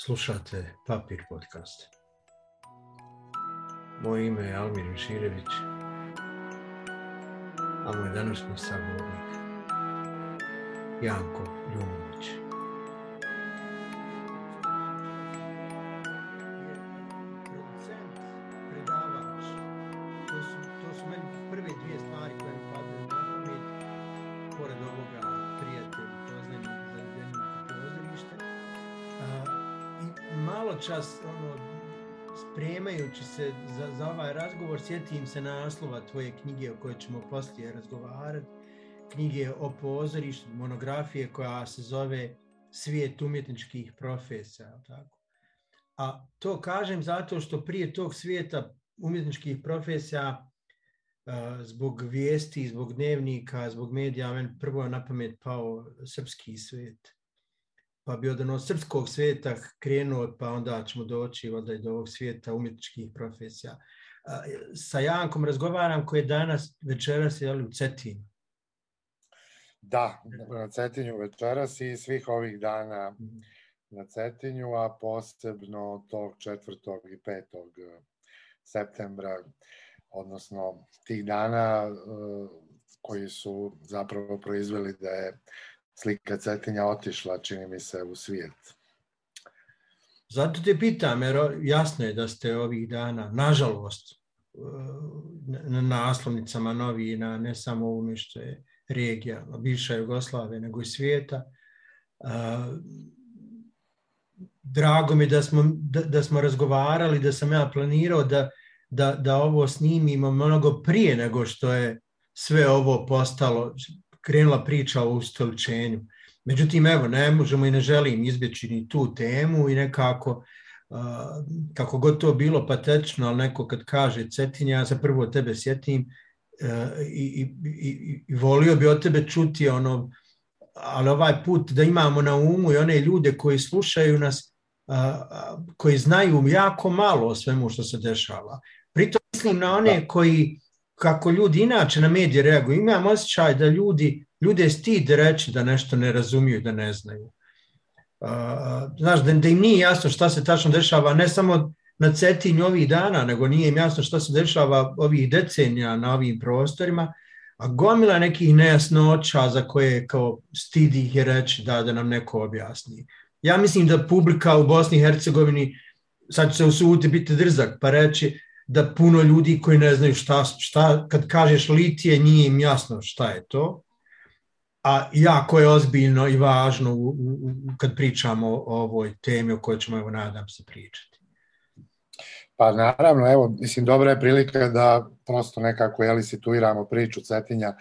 Slušate Papir podcast. Moje ime je Almir Miširević, a moj današnji sagovornik Janko Ljumović. Se za, za ovaj razgovor, sjetim se naslova tvoje knjige o kojoj ćemo poslije razgovarati. Knjige o pozorištu, monografije koja se zove Svijet umjetničkih profesija, jel tako? A to kažem zato što prije tog svijeta umjetničkih profesija a, zbog vijesti, zbog dnevnika, zbog medija, meni prvo na pamet pao srpski svijet. Pa bi od onog srpskog svijeta krenuo, pa onda ćemo doći onda i do ovog svijeta umjetničkih profesija. Sa Jankom razgovaram koji je danas večeras je u Cetinu. Da, na Cetinju večeras i svih ovih dana na Cetinju, a posebno tog 4. i 5. septembra, odnosno tih dana e, koji su zapravo proizveli da je slika Cetinja otišla, čini mi se, u svijet. Zato te pitam, jer jasno je da ste ovih dana, nažalost, e, na naslovnicama novina, ne samo ovome što je regija, bivša Jugoslavije, nego i svijeta. Drago mi da smo, da, da smo razgovarali, da sam ja planirao da, da, da ovo snimimo mnogo prije nego što je sve ovo postalo, krenula priča o ustoličenju. Međutim, evo, ne možemo i ne želim izbjeći ni tu temu i nekako, kako god to bilo patetično, ali neko kad kaže Cetinja, ja se prvo tebe sjetim, i, i, i, i volio bi od tebe čuti ono, ali ovaj put da imamo na umu i one ljude koji slušaju nas, koji znaju jako malo o svemu što se dešava. Pritom mislim na one koji, kako ljudi inače na medije reaguju, imam osjećaj da ljudi, ljude stid reći da nešto ne razumiju, da ne znaju. Znaš, da, da im nije jasno šta se tačno dešava, ne samo na Cetinju ovih dana, nego nije im jasno što se dešava ovih decenija na ovim prostorima, a gomila nekih nejasnoća za koje kao stidi ih je reći da, da nam neko objasni. Ja mislim da publika u Bosni i Hercegovini, sad će se usuditi biti drzak, pa reći da puno ljudi koji ne znaju šta, šta kad kažeš litije, nije im jasno šta je to, a jako je ozbiljno i važno u, u, kad pričamo o ovoj temi o kojoj ćemo, evo, nadam se, pričati. Pa naravno, evo, mislim, dobra je prilika da prosto nekako, jeli, situiramo priču Cetinja,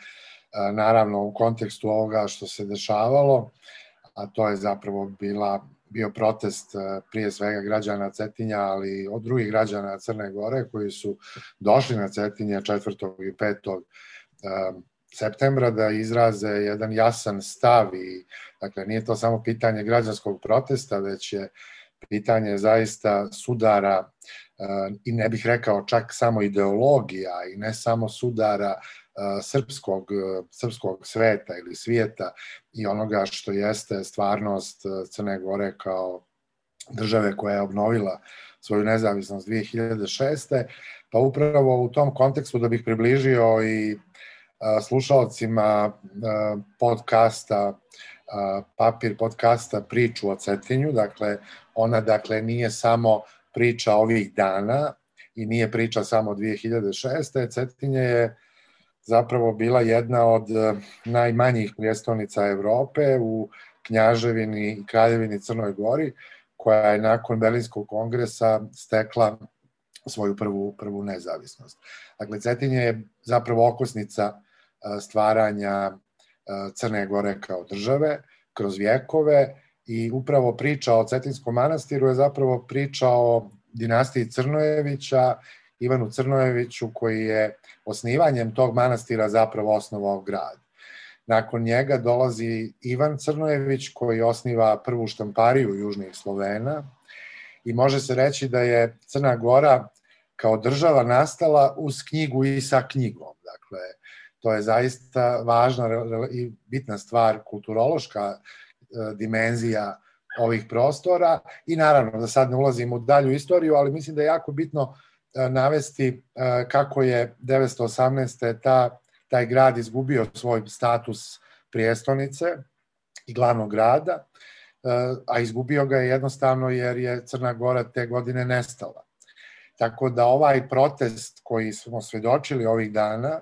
naravno u kontekstu ovoga što se dešavalo, a to je zapravo bila, bio protest prije svega građana Cetinja, ali od drugih građana Crne Gore koji su došli na Cetinje 4. i 5. septembra da izraze jedan jasan stav i dakle nije to samo pitanje građanskog protesta, već je pitanje zaista sudara i ne bih rekao čak samo ideologija i ne samo sudara srpskog, srpskog sveta ili svijeta i onoga što jeste stvarnost Crne Gore kao države koja je obnovila svoju nezavisnost 2006. Pa upravo u tom kontekstu da bih približio i slušalcima podcasta papir podcasta priču o Cetinju, dakle ona dakle nije samo priča ovih dana i nije priča samo 2006. Cetinje je zapravo bila jedna od eh, najmanjih prijestolnica Evrope u Knjaževini i Kraljevini Crnoj Gori, koja je nakon Berlinskog kongresa stekla svoju prvu, prvu nezavisnost. Dakle, Cetinje je zapravo okosnica eh, stvaranja eh, Crne Gore kao države kroz vjekove i upravo priča o Cetinskom manastiru je zapravo priča o dinastiji Crnojevića, Ivanu Crnojeviću koji je osnivanjem tog manastira zapravo osnovao grad. Nakon njega dolazi Ivan Crnojević koji osniva prvu štampariju južnih Slovena i može se reći da je Crna Gora kao država nastala uz knjigu i sa knjigom. Dakle, to je zaista važna i bitna stvar, kulturološka dimenzija ovih prostora i naravno da sad ne ulazim u dalju istoriju, ali mislim da je jako bitno navesti kako je 918. Ta, taj grad izgubio svoj status prijestonice i glavnog grada, a izgubio ga je jednostavno jer je Crna Gora te godine nestala. Tako da ovaj protest koji smo svedočili ovih dana,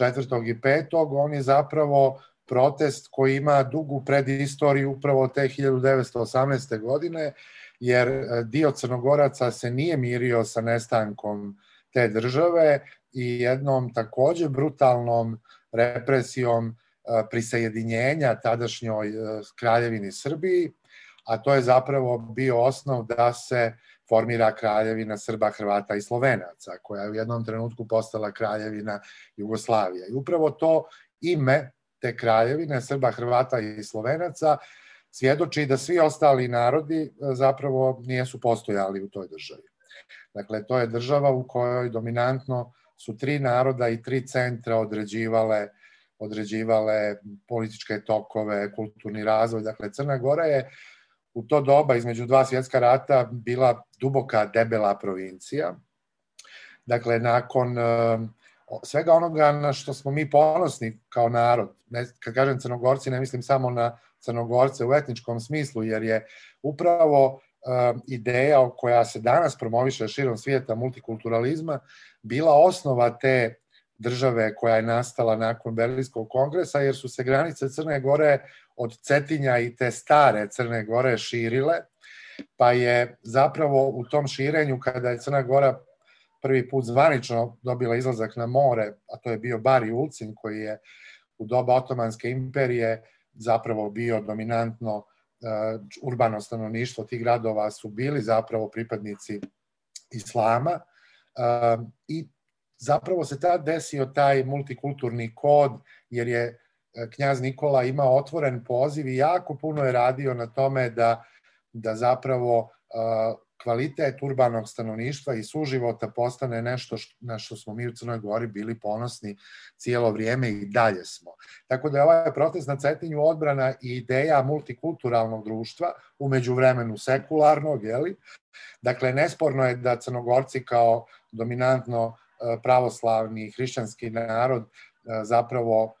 4. i 5. on je zapravo protest koji ima dugu predistoriju upravo te 1918. godine, jer e, dio Crnogoraca se nije mirio sa nestankom te države i jednom takođe brutalnom represijom e, prisajedinjenja tadašnjoj e, kraljevini Srbiji, a to je zapravo bio osnov da se formira kraljevina Srba, Hrvata i Slovenaca, koja je u jednom trenutku postala kraljevina Jugoslavije. I upravo to ime te kraljevine Srba, Hrvata i Slovenaca svjedoči da svi ostali narodi e, zapravo nijesu postojali u toj državi. Dakle, to je država u kojoj dominantno su tri naroda i tri centra određivale određivale političke tokove, kulturni razvoj. Dakle, Crna Gora je u to doba između dva svjetska rata bila duboka, debela provincija. Dakle, nakon e, svega onoga na što smo mi ponosni kao narod, ne, kad kažem crnogorci, ne mislim samo na crnogorce u etničkom smislu, jer je upravo uh, ideja koja se danas promoviše širom svijeta multikulturalizma bila osnova te države koja je nastala nakon Berlinskog kongresa, jer su se granice Crne Gore od Cetinja i te stare Crne Gore širile, pa je zapravo u tom širenju, kada je Crna Gora prvi put zvanično dobila izlazak na more, a to je bio Bari Ulcin, koji je u doba Otomanske imperije zapravo bio dominantno uh, urbano stanovništvo tih gradova su bili zapravo pripadnici islama uh, i zapravo se tad desio taj multikulturni kod jer je uh, knjaz Nikola imao otvoren poziv i jako puno je radio na tome da, da zapravo kvalitet urbanog stanovništva i suživota postane nešto što, na što smo mi u Crnoj Gori bili ponosni cijelo vrijeme i dalje smo. Tako da je ovaj protest na Cetinju odbrana i ideja multikulturalnog društva, umeđu vremenu sekularnog, jeli? Dakle, nesporno je da Crnogorci kao dominantno e, pravoslavni hrišćanski narod e, zapravo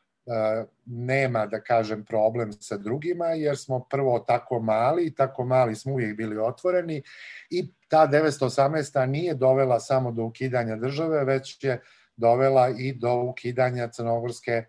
nema, da kažem, problem sa drugima, jer smo prvo tako mali i tako mali smo uvijek bili otvoreni i ta 918. nije dovela samo do ukidanja države, već je dovela i do ukidanja crnogorske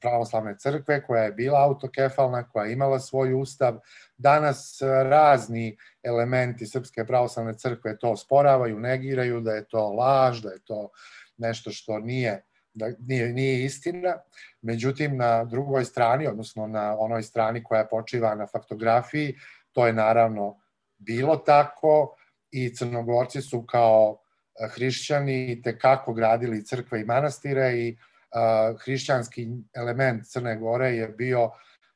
pravoslavne crkve koja je bila autokefalna, koja je imala svoj ustav. Danas razni elementi Srpske pravoslavne crkve to sporavaju, negiraju da je to laž, da je to nešto što nije da nije, nije istina. Međutim, na drugoj strani, odnosno na onoj strani koja počiva na faktografiji, to je naravno bilo tako i crnogorci su kao eh, hrišćani te kako gradili crkve i manastire i uh, hrišćanski element Crne Gore je bio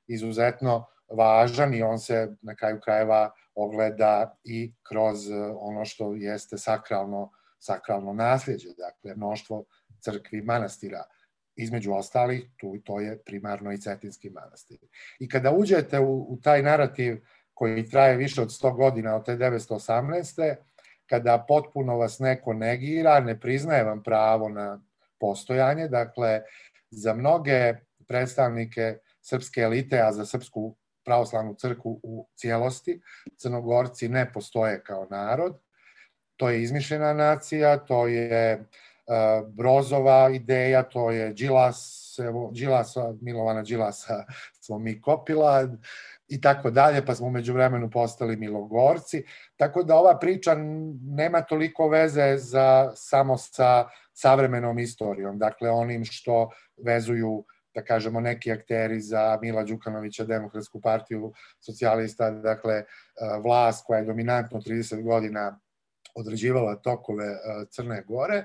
izuzetno važan i on se na kraju krajeva ogleda i kroz eh, ono što jeste sakralno sakralno nasljeđe, dakle mnoštvo crkvi manastira. Između ostalih, tu to je primarno i Cetinski manastir. I kada uđete u, u taj narativ koji traje više od 100 godina od te 918. kada potpuno vas neko negira, ne priznaje vam pravo na postojanje, dakle, za mnoge predstavnike srpske elite, a za srpsku pravoslavnu crku u cijelosti, crnogorci ne postoje kao narod, to je izmišljena nacija, to je Brozova ideja, to je Đilas, evo, Đilasa, Milovana Đilasa smo mi kopila i tako dalje, pa smo umeđu vremenu postali Milogorci. Tako da ova priča nema toliko veze za, samo sa savremenom istorijom, dakle onim što vezuju da kažemo neki akteri za Mila Đukanovića, Demokratsku partiju socijalista, dakle vlast koja je dominantno 30 godina određivala tokove Crne Gore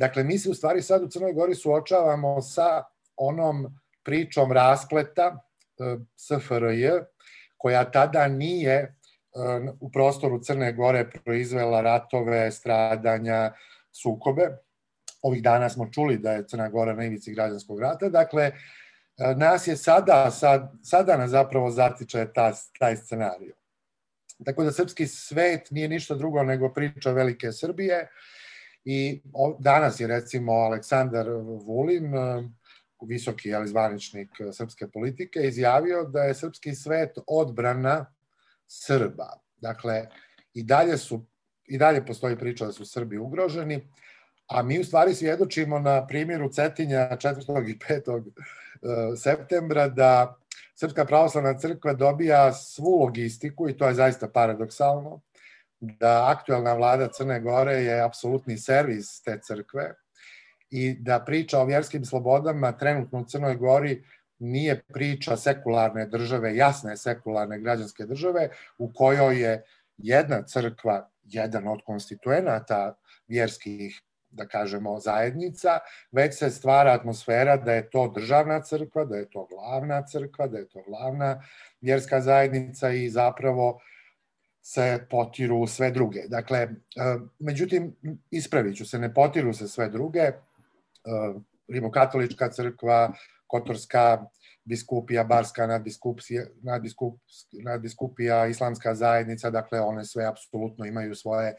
Dakle, mi se u stvari sad u Crnoj Gori suočavamo sa onom pričom raspleta e, SFRJ, koja tada nije e, u prostoru Crne Gore proizvela ratove, stradanja, sukobe. Ovih dana smo čuli da je Crna Gora na ivici građanskog rata. Dakle, e, nas je sada, sad, sada nas zapravo zatiče ta, taj scenario. Tako da srpski svet nije ništa drugo nego priča velike Srbije i danas je recimo Aleksandar Vulin, visoki ali zvaničnik srpske politike, izjavio da je srpski svet odbrana Srba. Dakle, i dalje su i dalje postoji priča da su Srbi ugroženi, a mi u stvari svjedočimo na primjeru Cetinja 4. i 5. E, septembra da Srpska pravoslavna crkva dobija svu logistiku i to je zaista paradoksalno, da aktuelna vlada Crne Gore je apsolutni servis te crkve i da priča o vjerskim slobodama trenutno u Crnoj Gori nije priča sekularne države, jasne sekularne građanske države u kojoj je jedna crkva, jedan od konstituenata vjerskih da kažemo, zajednica, već se stvara atmosfera da je to državna crkva, da je to glavna crkva, da je to glavna vjerska zajednica i zapravo se potiru sve druge. Dakle, e, međutim, ispravit ću se, ne potiru se sve druge. E, Rimokatolička crkva, Kotorska biskupija, Barska nadbiskupija, nadbiskup, nadbiskupija, Islamska zajednica, dakle one sve apsolutno imaju svoje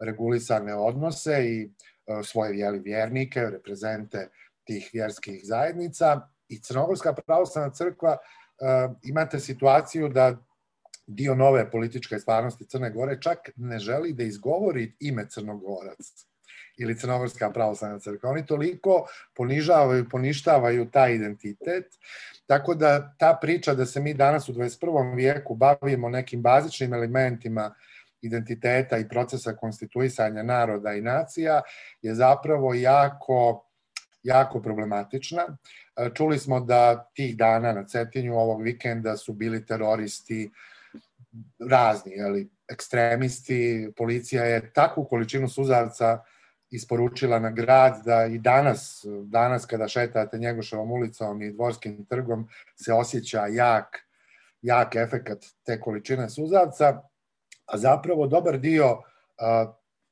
regulisane odnose i E, svoje jeli, vjernike, reprezente tih vjerskih zajednica i Crnogorska pravoslavna crkva imate situaciju da dio nove političke stvarnosti Crne Gore čak ne želi da izgovori ime Crnogorac ili Crnogorska pravoslavna crkva. Oni toliko ponižavaju, poništavaju taj identitet, tako da ta priča da se mi danas u 21. vijeku bavimo nekim bazičnim elementima identiteta i procesa konstituisanja naroda i nacija je zapravo jako jako problematična. Čuli smo da tih dana na Cetinju ovog vikenda su bili teroristi razni, jeli, ekstremisti, policija je takvu količinu suzavca isporučila na grad da i danas, danas kada šetate Njegoševom ulicom i Dvorskim trgom se osjeća jak, jak efekat te količine suzavca a zapravo dobar dio,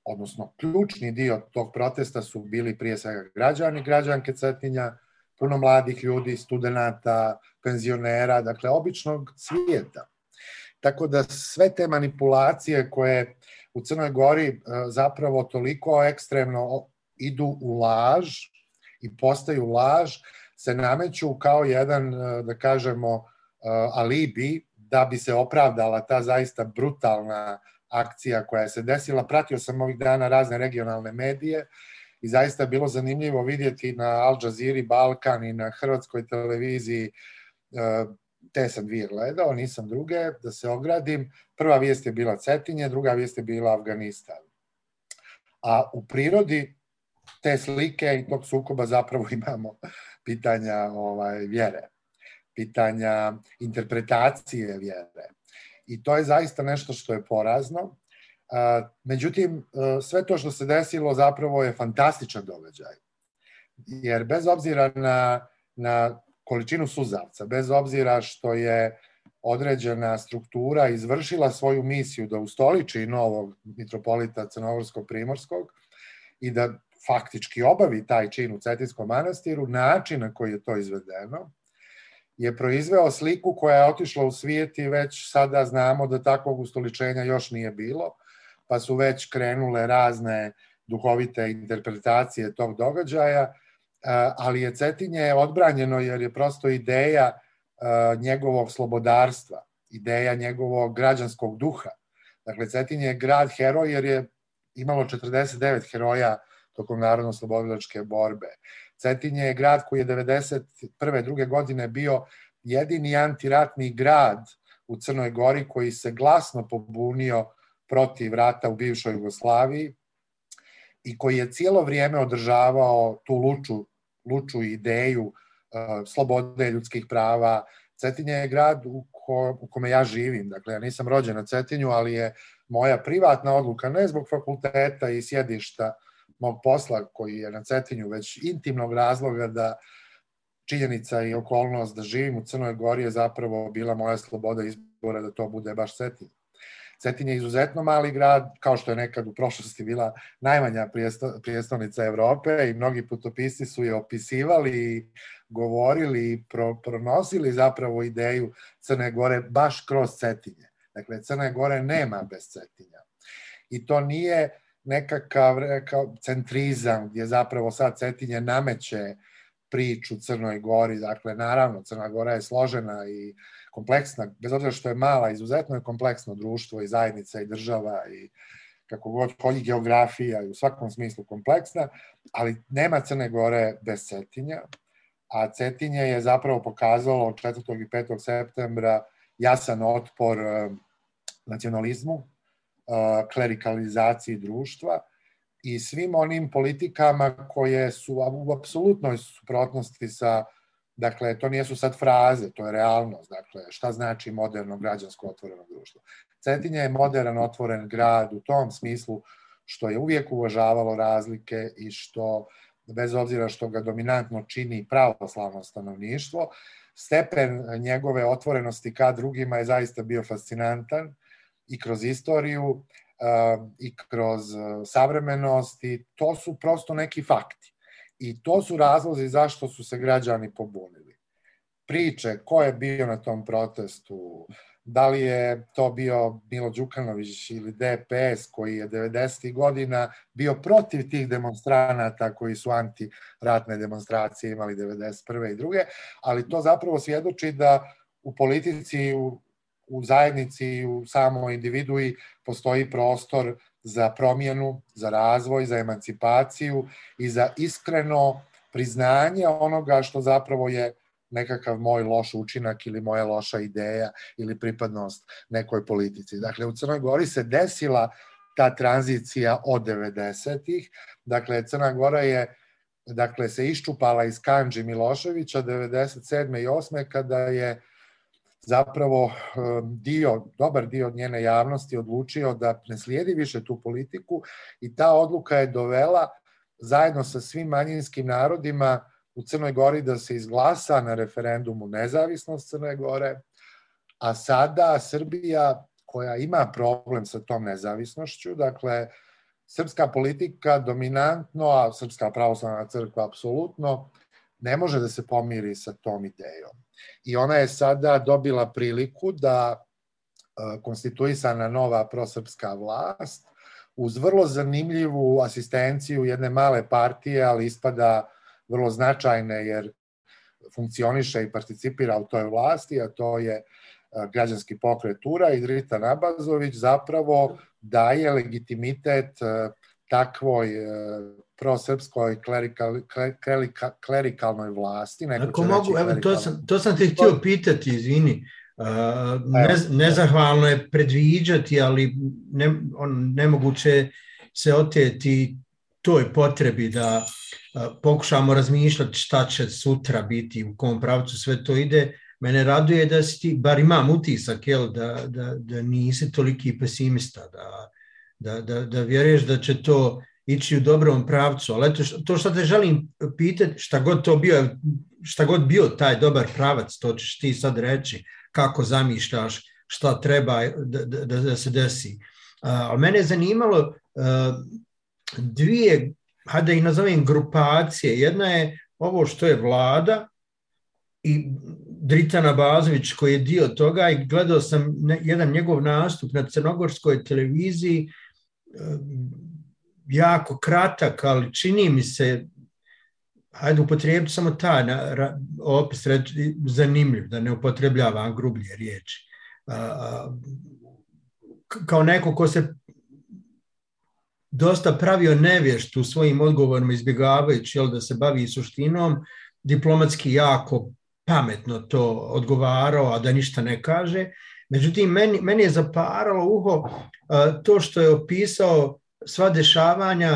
odnosno ključni dio tog protesta su bili prije svega građani, građanke Cetinja, puno mladih ljudi, studenta, penzionera, dakle običnog svijeta. Tako da sve te manipulacije koje u Crnoj Gori zapravo toliko ekstremno idu u laž i postaju laž, se nameću kao jedan, da kažemo, alibi da bi se opravdala ta zaista brutalna akcija koja se desila. Pratio sam ovih dana razne regionalne medije i zaista je bilo zanimljivo vidjeti na Al Jazeera Balkan i na hrvatskoj televiziji e, te sam dvije gledao, nisam druge, da se ogradim. Prva vijest je bila Cetinje, druga vijest je bila Afganistan. A u prirodi te slike i tog sukoba zapravo imamo pitanja ovaj, vjere pitanja interpretacije vjere. I to je zaista nešto što je porazno. Međutim, sve to što se desilo zapravo je fantastičan događaj. Jer bez obzira na, na količinu suzavca, bez obzira što je određena struktura izvršila svoju misiju da ustoliči novog mitropolita Crnogorskog-Primorskog i da faktički obavi taj čin u Cetinskom manastiru, način na koji je to izvedeno, je proizveo sliku koja je otišla u svijet i već sada znamo da takvog ustoličenja još nije bilo, pa su već krenule razne duhovite interpretacije tog događaja, ali je Cetinje odbranjeno jer je prosto ideja e, njegovog slobodarstva, ideja njegovog građanskog duha. Dakle, Cetinje je grad heroj jer je imalo 49 heroja tokom narodno-slobodilačke borbe. Cetinje je grad koji je 91. druge godine bio jedini antiratni grad u Crnoj Gori koji se glasno pobunio protiv rata u bivšoj Jugoslaviji i koji je cijelo vrijeme održavao tu luču, luču ideju slobode ljudskih prava. Cetinje je grad u, ko, u kome ja živim, dakle ja nisam rođen na Cetinju, ali je moja privatna odluka, ne zbog fakulteta i sjedišta mog posla koji je na Cetinju, već intimnog razloga da činjenica i okolnost da živim u Crnoj Gori je zapravo bila moja sloboda izbora da to bude baš Cetinje. Cetinje je izuzetno mali grad, kao što je nekad u prošlosti bila najmanja prijestolnica Evrope i mnogi putopisci su je opisivali, govorili i pro, pronosili zapravo ideju Crne Gore baš kroz Cetinje. Dakle, Crne Gore nema bez Cetinja. I to nije nekakav rekao, centrizam gdje zapravo sad Cetinje nameće priču Crnoj Gori. Dakle, naravno, Crna Gora je složena i kompleksna, bez obzira što je mala, izuzetno je kompleksno društvo i zajednica i država i kako god hođi geografija i u svakom smislu kompleksna, ali nema Crne Gore bez Cetinja, a Cetinje je zapravo pokazalo 4. i 5. septembra jasan otpor eh, nacionalizmu, eh, klerikalizaciji društva i svim onim politikama koje su u apsolutnoj suprotnosti sa Dakle, to nijesu sad fraze, to je realnost. Dakle, šta znači moderno građansko otvoreno društvo? Cetinje je modern otvoren grad u tom smislu što je uvijek uvažavalo razlike i što, bez obzira što ga dominantno čini pravoslavno stanovništvo, stepen njegove otvorenosti ka drugima je zaista bio fascinantan i kroz istoriju i kroz savremenost i to su prosto neki fakti. I to su razlozi zašto su se građani pobunili. Priče, ko je bio na tom protestu, da li je to bio Milo Đukanović ili DPS koji je 90. godina bio protiv tih demonstranata koji su antiratne demonstracije imali 91. i druge, ali to zapravo svjedoči da u politici, u, u zajednici u samoj individui postoji prostor za promjenu, za razvoj, za emancipaciju i za iskreno priznanje onoga što zapravo je nekakav moj loš učinak ili moja loša ideja ili pripadnost nekoj politici. Dakle, u Crnoj Gori se desila ta tranzicija od 90-ih. Dakle, Crna Gora je dakle, se iščupala iz Kanđi Miloševića 97. i 8. kada je zapravo um, dio, dobar dio njene javnosti odlučio da ne slijedi više tu politiku i ta odluka je dovela zajedno sa svim manjinskim narodima u Crnoj Gori da se izglasa na referendumu nezavisnost Crne Gore, a sada Srbija koja ima problem sa tom nezavisnošću, dakle, srpska politika dominantno, a Srpska pravoslavna crkva apsolutno, ne može da se pomiri sa tom idejom. I ona je sada dobila priliku da e, konstituisana nova prosrpska vlast uz vrlo zanimljivu asistenciju jedne male partije, ali ispada vrlo značajne jer funkcioniše i participira u toj vlasti, a to je e, građanski pokret Tura i Drita Nabazović zapravo daje legitimitet e, takvoj prosrpskoj klerikal, klerika, klerikalnoj vlasti. Neko Ako mogu, evo, to sam, to sam te htio pitati, izvini. Uh, ne, nezahvalno je predviđati, ali ne, on, nemoguće se oteti toj potrebi da uh, pokušamo razmišljati šta će sutra biti, u kom pravcu sve to ide. Mene raduje da si ti, bar imam utisak, jel, da, da, da nisi toliki pesimista, da, da, da, da vjeruješ da će to ići u dobrom pravcu, ali eto, to što te želim pitati, šta god to bio, šta god bio taj dobar pravac, to ćeš ti sad reći, kako zamišljaš, šta treba da, da, da se desi. Ali mene je zanimalo dvije, hajde da ih nazovem grupacije. Jedna je ovo što je vlada i Dritana Bazović koji je dio toga i gledao sam jedan njegov nastup na crnogorskoj televiziji jako kratak, ali čini mi se, hajde upotrijebiti samo taj na, opis reći, zanimljiv, da ne upotrebljavam grublje riječi. A, kao neko ko se dosta pravio nevješt u svojim odgovorima izbjegavajući jel, da se bavi suštinom, diplomatski jako pametno to odgovarao, a da ništa ne kaže. Međutim, meni, meni je zaparalo uho a, to što je opisao sva dešavanja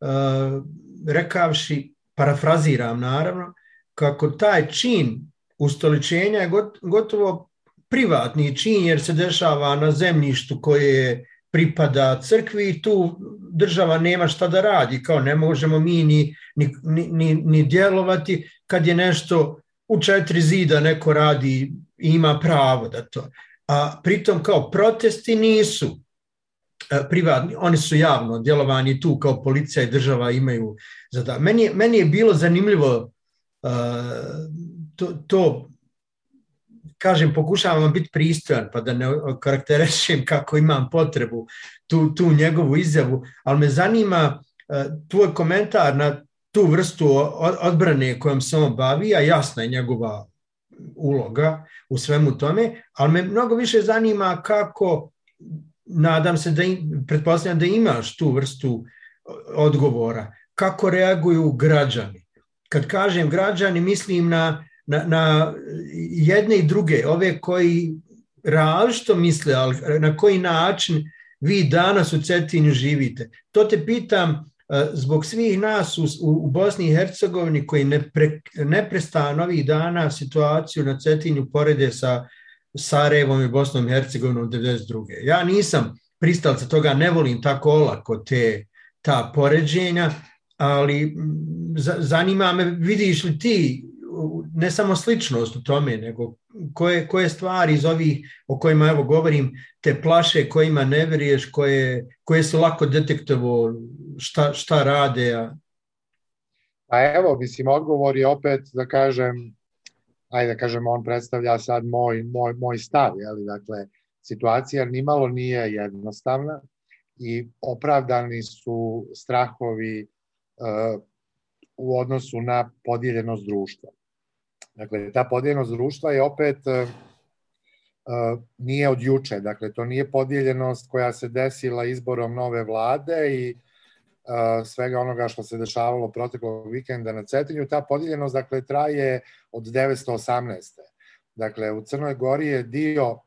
uh, rekavši, parafraziram naravno, kako taj čin ustoličenja je gotovo privatni čin jer se dešava na zemljištu koje pripada crkvi i tu država nema šta da radi, kao ne možemo mi ni, ni, ni, ni djelovati kad je nešto u četiri zida neko radi i ima pravo da to. A pritom kao protesti nisu E, privatni, oni su javno djelovani tu kao policija i država imaju zada. Meni, meni je bilo zanimljivo uh, to, to kažem, pokušavam biti pristojan, pa da ne karakterišem kako imam potrebu tu, tu njegovu izjavu, ali me zanima tvoj komentar na tu vrstu odbrane kojom se on bavi, a jasna je njegova uloga u svemu tome, ali me mnogo više zanima kako, nadam se da, pretpostavljam da imaš tu vrstu odgovora, kako reaguju građani. Kad kažem građani, mislim na, na, na jedne i druge, ove koji različito misle, ali na koji način vi danas u Cetinju živite. To te pitam E, zbog svih nas u, u Bosni i Hercegovini koji ne pre, neprestano ovih dana situaciju na Cetinju porede sa Sarajevom i Bosnom i Hercegovinom 92. Ja nisam pristalca toga, ne volim tako olako te, ta poređenja, ali zanima me, vidiš li ti ne samo sličnost u tome, nego koje, koje stvari iz ovih o kojima evo govorim te plaše kojima ne veriješ, koje, koje su lako detektovo šta, šta rade? A... Pa evo, mislim, odgovor je opet da kažem, ajde da kažem, on predstavlja sad moj, moj, moj stav, jeli, dakle, situacija nimalo nije jednostavna i opravdani su strahovi uh, u odnosu na podijeljenost društva. Dakle, ta podijeljenost društva je opet uh, nije od juče, dakle, to nije podijeljenost koja se desila izborom nove vlade i uh, svega onoga što se dešavalo proteklog vikenda na Cetinju. Ta podijeljenost, dakle, traje od 918. Dakle, u Crnoj Gori je dio uh,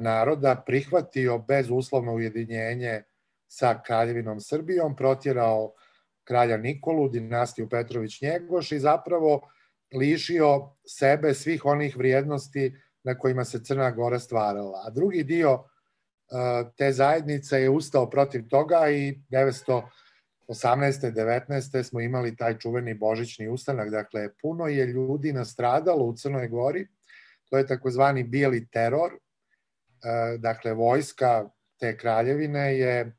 naroda prihvatio bezuslovno ujedinjenje sa kraljevinom Srbijom, protjerao kralja Nikolu, dinastiju Petrović-Njegoš i zapravo lišio sebe svih onih vrijednosti na kojima se Crna Gora stvarala. A drugi dio te zajednice je ustao protiv toga i 918. 19. smo imali taj čuveni božićni ustanak. Dakle, puno je ljudi nastradalo u Crnoj Gori. To je takozvani bijeli teror. Dakle, vojska te kraljevine je uh,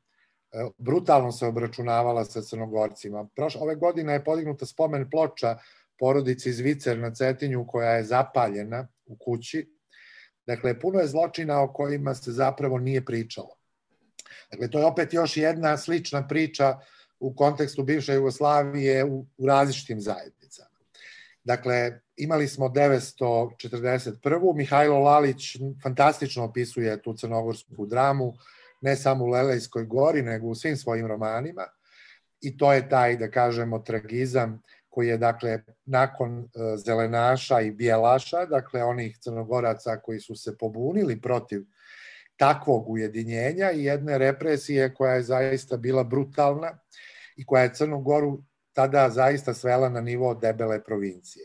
brutalno se obračunavala sa crnogorcima. Prošle, ove godine je podignuta spomen ploča porodici Zvicer na Cetinju koja je zapaljena u kući. Dakle, puno je zločina o kojima se zapravo nije pričalo. Dakle, to je opet još jedna slična priča u kontekstu bivše Jugoslavije u, u različitim zajednicama. Dakle, imali smo 941. Mihajlo Lalić fantastično opisuje tu crnogorsku dramu, ne samo u Lelejskoj gori, nego u svim svojim romanima. I to je taj, da kažemo, tragizam koji je dakle nakon e, zelenaša i bijelaša, dakle onih crnogoraca koji su se pobunili protiv takvog ujedinjenja i jedne represije koja je zaista bila brutalna i koja je Crnu Goru tada zaista svela na nivo debele provincije.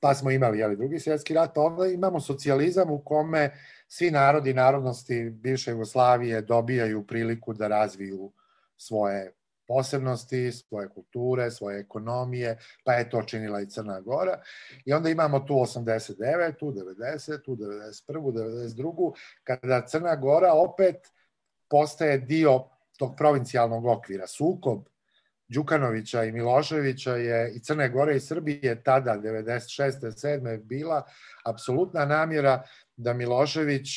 Pa smo imali jeli, drugi svjetski rat, pa onda imamo socijalizam u kome svi narodi i narodnosti bivše Jugoslavije dobijaju priliku da razviju svoje posebnosti, svoje kulture, svoje ekonomije, pa je to činila i Crna Gora. I onda imamo tu 89, tu 90, tu 91, 92, kada Crna Gora opet postaje dio tog provincijalnog okvira. Sukob Đukanovića i Miloševića je i Crne Gore i Srbije tada 96. 7. bila apsolutna namjera da Milošević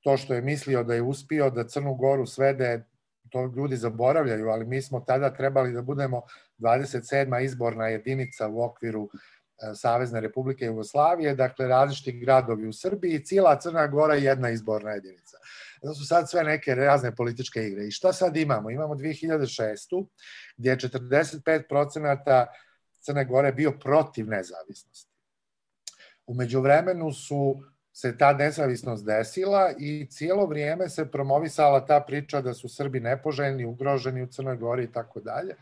to što je mislio da je uspio da Crnu Goru svede to ljudi zaboravljaju, ali mi smo tada trebali da budemo 27. izborna jedinica u okviru e, Savezne Republike Jugoslavije, dakle različiti gradovi u Srbiji, i cijela Crna Gora je jedna izborna jedinica. To su sad sve neke razne političke igre. I šta sad imamo? Imamo 2006. gdje je 45% Crne Gore bio protiv nezavisnosti. Umeđu vremenu su se ta nezavisnost desila i cijelo vrijeme se promovisala ta priča da su Srbi nepoželjni, ugroženi u Crnoj Gori i tako dalje.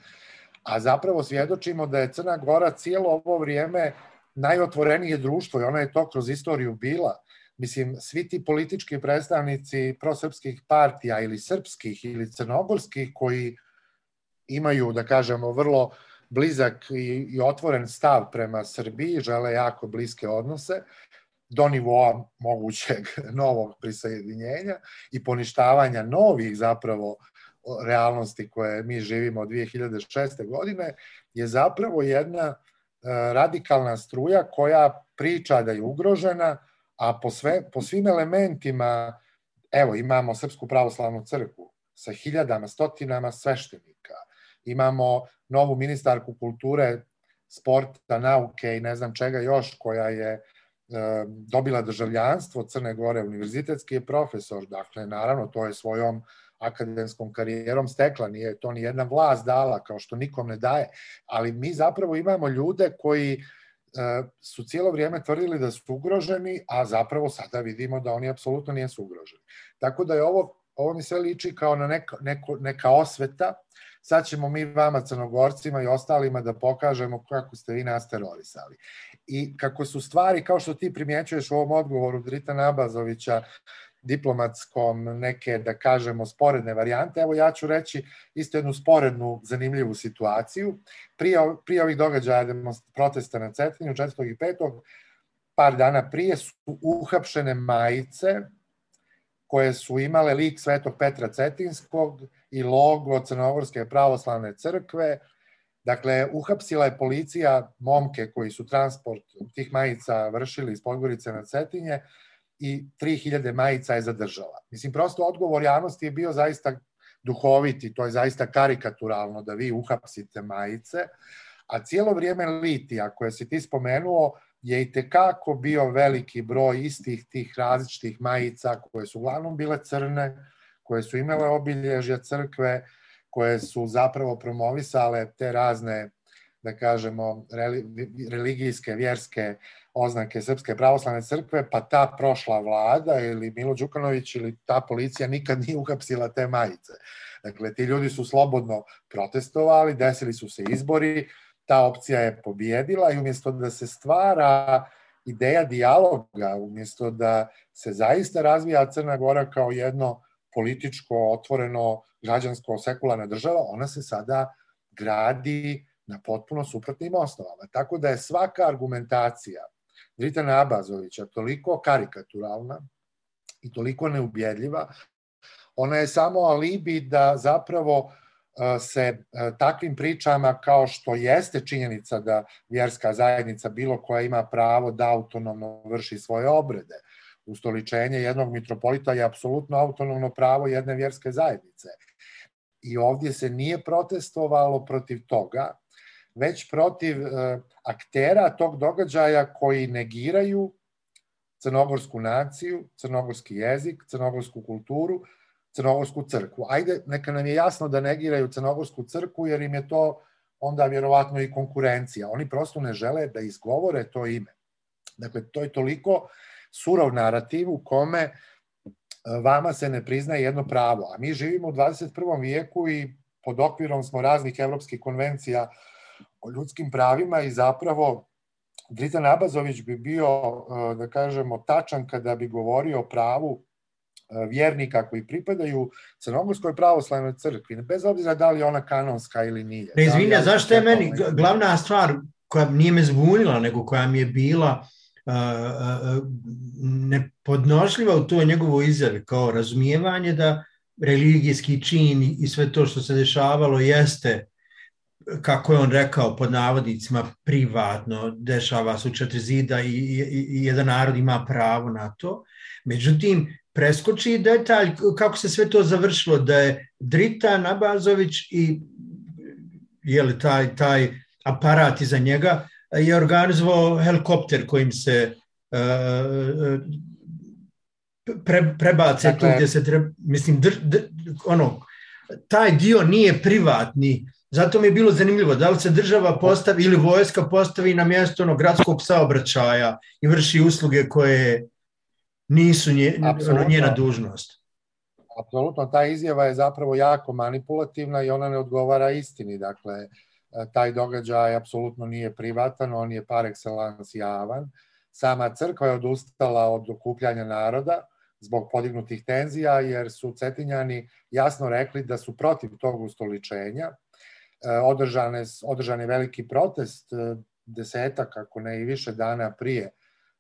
A zapravo svjedočimo da je Crna Gora cijelo ovo vrijeme najotvorenije društvo i ona je to kroz istoriju bila. Mislim, svi ti politički predstavnici prosrpskih partija ili srpskih ili crnogorskih koji imaju, da kažemo, vrlo blizak i, i otvoren stav prema Srbiji, žele jako bliske odnose, do nivoa mogućeg novog prisajedinjenja i poništavanja novih zapravo realnosti koje mi živimo od 2006. godine je zapravo jedna radikalna struja koja priča da je ugrožena, a po, sve, po svim elementima, evo, imamo Srpsku pravoslavnu crkvu sa hiljadama, stotinama sveštenika, imamo novu ministarku kulture, sporta, nauke i ne znam čega još, koja je e, dobila državljanstvo Crne Gore, univerzitetski je profesor, dakle, naravno, to je svojom akademskom karijerom stekla, nije to ni jedna vlast dala, kao što nikom ne daje, ali mi zapravo imamo ljude koji e, su cijelo vrijeme tvrdili da su ugroženi, a zapravo sada vidimo da oni apsolutno nijesu ugroženi. Tako da je ovo, ovo mi sve liči kao na neka, neko, neka osveta, sad ćemo mi vama crnogorcima i ostalima da pokažemo kako ste vi nas terorisali. I kako su stvari, kao što ti primjećuješ u ovom odgovoru Drita Nabazovića, diplomatskom neke, da kažemo, sporedne varijante. Evo ja ću reći isto jednu sporednu, zanimljivu situaciju. Prije, prije ovih događaja protesta na Cetinju, 4. i 5. par dana prije su uhapšene majice koje su imale lik Svetog Petra Cetinskog i logo Crnogorske pravoslavne crkve. Dakle, uhapsila je policija momke koji su transport tih majica vršili iz Podgorice na Cetinje, i 3000 majica je zadržala. Mislim, prosto odgovor javnosti je bio zaista duhoviti, to je zaista karikaturalno da vi uhapsite majice, a cijelo vrijeme litija koje si ti spomenuo je i tekako bio veliki broj istih tih različitih majica koje su uglavnom bile crne, koje su imale obilježja crkve, koje su zapravo promovisale te razne da kažemo, religijske, vjerske oznake Srpske pravoslavne crkve, pa ta prošla vlada ili Milo Đukanović ili ta policija nikad nije uhapsila te majice. Dakle, ti ljudi su slobodno protestovali, desili su se izbori, ta opcija je pobjedila i umjesto da se stvara ideja dijaloga, umjesto da se zaista razvija Crna Gora kao jedno političko, otvoreno, građansko, sekularna država, ona se sada gradi na potpuno suprotnim osnovama. Tako da je svaka argumentacija Dritana Abazovića toliko karikaturalna i toliko neubjedljiva, ona je samo alibi da zapravo e, se e, takvim pričama kao što jeste činjenica da vjerska zajednica bilo koja ima pravo da autonomno vrši svoje obrede. Ustoličenje jednog mitropolita je apsolutno autonomno pravo jedne vjerske zajednice. I ovdje se nije protestovalo protiv toga, već protiv e, aktera tog događaja koji negiraju crnogorsku naciju, crnogorski jezik, crnogorsku kulturu, crnogorsku crkvu. Ajde, neka nam je jasno da negiraju crnogorsku crkvu, jer im je to onda vjerovatno i konkurencija. Oni prosto ne žele da izgovore to ime. Dakle, to je toliko surov narativ u kome e, vama se ne priznaje jedno pravo. A mi živimo u 21. vijeku i pod okvirom smo raznih evropskih konvencija o ljudskim pravima i zapravo Dritan Abazović bi bio, e, da kažemo, tačan kada bi govorio o pravu e, vjernika koji pripadaju Crnogorskoj pravoslavnoj crkvi, bez obzira da li ona kanonska ili nije. Ne izvinja, zašto je meni glavna stvar koja nije me zbunila, nego koja mi je bila nepodnošljiva u toj njegovoj izjavi, kao razumijevanje da religijski čin i sve to što se dešavalo jeste kako je on rekao pod navodnicima privatno, dešava se u četiri zida i, i, i jedan narod ima pravo na to. Međutim, preskoči detalj kako se sve to završilo, da je Drita Nabazović i je li taj, taj aparat iza njega je organizovao helikopter kojim se uh, pre, prebace dakle, tu gdje se treba, mislim, dr, dr, ono, taj dio nije privatni, Zato mi je bilo zanimljivo da li se država postavi ili vojska postavi na mjesto ono, gradskog saobraćaja i vrši usluge koje nisu nje, ono, njena dužnost. Apsolutno, ta izjava je zapravo jako manipulativna i ona ne odgovara istini. Dakle, taj događaj apsolutno nije privatan, on je par excellence javan. Sama crkva je odustala od okupljanja naroda zbog podignutih tenzija, jer su Cetinjani jasno rekli da su protiv tog ustoličenja, E, održane, održan je veliki protest e, desetak, ako ne i više dana prije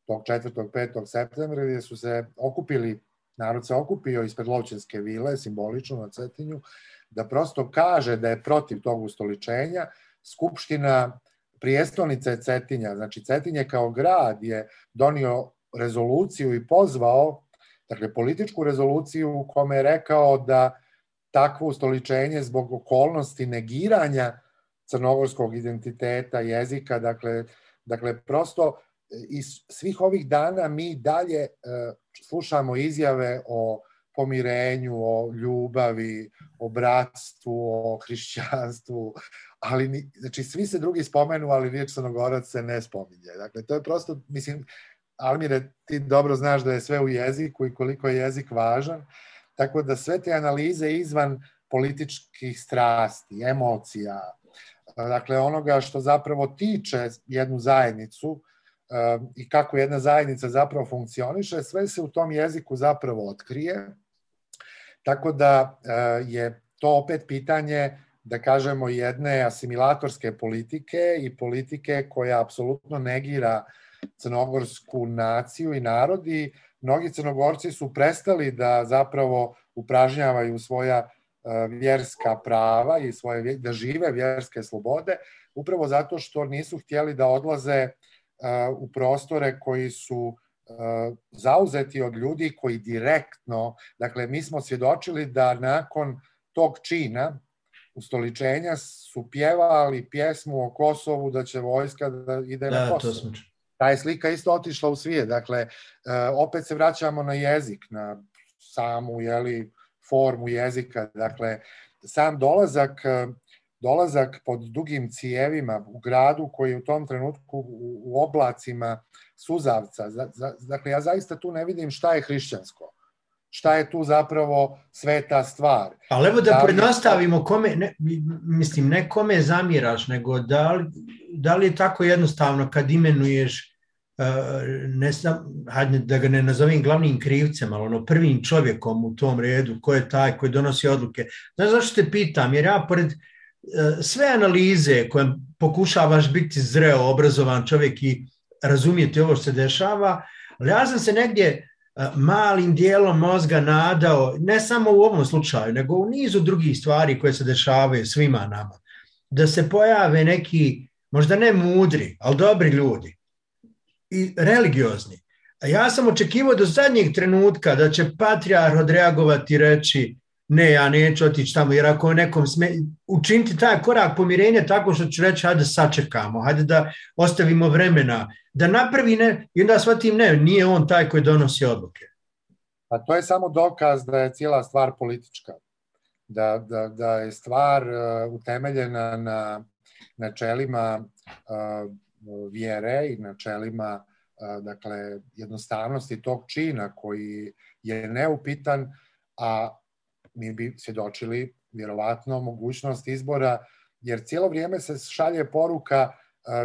tog 4. 5. septembra, gdje su se okupili, narod se okupio ispred Lovčinske vile, simbolično na Cetinju, da prosto kaže da je protiv tog ustoličenja. Skupština prijestolnica je Cetinja, znači Cetinje kao grad je donio rezoluciju i pozvao, dakle političku rezoluciju u kome je rekao da takvo ustoličenje zbog okolnosti negiranja crnogorskog identiteta, jezika, dakle, dakle prosto iz svih ovih dana mi dalje uh, slušamo izjave o pomirenju, o ljubavi, o bratstvu, o hrišćanstvu, ali ni, znači svi se drugi spomenu, ali riječ Crnogorac se ne spominje. Dakle, to je prosto, mislim, Almire, ti dobro znaš da je sve u jeziku i koliko je jezik važan, tako da sve te analize izvan političkih strasti, emocija, dakle onoga što zapravo tiče jednu zajednicu i kako jedna zajednica zapravo funkcioniše, sve se u tom jeziku zapravo otkrije, tako da je to opet pitanje da kažemo jedne asimilatorske politike i politike koja apsolutno negira crnogorsku naciju i narodi. Mnogi crnogorci su prestali da zapravo upražnjavaju svoja e, vjerska prava i svoje da žive vjerske slobode upravo zato što nisu htjeli da odlaze e, u prostore koji su e, zauzeti od ljudi koji direktno, dakle mi smo svjedočili da nakon tog čina ustoličenja su pjevali pjesmu o Kosovu da će vojska da ide da, na Kosovo. To smo... Ta je slika isto otišla u svijet. Dakle, e, opet se vraćamo na jezik, na samu jeli, formu jezika. Dakle, sam dolazak dolazak pod dugim cijevima u gradu koji je u tom trenutku u oblacima suzavca. Dakle, ja zaista tu ne vidim šta je hrišćansko šta je tu zapravo sveta stvar. Ali evo da, da prednastavimo kome, ne, mislim, ne kome zamiraš, nego da li, da li je tako jednostavno kad imenuješ uh, ne sam, hajde da ga ne nazovem glavnim krivcem, ali ono prvim čovjekom u tom redu, ko je taj koji donosi odluke. Znaš zašto te pitam? Jer ja pored uh, sve analize koje pokušavaš biti zreo, obrazovan čovjek i razumijeti ovo što se dešava, ali ja sam se negdje malim dijelom mozga nadao, ne samo u ovom slučaju, nego u nizu drugih stvari koje se dešavaju svima nama, da se pojave neki, možda ne mudri, ali dobri ljudi i religiozni. Ja sam očekivao do zadnjeg trenutka da će patrijar odreagovati i reći ne, ja neću otići tamo, jer ako nekom sme, učiniti taj korak pomirenja tako što ću reći, hajde sačekamo, hajde da ostavimo vremena, da napravi ne, i onda shvatim ne, nije on taj koji donosi odluke. Pa to je samo dokaz da je cijela stvar politička, da, da, da je stvar uh, utemeljena na načelima uh, vjere i načelima uh, dakle, jednostavnosti tog čina koji je neupitan, a mi bi svjedočili vjerovatno mogućnost izbora, jer cijelo vrijeme se šalje poruka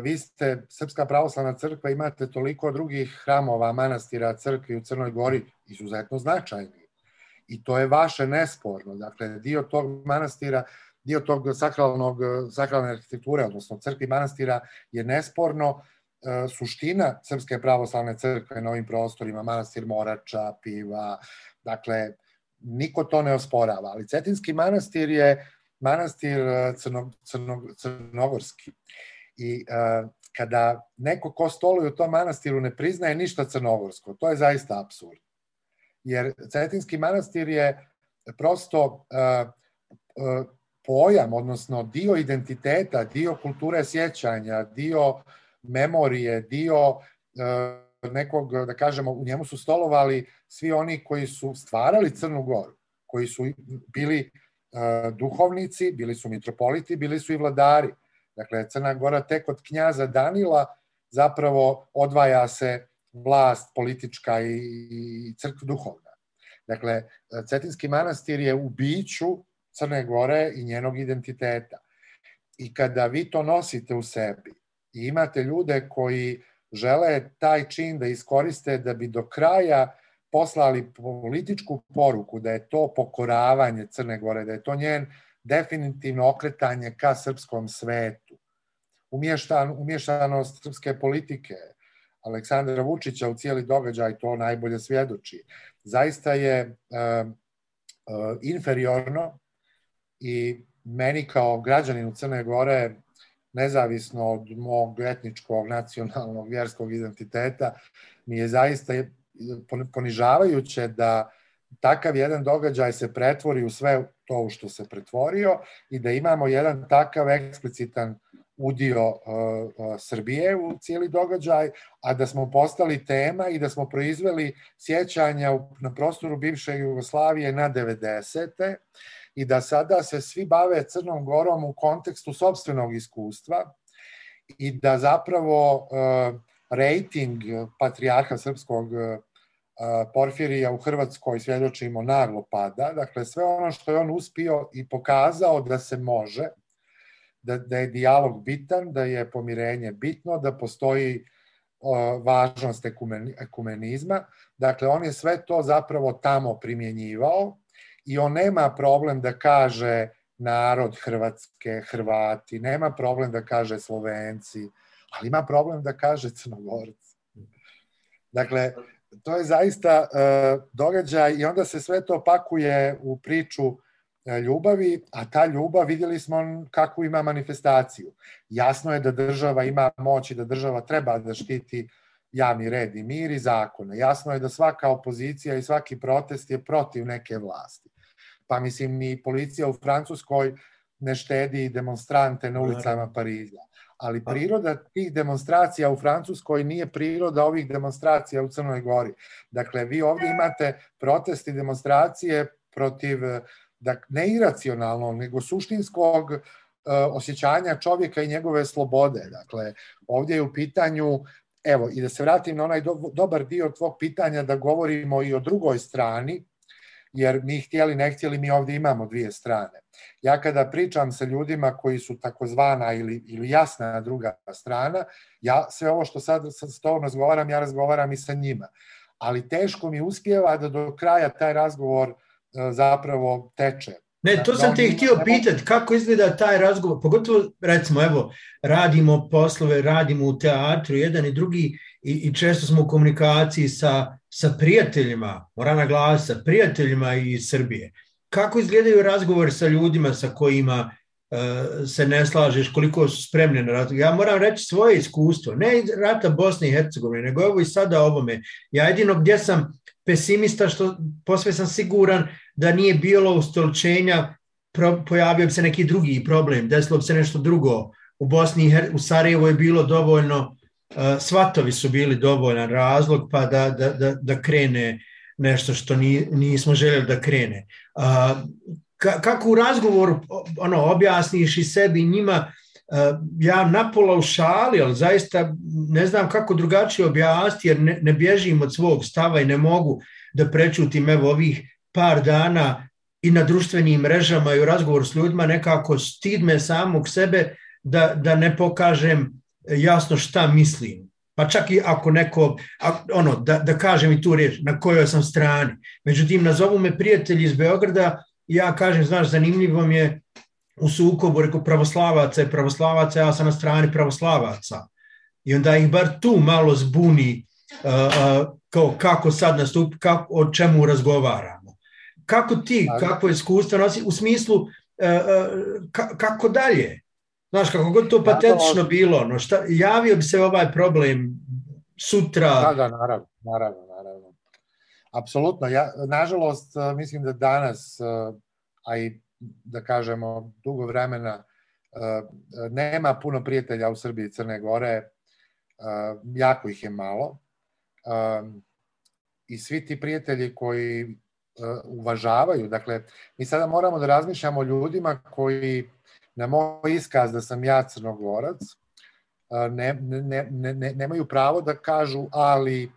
vi ste Srpska pravoslavna crkva, imate toliko drugih hramova, manastira, crkvi u Crnoj Gori, izuzetno značajni. I to je vaše nesporno. Dakle, dio tog manastira, dio tog sakralnog, sakralne arhitekture, odnosno crkvi manastira, je nesporno suština Srpske pravoslavne crkve na ovim prostorima, manastir Morača, Piva, dakle, niko to ne osporava, ali Cetinski manastir je manastir e, crno, crno, crnogorski. I uh, kada neko ko stoluje u tom manastiru ne priznaje ništa crnogorsko, to je zaista absurd. Jer Cetinski manastir je prosto uh, uh, pojam, odnosno dio identiteta, dio kulture sjećanja, dio memorije, dio uh, nekog, da kažemo, u njemu su stolovali svi oni koji su stvarali Crnu Goru, koji su bili uh, duhovnici, bili su mitropoliti, bili su i vladari. Dakle, Crna Gora tek od knjaza Danila zapravo odvaja se vlast politička i, i crkva duhovna. Dakle, Cetinski manastir je u biću Crne Gore i njenog identiteta. I kada vi to nosite u sebi i imate ljude koji žele taj čin da iskoriste da bi do kraja poslali političku poruku da je to pokoravanje Crne Gore, da je to njen definitivno okretanje ka srpskom svetu. Umještan, umještanost srpske politike, Aleksandra Vučića u cijeli događaj to najbolje svjedoči. Zaista je uh, uh, inferiorno i meni kao građaninu Crne Gore nezavisno od mog etničkog, nacionalnog, vjerskog identiteta, mi je zaista ponižavajuće da takav jedan događaj se pretvori u sve to u što se pretvorio i da imamo jedan takav eksplicitan udio uh, uh, Srbije u cijeli događaj, a da smo postali tema i da smo proizveli sjećanja na prostoru bivše Jugoslavije na 90. i da sada se svi bave Crnom Gorom u kontekstu sobstvenog iskustva i da zapravo uh, rating patrijarha srpskog uh, Porfirija u Hrvatskoj svjedočimo naglo pada. Dakle, sve ono što je on uspio i pokazao da se može, da, da je dijalog bitan, da je pomirenje bitno, da postoji važnost ekumenizma. Dakle, on je sve to zapravo tamo primjenjivao i on nema problem da kaže narod Hrvatske, Hrvati, nema problem da kaže Slovenci, ali ima problem da kaže Crnogorci. Dakle, to je zaista uh, događaj i onda se sve to pakuje u priču uh, ljubavi, a ta ljubav vidjeli smo kako ima manifestaciju. Jasno je da država ima moć i da država treba da štiti javni red i mir i zakone. Jasno je da svaka opozicija i svaki protest je protiv neke vlasti. Pa mislim, ni policija u Francuskoj ne štedi demonstrante na ulicama Pariza ali priroda tih demonstracija u Francuskoj nije priroda ovih demonstracija u Crnoj Gori. Dakle, vi ovde imate protesti demonstracije protiv da, ne iracionalnog, nego suštinskog uh, osjećanja čovjeka i njegove slobode. Dakle, ovdje je u pitanju, evo, i da se vratim na onaj do, dobar dio tvog pitanja da govorimo i o drugoj strani, jer mi htjeli, ne htjeli, mi ovdje imamo dvije strane. Ja kada pričam sa ljudima koji su takozvana ili, ili jasna druga strana, ja sve ovo što sad, s tobom razgovaram, ja razgovaram i sa njima. Ali teško mi uspjeva da do kraja taj razgovor e, zapravo teče. Ne, to sam da te htio pitati, kako izgleda taj razgovor, pogotovo, recimo, evo, radimo poslove, radimo u teatru, jedan i drugi, i, i često smo u komunikaciji sa, sa prijateljima, moram naglasiti, sa prijateljima iz Srbije kako izgledaju razgovori sa ljudima sa kojima uh, se ne slažeš, koliko su spremni na razgovor. Ja moram reći svoje iskustvo, ne iz rata Bosne i Hercegovine, nego evo i sada ovome. Ja jedino gdje sam pesimista, što posve sam siguran da nije bilo ustolčenja, pro, pojavio bi se neki drugi problem, desilo bi se nešto drugo. U Bosni i Her u Sarajevo je bilo dovoljno, svatovi su bili dovoljan razlog pa da, da, da, da krene nešto što ni, nismo željeli da krene. A, ka, kako u razgovoru ono, objasniš i sebi i njima, a, ja napola u šali, ali zaista ne znam kako drugačije objasniti jer ne, ne bježim od svog stava i ne mogu da prečutim evo ovih par dana i na društvenim mrežama i u razgovoru s ljudima nekako stid me samog sebe da, da ne pokažem jasno šta mislim pa čak i ako neko, ono, da, da kažem i tu riječ, na kojoj sam strani. Međutim, nazovu me prijatelji iz Beograda i ja kažem, znaš, zanimljivo mi je u sukobu, reko, pravoslavaca i pravoslavaca, ja sam na strani pravoslavaca. I onda ih bar tu malo zbuni uh, uh, kao kako sad nastupi, kako, o čemu razgovaramo. Kako ti, kako je iskustvo nosi, u smislu uh, uh, ka, kako dalje? Znaš, kako god to patetično bilo, no šta, javio bi se ovaj problem sutra. Da, da, naravno, naravno, naravno. Apsolutno, ja, nažalost, eh, mislim da danas, eh, a i da kažemo dugo vremena, eh, nema puno prijatelja u Srbiji i Crne Gore, jako ih je malo. I svi ti prijatelji koji uvažavaju, dakle, mi sada moramo da razmišljamo o ljudima koji na moj iskaz da sam ja crnogorac, ne, ne, ne, ne, nemaju pravo da kažu ali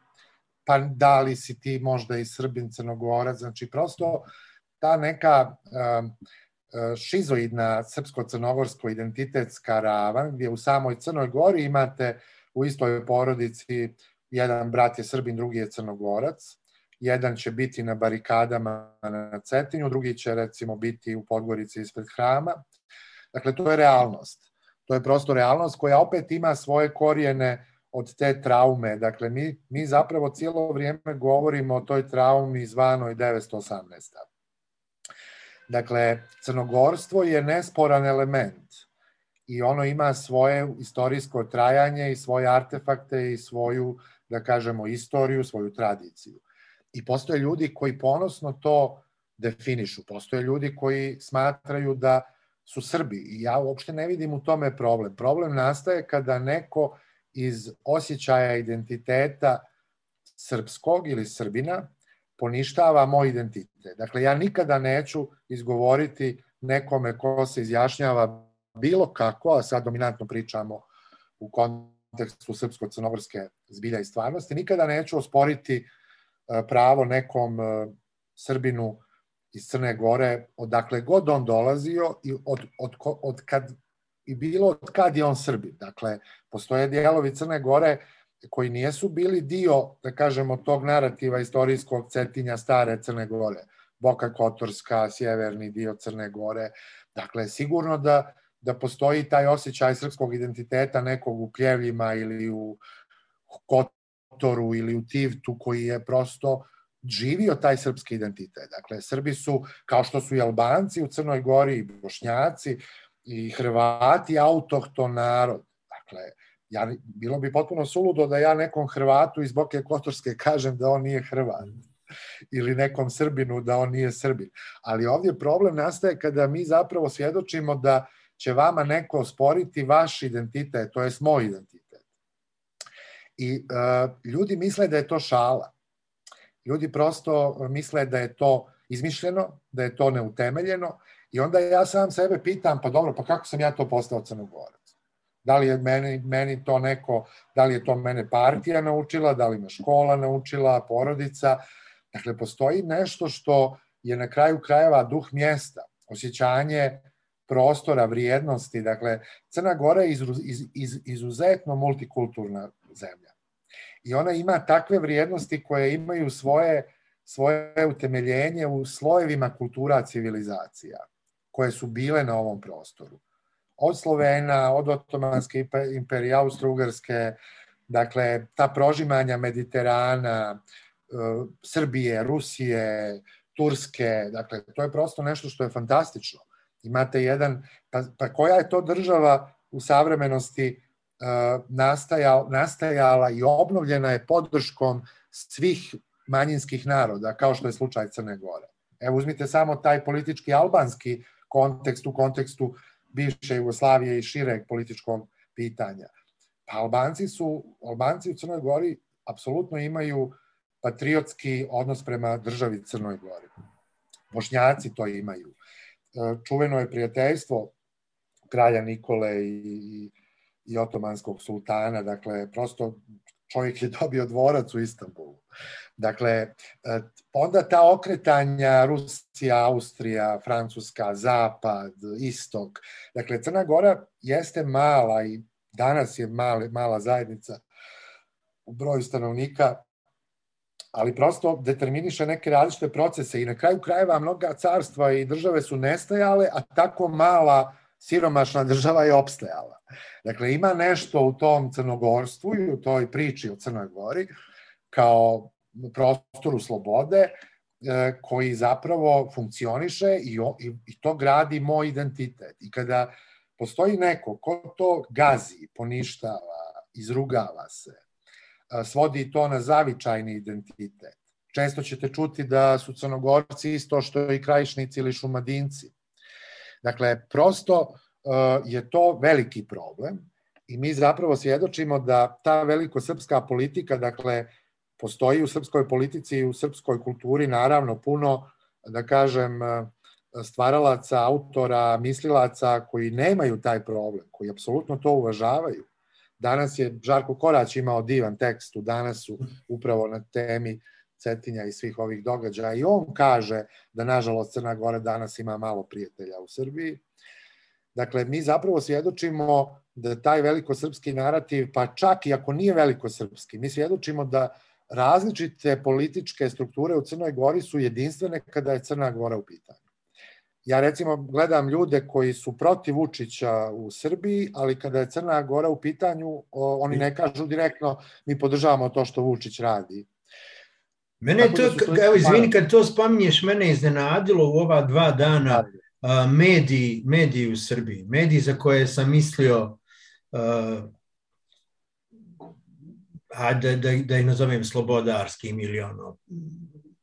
pa da li si ti možda i srbin crnogorac, znači prosto ta neka šizoidna srpsko-crnogorsko identitetska ravan gdje u samoj Crnoj Gori imate u istoj porodici jedan brat je Srbin, drugi je Crnogorac, jedan će biti na barikadama na Cetinju, drugi će recimo biti u Podgorici ispred hrama. Dakle, to je realnost. To je prosto realnost koja opet ima svoje korijene od te traume. Dakle, mi, mi zapravo cijelo vrijeme govorimo o toj traumi zvanoj 918. Dakle, crnogorstvo je nesporan element i ono ima svoje istorijsko trajanje i svoje artefakte i svoju, da kažemo, istoriju, svoju tradiciju. I postoje ljudi koji ponosno to definišu. Postoje ljudi koji smatraju da su Srbi i ja uopšte ne vidim u tome problem. Problem nastaje kada neko iz osjećaja identiteta srpskog ili srbina poništava moj identitet. Dakle, ja nikada neću izgovoriti nekome ko se izjašnjava bilo kako, a sad dominantno pričamo u kontekstu srpsko-crnogorske zbilja i stvarnosti, nikada neću osporiti e, pravo nekom e, Srbinu iz Crne Gore, odakle god on dolazio i od, od, od kad i bilo od kad je on Srbin. Dakle, postoje dijelovi Crne Gore koji nijesu bili dio, da kažemo, tog narativa istorijskog cetinja stare Crne Gore. Boka Kotorska, sjeverni dio Crne Gore. Dakle, sigurno da, da postoji taj osjećaj srpskog identiteta nekog u Pljevljima ili u Kotoru ili u Tivtu koji je prosto živio taj srpski identitet. Dakle, Srbi su, kao što su i Albanci u Crnoj Gori, i Bošnjaci, i Hrvati, autohton narod. Dakle, ja, bilo bi potpuno suludo da ja nekom Hrvatu iz Boke Kotorske kažem da on nije Hrvat ili nekom Srbinu da on nije Srbin. Ali ovdje problem nastaje kada mi zapravo svjedočimo da će vama neko osporiti vaš identitet, to je moj identitet. I uh, ljudi misle da je to šala. Ljudi prosto misle da je to izmišljeno, da je to neutemeljeno i onda ja sam sebe pitam, pa dobro, pa kako sam ja to postao crnogorac? Da li je meni, meni to neko, da li je to mene partija naučila, da li me škola naučila, porodica. Dakle, postoji nešto što je na kraju krajeva duh mjesta, osjećanje prostora, vrijednosti. Dakle, Crna Gora je iz, iz, iz, izuzetno multikulturna zemlja i ona ima takve vrijednosti koje imaju svoje, svoje utemeljenje u slojevima kultura civilizacija koje su bile na ovom prostoru. Od Slovena, od Otomanske imperije, Austro-Ugarske, dakle, ta prožimanja Mediterana, e, Srbije, Rusije, Turske, dakle, to je prosto nešto što je fantastično. Imate jedan, pa, pa koja je to država u savremenosti nastajala, nastajala i obnovljena je podrškom svih manjinskih naroda, kao što je slučaj Crne Gore. Evo, uzmite samo taj politički albanski kontekst u kontekstu bivše Jugoslavije i šireg političkog pitanja. Pa Albanci su, Albanci u Crnoj Gori apsolutno imaju patriotski odnos prema državi Crnoj Gori. Bošnjaci to imaju. Čuveno je prijateljstvo kralja Nikole i, i otomanskog sultana, dakle, prosto čovjek je dobio dvorac u Istanbulu. Dakle, e, onda ta okretanja Rusija, Austrija, Francuska, Zapad, Istok. Dakle, Crna Gora jeste mala i danas je male, mala zajednica u broju stanovnika, ali prosto determiniše neke različite procese i na kraju krajeva mnoga carstva i države su nestajale, a tako mala siromašna država je opstajala. Dakle, ima nešto u tom crnogorstvu i u toj priči o Crnoj Gori kao prostoru slobode e, koji zapravo funkcioniše i, i, i to gradi moj identitet. I kada postoji neko ko to gazi, poništava, izrugava se, e, svodi to na zavičajni identitet. Često ćete čuti da su crnogorci isto što i krajišnici ili šumadinci. Dakle, prosto uh, je to veliki problem i mi zapravo svjedočimo da ta veliko srpska politika, dakle, postoji u srpskoj politici i u srpskoj kulturi naravno puno, da kažem, uh, stvaralaca, autora, mislilaca koji nemaju taj problem, koji apsolutno to uvažavaju. Danas je Žarko Korać imao divan tekst u Danasu upravo na temi Cetinja i svih ovih događaja i on kaže da nažalost Crna Gora danas ima malo prijatelja u Srbiji. Dakle, mi zapravo svjedočimo da taj velikosrpski narativ, pa čak i ako nije velikosrpski, mi svjedočimo da različite političke strukture u Crnoj Gori su jedinstvene kada je Crna Gora u pitanju. Ja recimo gledam ljude koji su protiv Vučića u Srbiji, ali kada je Crna Gora u pitanju, oni ne kažu direktno mi podržavamo to što Vučić radi Mene to, evo izvini, kad to spominješ, mene iznenadilo u ova dva dana mediji, mediji u Srbiji, mediji za koje sam mislio a da, da, da ih nazovem slobodarskim ili ono,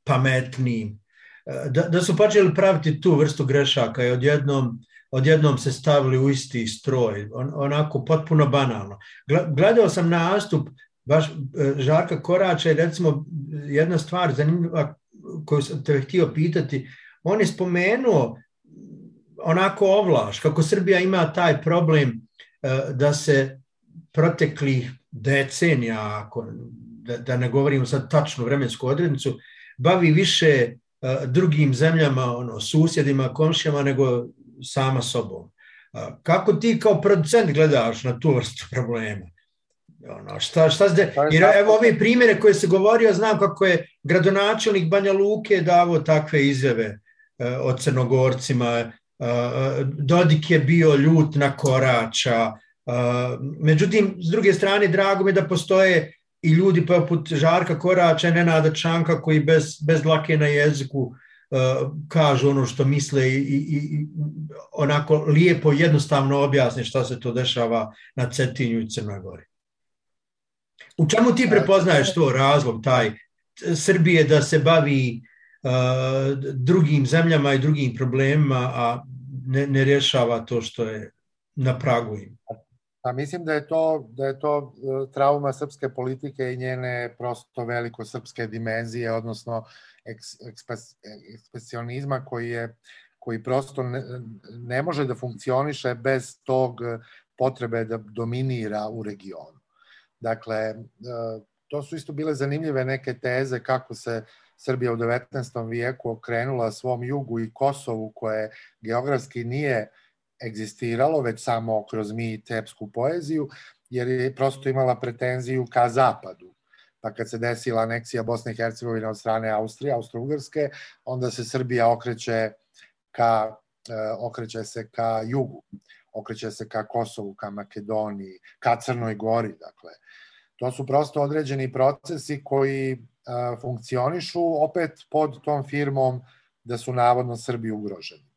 pametnim, da, da su počeli praviti tu vrstu grešaka i odjednom, odjednom se stavili u isti stroj, on, onako potpuno banalno. Gledao sam nastup baš e, Žarka Korača i recimo jedna stvar zanimljiva koju sam te htio pitati, on je spomenuo onako ovlaš, kako Srbija ima taj problem e, da se proteklih decenija, ako, da, da ne govorimo sad tačnu vremensku odrednicu, bavi više uh, drugim zemljama, ono, susjedima, komšijama, nego sama sobom. Kako ti kao producent gledaš na tu vrstu problema? Ono, šta, šta zde, pa jer evo ove primjere koje se govorio, znam kako je gradonačelnik Banja Luke davo takve izjave uh, o Crnogorcima, Dodik je bio ljut na Korača, međutim, s druge strane, drago mi da postoje i ljudi poput Žarka Korača i Nenada Čanka koji bez, bez lake na jeziku uh, kažu ono što misle i, i, i onako lijepo, jednostavno objasne šta se to dešava na Cetinju i Crnoj Gori. U čemu ti prepoznaješ to razlog, taj Srbije da se bavi uh, drugim zemljama i drugim problemima, a ne, ne rješava to što je na pragu im? Pa mislim da je to da je to e, trauma srpske politike i njene prosto veliko srpske dimenzije, odnosno eks, ekspresionizma koji je koji prosto ne, ne može da funkcioniše bez tog potrebe da dominira u regionu. Dakle, e, to su isto bile zanimljive neke teze kako se Srbija u 19. vijeku okrenula svom jugu i Kosovu koje geografski nije egzistiralo, već samo kroz mi tepsku poeziju, jer je prosto imala pretenziju ka zapadu. Pa kad se desila aneksija Bosne i Hercegovine od strane Austrije, Austro-Ugrske, onda se Srbija okreće ka, e, okreće se ka jugu, okreće se ka Kosovu, ka Makedoniji, ka Crnoj Gori, dakle. To su prosto određeni procesi koji e, funkcionišu opet pod tom firmom da su navodno Srbi ugroženi.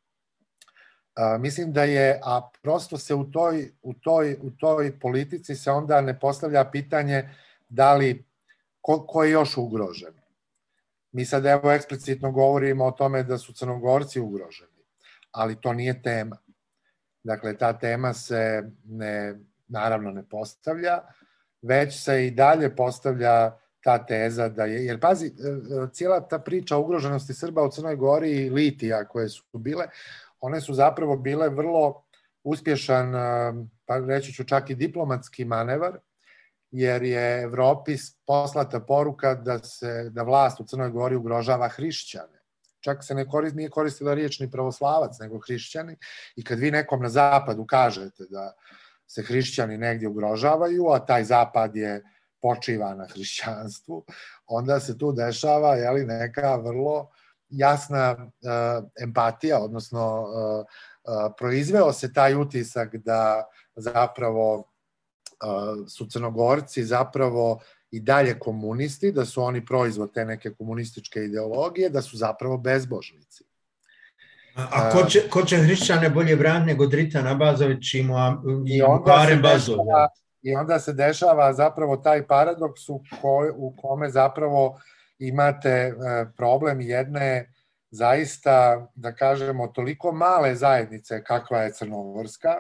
A, mislim da je, a prosto se u toj, u, toj, u toj politici se onda ne postavlja pitanje da li, ko, ko je još ugrožen. Mi sad evo eksplicitno govorimo o tome da su crnogorci ugroženi, ali to nije tema. Dakle, ta tema se ne, naravno ne postavlja, već se i dalje postavlja ta teza da je, jer pazi, e, e, cijela ta priča o ugroženosti Srba u Crnoj Gori i Litija koje su bile, one su zapravo bile vrlo uspješan, pa reći ću čak i diplomatski manevar, jer je Evropi poslata poruka da se da vlast u Crnoj Gori ugrožava hrišćane. Čak se ne koristi, nije koristila riječ ni pravoslavac, nego hrišćani. I kad vi nekom na zapadu kažete da se hrišćani negdje ugrožavaju, a taj zapad je počiva na hrišćanstvu, onda se tu dešava jeli, neka vrlo jasna uh, empatija, odnosno uh, uh, proizveo se taj utisak da zapravo su crnogorci zapravo i dalje komunisti, da su oni proizvod te neke komunističke ideologije, da su zapravo bezbožnici. A, a ko, će, ko će hrišćane bolje braniti nego Dritan Abazović i, i, i Barem Bazov? I onda se dešava zapravo taj paradoks u, ko, u kome zapravo imate e, problem jedne zaista, da kažemo, toliko male zajednice kakva je Crnogorska,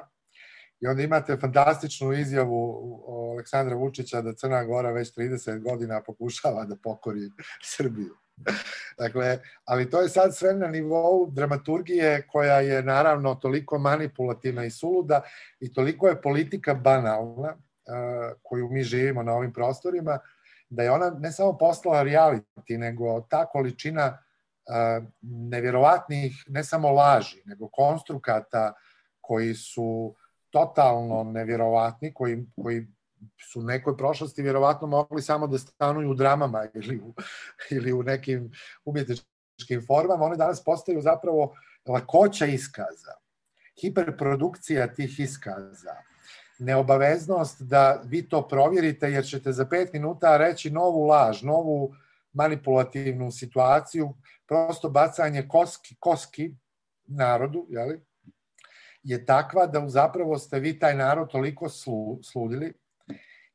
I onda imate fantastičnu izjavu Aleksandra Vučića da Crna Gora već 30 godina pokušava da pokori Srbiju. dakle, ali to je sad sve na nivou dramaturgije koja je naravno toliko manipulativna i suluda i toliko je politika banalna koju mi živimo na ovim prostorima, da je ona ne samo postala reality, nego ta količina nevjerovatnih, ne samo laži, nego konstrukata koji su totalno nevjerovatni, koji, koji su u nekoj prošlosti vjerovatno mogli samo da stanuju u dramama ili u, ili u nekim umjetničkim formama, one danas postaju zapravo lakoća iskaza, hiperprodukcija tih iskaza, neobaveznost da vi to provjerite jer ćete za pet minuta reći novu laž, novu manipulativnu situaciju, prosto bacanje koski, koski narodu, jeli, je takva da zapravo ste vi taj narod toliko slu, sludili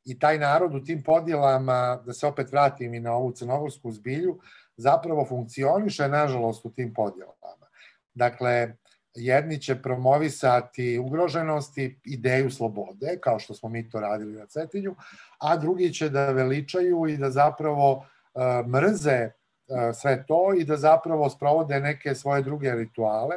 i taj narod u tim podjelama, da se opet vratim i na ovu crnogorsku zbilju, zapravo funkcioniše, nažalost, u tim podjelama. Dakle, jedni će promovisati ugroženosti, ideju slobode, kao što smo mi to radili na Cetinju, a drugi će da veličaju i da zapravo uh, mrze uh, sve to i da zapravo sprovode neke svoje druge rituale.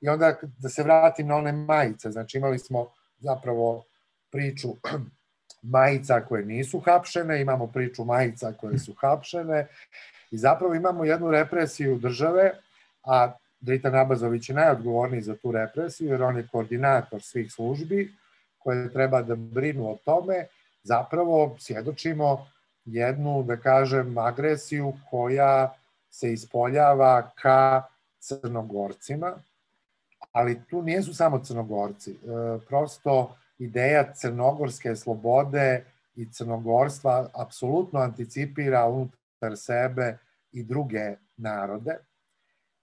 I onda da se vratim na one majice, znači imali smo zapravo priču majica koje nisu hapšene, imamo priču majica koje su hapšene i zapravo imamo jednu represiju države, a Drita Nabazović je najodgovorniji za tu represiju, jer on je koordinator svih službi koje treba da brinu o tome, zapravo svjedočimo jednu, da kažem, agresiju koja se ispoljava ka crnogorcima, ali tu nijesu samo crnogorci. E, prosto ideja crnogorske slobode i crnogorstva apsolutno anticipira unutar sebe i druge narode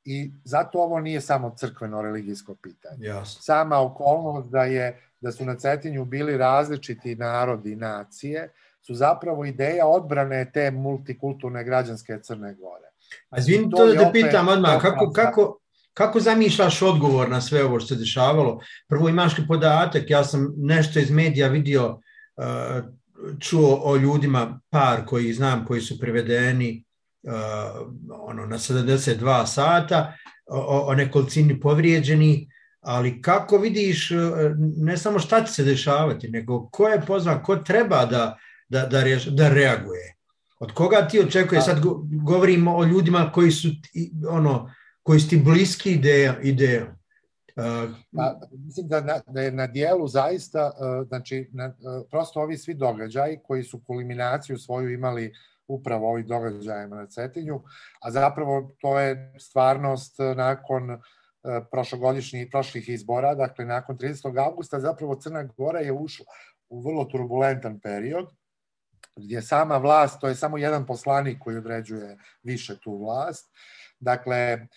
i zato ovo nije samo crkveno-religijsko pitanje. Jasno. Sama okolnost da, je, da su na Cetinju bili različiti narodi i nacije su zapravo ideja odbrane te multikulturne građanske Crne Gore. A izvini to, to da te pitam odmah, kako, kako, kako zamišljaš odgovor na sve ovo što se dešavalo? Prvo imaš li podatak, ja sam nešto iz medija vidio, uh, čuo o ljudima, par koji znam, koji su prevedeni uh, ono, na 72 sata, o, o nekolicini povrijeđeni, ali kako vidiš uh, ne samo šta će se dešavati, nego ko je pozvan, ko treba da, da, da, re, da reaguje? Od koga ti očekuje? Sad govorimo o ljudima koji su ono, koji su ti bliski ideja, ideja. Uh, pa, mislim da, na, da je na dijelu zaista, uh, znači, na, uh, prosto ovi svi događaji koji su kulminaciju svoju imali upravo ovih događajima na Cetinju, a zapravo to je stvarnost nakon prošlogodišnjih prošlih izbora, dakle nakon 30. augusta zapravo Crna Gora je ušla u vrlo turbulentan period, gdje sama vlast, to je samo jedan poslanik koji određuje više tu vlast, Dakle,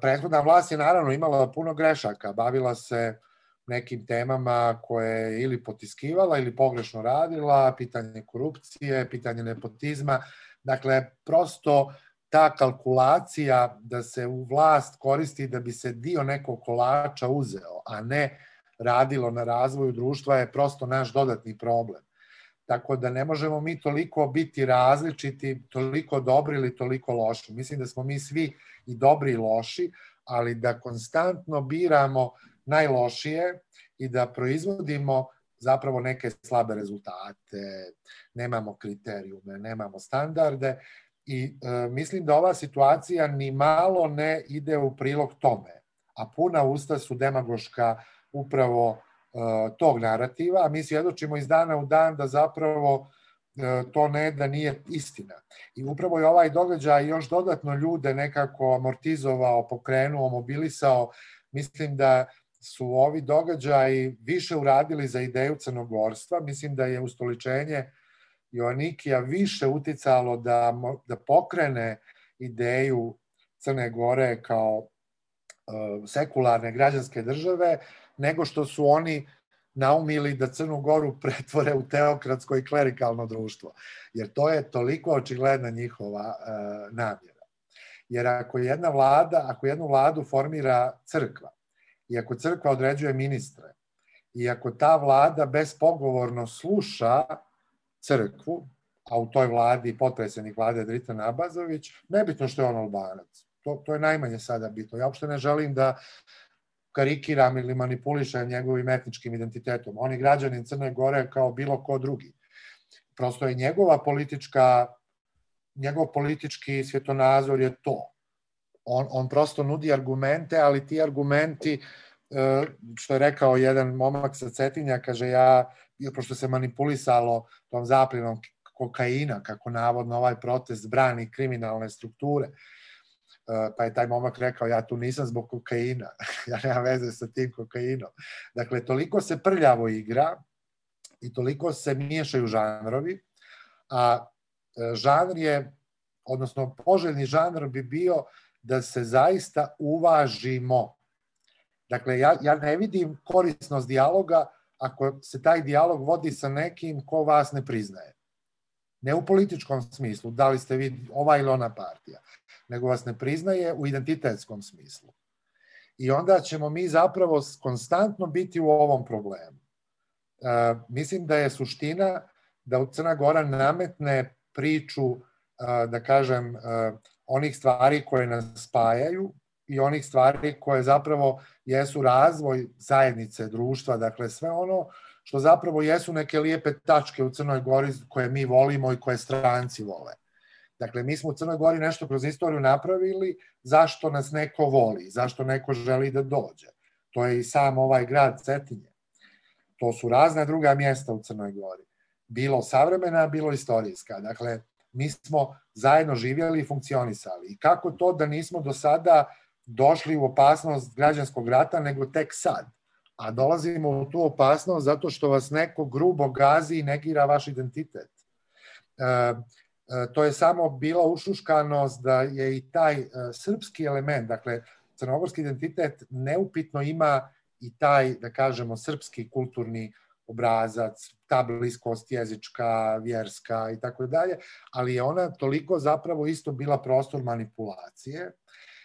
prethodna vlast je naravno imala puno grešaka, bavila se nekim temama koje je ili potiskivala ili pogrešno radila, pitanje korupcije, pitanje nepotizma. Dakle, prosto ta kalkulacija da se u vlast koristi da bi se dio nekog kolača uzeo, a ne radilo na razvoju društva je prosto naš dodatni problem. Tako da ne možemo mi toliko biti različiti, toliko dobri ili toliko loši. Mislim da smo mi svi i dobri i loši, ali da konstantno biramo najlošije i da proizvodimo zapravo neke slabe rezultate, nemamo kriterijume, nemamo standarde i e, mislim da ova situacija ni malo ne ide u prilog tome, a puna usta su demagoška upravo e, tog narativa, a mi svjedočimo iz dana u dan da zapravo E, to ne da nije istina. I upravo je ovaj događaj još dodatno ljude nekako amortizovao, pokrenuo, mobilisao. Mislim da su ovi događaji više uradili za ideju crnogorstva. Mislim da je ustoličenje Joannikija više uticalo da, da pokrene ideju Crne Gore kao uh, sekularne građanske države, nego što su oni naumili da Crnu Goru pretvore u teokratsko i klerikalno društvo. Jer to je toliko očigledna njihova e, namjera. Jer ako jedna vlada, ako jednu vladu formira crkva, i ako crkva određuje ministre, i ako ta vlada bespogovorno sluša crkvu, a u toj vladi potpredsjednik vlade Dritan Abazović, nebitno što je on albanac. To, to je najmanje sada bitno. Ja uopšte ne želim da karikiram ili manipulišem njegovim etničkim identitetom. On je građanin Crne Gore kao bilo ko drugi. Prosto je njegova politička, njegov politički svjetonazor je to. On, on prosto nudi argumente, ali ti argumenti, e, što je rekao jedan momak sa Cetinja, kaže ja, pošto se manipulisalo tom zaplinom kokaina, kako navodno ovaj protest brani kriminalne strukture, pa je taj momak rekao ja tu nisam zbog kokaina, ja nemam veze sa tim kokainom. Dakle, toliko se prljavo igra i toliko se miješaju žanrovi, a e, žanr je, odnosno poželjni žanr bi bio da se zaista uvažimo Dakle, ja, ja ne vidim korisnost dijaloga ako se taj dijalog vodi sa nekim ko vas ne priznaje. Ne u političkom smislu, da li ste vi ova ili ona partija, nego vas ne priznaje u identitetskom smislu. I onda ćemo mi zapravo konstantno biti u ovom problemu. E, mislim da je suština da Crna Gora nametne priču, e, da kažem, e, onih stvari koje nas spajaju i onih stvari koje zapravo jesu razvoj zajednice, društva, dakle sve ono što zapravo jesu neke lijepe tačke u Crnoj Gori koje mi volimo i koje stranci vole. Dakle, mi smo u Crnoj Gori nešto kroz istoriju napravili, zašto nas neko voli, zašto neko želi da dođe. To je i sam ovaj grad Cetinje. To su razne druga mjesta u Crnoj Gori. Bilo savremena, bilo istorijska. Dakle, mi smo zajedno živjeli i funkcionisali. I kako to da nismo do sada došli u opasnost građanskog rata, nego tek sad? A dolazimo u tu opasnost zato što vas neko grubo gazi i negira vaš identitet. E, to je samo bila ušuškanost da je i taj e, srpski element, dakle, crnogorski identitet neupitno ima i taj, da kažemo, srpski kulturni obrazac, ta bliskost jezička, vjerska i tako dalje, ali je ona toliko zapravo isto bila prostor manipulacije,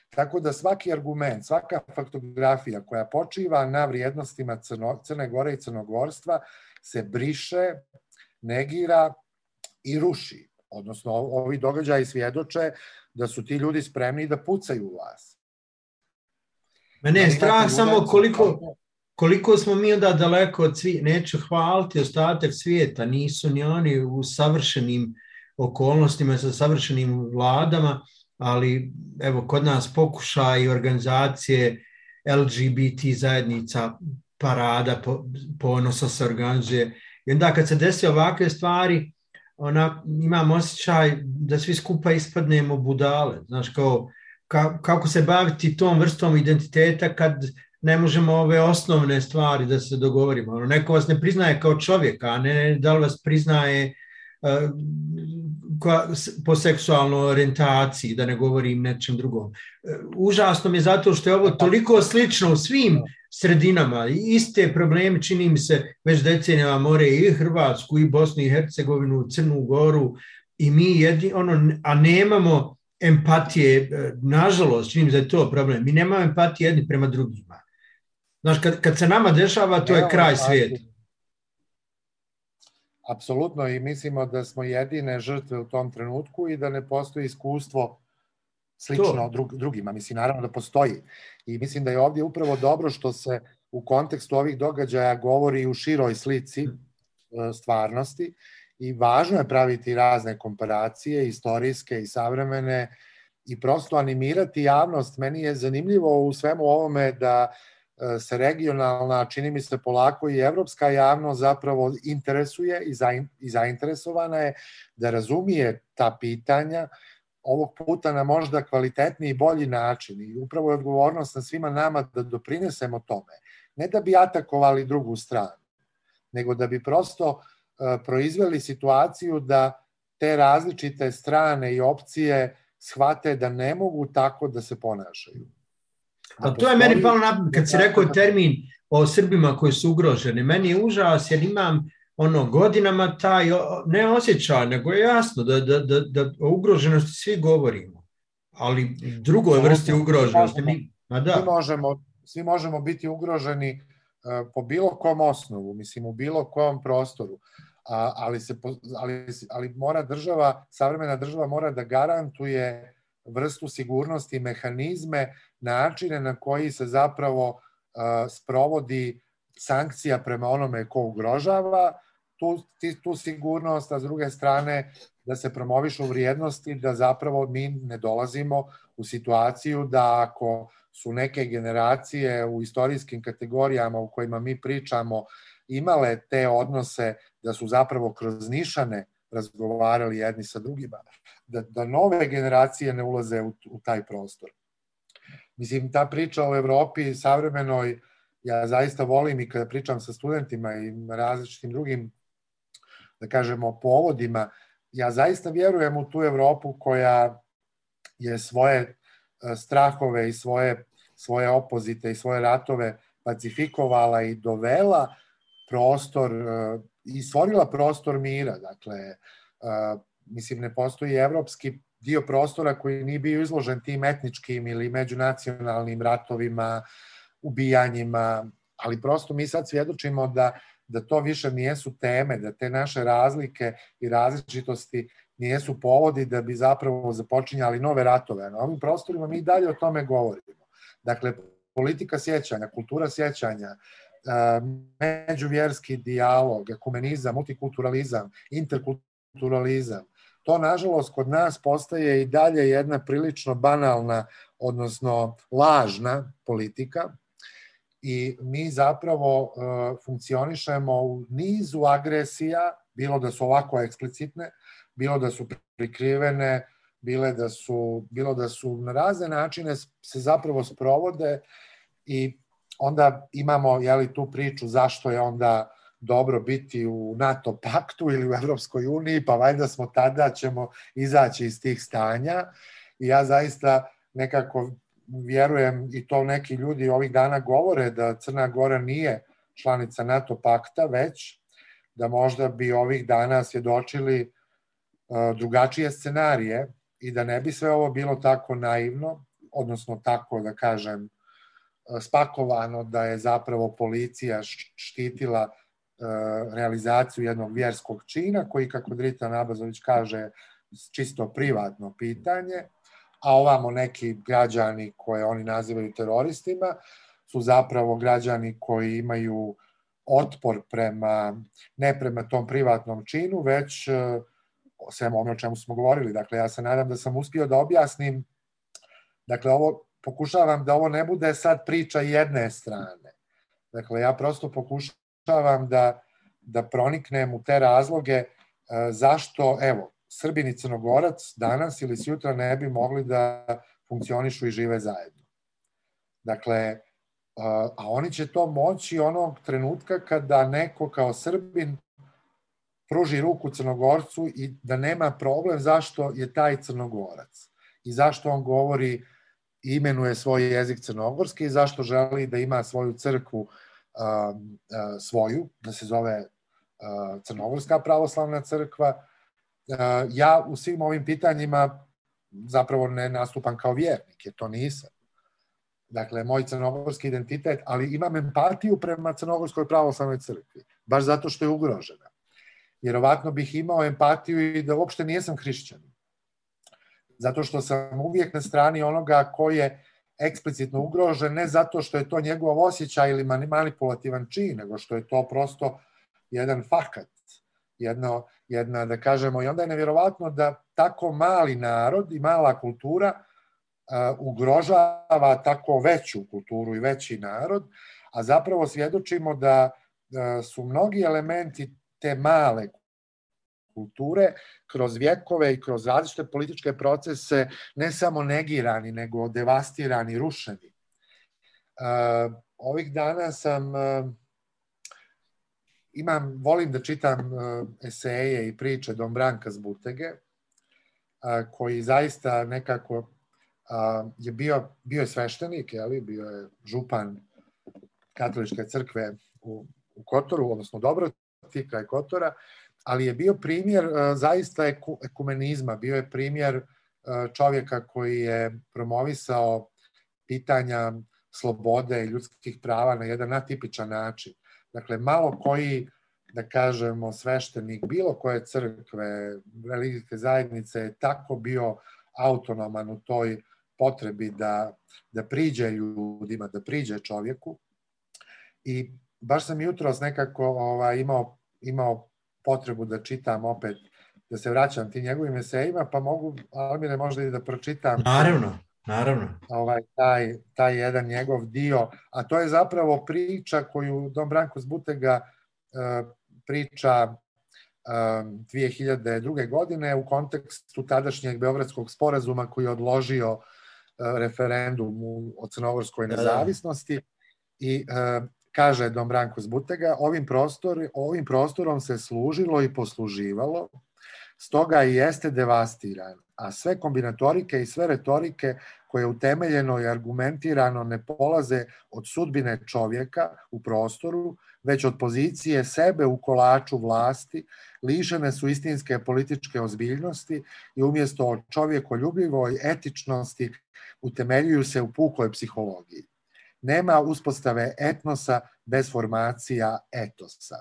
tako da svaki argument, svaka faktografija koja počiva na vrijednostima Crno, Crne Gore i Crnogorstva se briše, negira i ruši. Odnosno, ovi događaji svjedoče da su ti ljudi spremni da pucaju u vas. Mene je strah samo koliko, koliko smo mi onda daleko od svijeta, neću hvaliti ostatak svijeta, nisu ni oni u savršenim okolnostima sa savršenim vladama, ali evo kod nas pokušaj i organizacije LGBT zajednica parada po, ponosa se organizuje i onda kad se desi ovakve stvari ona, imam osjećaj da svi skupa ispadnemo budale znaš kao ka, kako se baviti tom vrstom identiteta kad ne možemo ove osnovne stvari da se dogovorimo. Ono, neko vas ne priznaje kao čovjeka, a ne da li vas priznaje uh, po seksualnoj orijentaciji, da ne govorim nečem drugom. Uh, užasno mi je zato što je ovo toliko slično u svim sredinama. Iste probleme čini mi se već decenijama more i Hrvatsku i Bosnu i Hercegovinu, Crnu Goru i mi jedni, ono, a nemamo empatije, nažalost, čini mi se da je to problem, mi nemamo empatije jedni prema drugima. Znaš, kad, kad se nama dešava, to je kraj svijeta. Apsolutno i mislimo da smo jedine žrtve u tom trenutku i da ne postoji iskustvo slično drug, drugima. Mislim, naravno da postoji. I mislim da je ovdje upravo dobro što se u kontekstu ovih događaja govori u široj slici e, stvarnosti i važno je praviti razne komparacije, istorijske i savremene i prosto animirati javnost. Meni je zanimljivo u svemu ovome da e, se regionalna, čini mi se polako i evropska javnost zapravo interesuje i zainteresovana je da razumije ta pitanja ovog puta na možda kvalitetniji i bolji način i upravo je odgovornost na svima nama da doprinesemo tome. Ne da bi atakovali drugu stranu, nego da bi prosto E, proizveli situaciju da te različite strane i opcije shvate da ne mogu tako da se ponašaju. A to je meni palo na kad si rekao termin o Srbima koji su ugroženi. Meni je užas jer imam ono godinama taj ne osjećaj, nego je jasno da, da, da, da o ugroženosti svi govorimo. Ali drugoj vrsti ugroženosti. Mi, a da. Svi, možemo, svi možemo biti ugroženi e, po bilo kom osnovu, mislim u bilo kom prostoru a, ali, se, ali, ali mora država, savremena država mora da garantuje vrstu sigurnosti, mehanizme, načine na koji se zapravo a, sprovodi sankcija prema onome ko ugrožava tu, tu sigurnost, a s druge strane da se promovišu vrijednosti, da zapravo mi ne dolazimo u situaciju da ako su neke generacije u istorijskim kategorijama u kojima mi pričamo imale te odnose da su zapravo kroz nišane razgovarali jedni sa drugima, da, da nove generacije ne ulaze u, u taj prostor. Mislim, ta priča o Evropi savremenoj, ja zaista volim i kada pričam sa studentima i različitim drugim, da kažemo, povodima, ja zaista vjerujem u tu Evropu koja je svoje e, strahove i svoje svoje opozite i svoje ratove pacifikovala i dovela prostor i stvorila prostor mira. Dakle, mislim, ne postoji evropski dio prostora koji nije bio izložen tim etničkim ili međunacionalnim ratovima, ubijanjima, ali prosto mi sad svjedočimo da, da to više nijesu teme, da te naše razlike i različitosti nijesu povodi da bi zapravo započinjali nove ratove. Na ovim prostorima mi dalje o tome govorimo. Dakle, politika sjećanja, kultura sjećanja, međuvjerski dijalog, ekumenizam, multikulturalizam, interkulturalizam, to nažalost kod nas postaje i dalje jedna prilično banalna, odnosno lažna politika i mi zapravo uh, funkcionišemo u nizu agresija, bilo da su ovako eksplicitne, bilo da su prikrivene, bile da su, bilo da su na razne načine se zapravo sprovode i onda imamo jeli, tu priču zašto je onda dobro biti u NATO paktu ili u Evropskoj uniji, pa valjda smo tada ćemo izaći iz tih stanja. I ja zaista nekako vjerujem i to neki ljudi ovih dana govore da Crna Gora nije članica NATO pakta, već da možda bi ovih dana svjedočili e, drugačije scenarije i da ne bi sve ovo bilo tako naivno, odnosno tako da kažem e, spakovano da je zapravo policija štitila E, realizaciju jednog vjerskog čina, koji, kako Drita Nabazović kaže, čisto privatno pitanje, a ovamo neki građani koje oni nazivaju teroristima su zapravo građani koji imaju otpor prema, ne prema tom privatnom činu, već e, sve ono o čemu smo govorili. Dakle, ja se nadam da sam uspio da objasnim, dakle, ovo, pokušavam da ovo ne bude sad priča jedne strane. Dakle, ja prosto pokušavam pokušavam da, da proniknem u te razloge e, zašto, evo, Srbin i Crnogorac danas ili sutra ne bi mogli da funkcionišu i žive zajedno. Dakle, a oni će to moći onog trenutka kada neko kao Srbin pruži ruku Crnogorcu i da nema problem zašto je taj Crnogorac i zašto on govori imenuje svoj jezik crnogorski i zašto želi da ima svoju crkvu svoju, da se zove Crnogorska pravoslavna crkva. Ja u svim ovim pitanjima zapravo ne nastupam kao vjernik, jer to nisam. Dakle, moj crnogorski identitet, ali imam empatiju prema Crnogorskoj pravoslavnoj crkvi, baš zato što je ugrožena. Vjerovatno bih imao empatiju i da uopšte nijesam hrišćan. Zato što sam uvijek na strani onoga ko je eksplicitno ugrožen, ne zato što je to njegov osjećaj ili manipulativan čin, nego što je to prosto jedan fakat, jedno, jedna, da kažemo, i onda je nevjerovatno da tako mali narod i mala kultura uh, ugrožava tako veću kulturu i veći narod, a zapravo svjedočimo da uh, su mnogi elementi te male kulture kroz vjekove i kroz različite političke procese ne samo negirani, nego devastirani, rušeni. Uh, ovih dana sam uh, imam, volim da čitam uh, eseje i priče Dom Branka Zbutege, uh, koji zaista nekako uh, je bio, bio je sveštenik, ali bio je župan katoličke crkve u, u Kotoru, odnosno Dobroti, kraj Kotora, ali je bio primjer e, zaista ekumenizma, bio je primjer e, čovjeka koji je promovisao pitanja slobode i ljudskih prava na jedan natipičan način. Dakle, malo koji, da kažemo, sveštenik bilo koje crkve, religijske zajednice je tako bio autonoman u toj potrebi da, da priđe ljudima, da priđe čovjeku. I baš sam jutros nekako ovaj, imao, imao potrebu da čitam opet, da se vraćam tim njegovim esejima, pa mogu, Almire, možda i da pročitam. Naravno, naravno. Ovaj, taj, taj jedan njegov dio, a to je zapravo priča koju Don Branko Zbutega uh, priča um, 2002. godine u kontekstu tadašnjeg Beogradskog sporazuma koji je odložio uh, referendum o crnogorskoj nezavisnosti da, da. i uh, Kaže Dom Branko Zbutega, ovim, prostor, ovim prostorom se služilo i posluživalo, stoga i jeste devastiran, a sve kombinatorike i sve retorike koje utemeljeno i argumentirano ne polaze od sudbine čovjeka u prostoru, već od pozicije sebe u kolaču vlasti, lišene su istinske političke ozbiljnosti i umjesto o čovjekoljubivoj etičnosti utemeljuju se u pukoj psihologiji. Nema uspostave etnosa bez formacija etosa.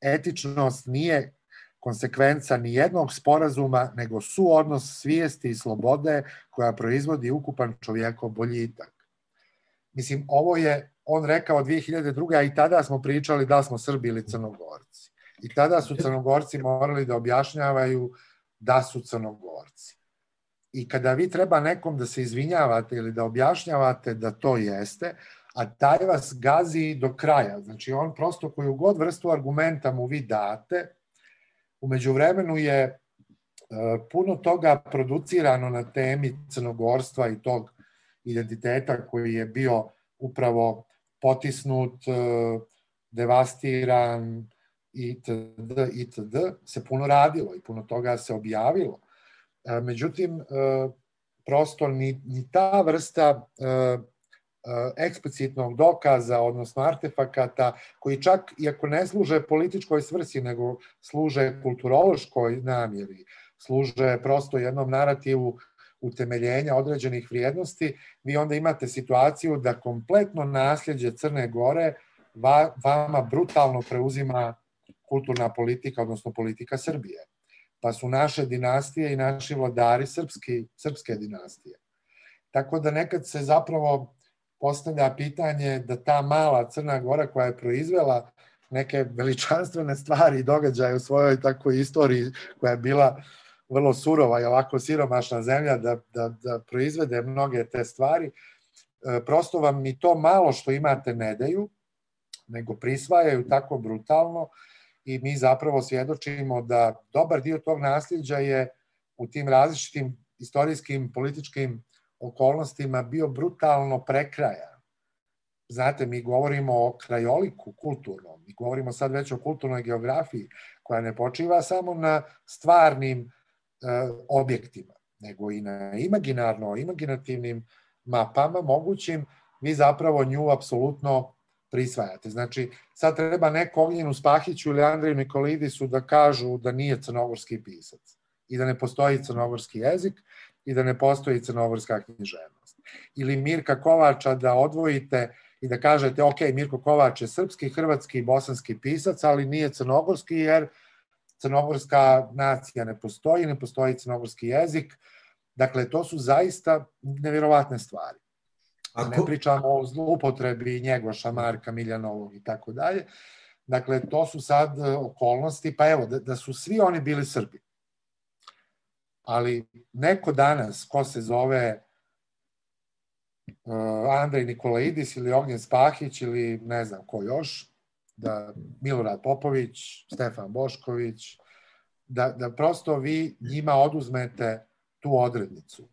Etičnost nije konsekvenca ni jednog sporazuma, nego suodnos svijesti i slobode koja proizvodi ukupan čovjekov boljitak. Mislim, ovo je on rekao 2002. a i tada smo pričali da smo Srbi ili Crnogorci. I tada su Crnogorci morali da objašnjavaju da su Crnogorci. I kada vi treba nekom da se izvinjavate ili da objašnjavate da to jeste, a taj vas gazi do kraja. Znači on prosto koju god vrstu argumenta mu vi date, umeđu vremenu je e, puno toga producirano na temi crnogorstva i tog identiteta koji je bio upravo potisnut, e, devastiran itd. itd. se puno radilo i puno toga se objavilo. E, međutim, prosto ni, ni ta vrsta eksplicitnog dokaza, odnosno artefakata, koji čak, iako ne služe političkoj svrsi, nego služe kulturološkoj namjeri, služe prosto jednom narativu utemeljenja određenih vrijednosti, vi onda imate situaciju da kompletno nasljeđe Crne Gore va, vama brutalno preuzima kulturna politika, odnosno politika Srbije. Pa su naše dinastije i naši vladari srpski, srpske dinastije. Tako da nekad se zapravo postavlja pitanje da ta mala Crna Gora koja je proizvela neke veličanstvene stvari i događaje u svojoj takvoj istoriji koja je bila vrlo surova i ovako siromašna zemlja da, da, da proizvede mnoge te stvari, e, prosto vam ni to malo što imate ne daju, nego prisvajaju tako brutalno i mi zapravo svjedočimo da dobar dio tog nasljeđa je u tim različitim istorijskim, političkim okolnostima bio brutalno prekrajan. Znate, mi govorimo o krajoliku kulturnom, mi govorimo sad već o kulturnoj geografiji, koja ne počiva samo na stvarnim e, objektima, nego i na imaginarno, imaginativnim mapama mogućim, vi zapravo nju apsolutno prisvajate. Znači, sad treba neko Ognjenu Spahiću ili Andreju Nikolidisu da kažu da nije crnogorski pisac i da ne postoji crnogorski jezik, i da ne postoji crnogorska književnost. Ili Mirka Kovača da odvojite i da kažete, ok, Mirko Kovač je srpski, hrvatski i bosanski pisac, ali nije crnogorski jer crnogorska nacija ne postoji, ne postoji crnogorski jezik. Dakle, to su zaista nevjerovatne stvari. A ne pričamo o zlupotrebi Njegoša, Marka, Miljanovog i tako dalje. Dakle, to su sad okolnosti, pa evo, da, da su svi oni bili Srbi ali neko danas, ko se zove uh, Andrej Nikolaidis ili Ognjen Spahić ili ne znam ko još, da Milorad Popović, Stefan Bošković, da, da prosto vi njima oduzmete tu odrednicu.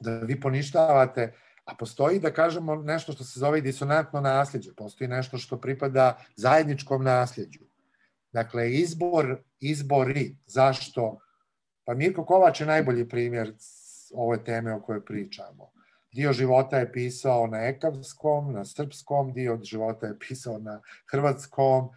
Da vi poništavate, a postoji da kažemo nešto što se zove disonantno nasljeđe, postoji nešto što pripada zajedničkom nasljeđu. Dakle, izbor, izbori, zašto Pa Mirko Kovač je najbolji primjer ove teme o kojoj pričamo. Dio života je pisao na ekavskom, na srpskom, dio života je pisao na hrvatskom,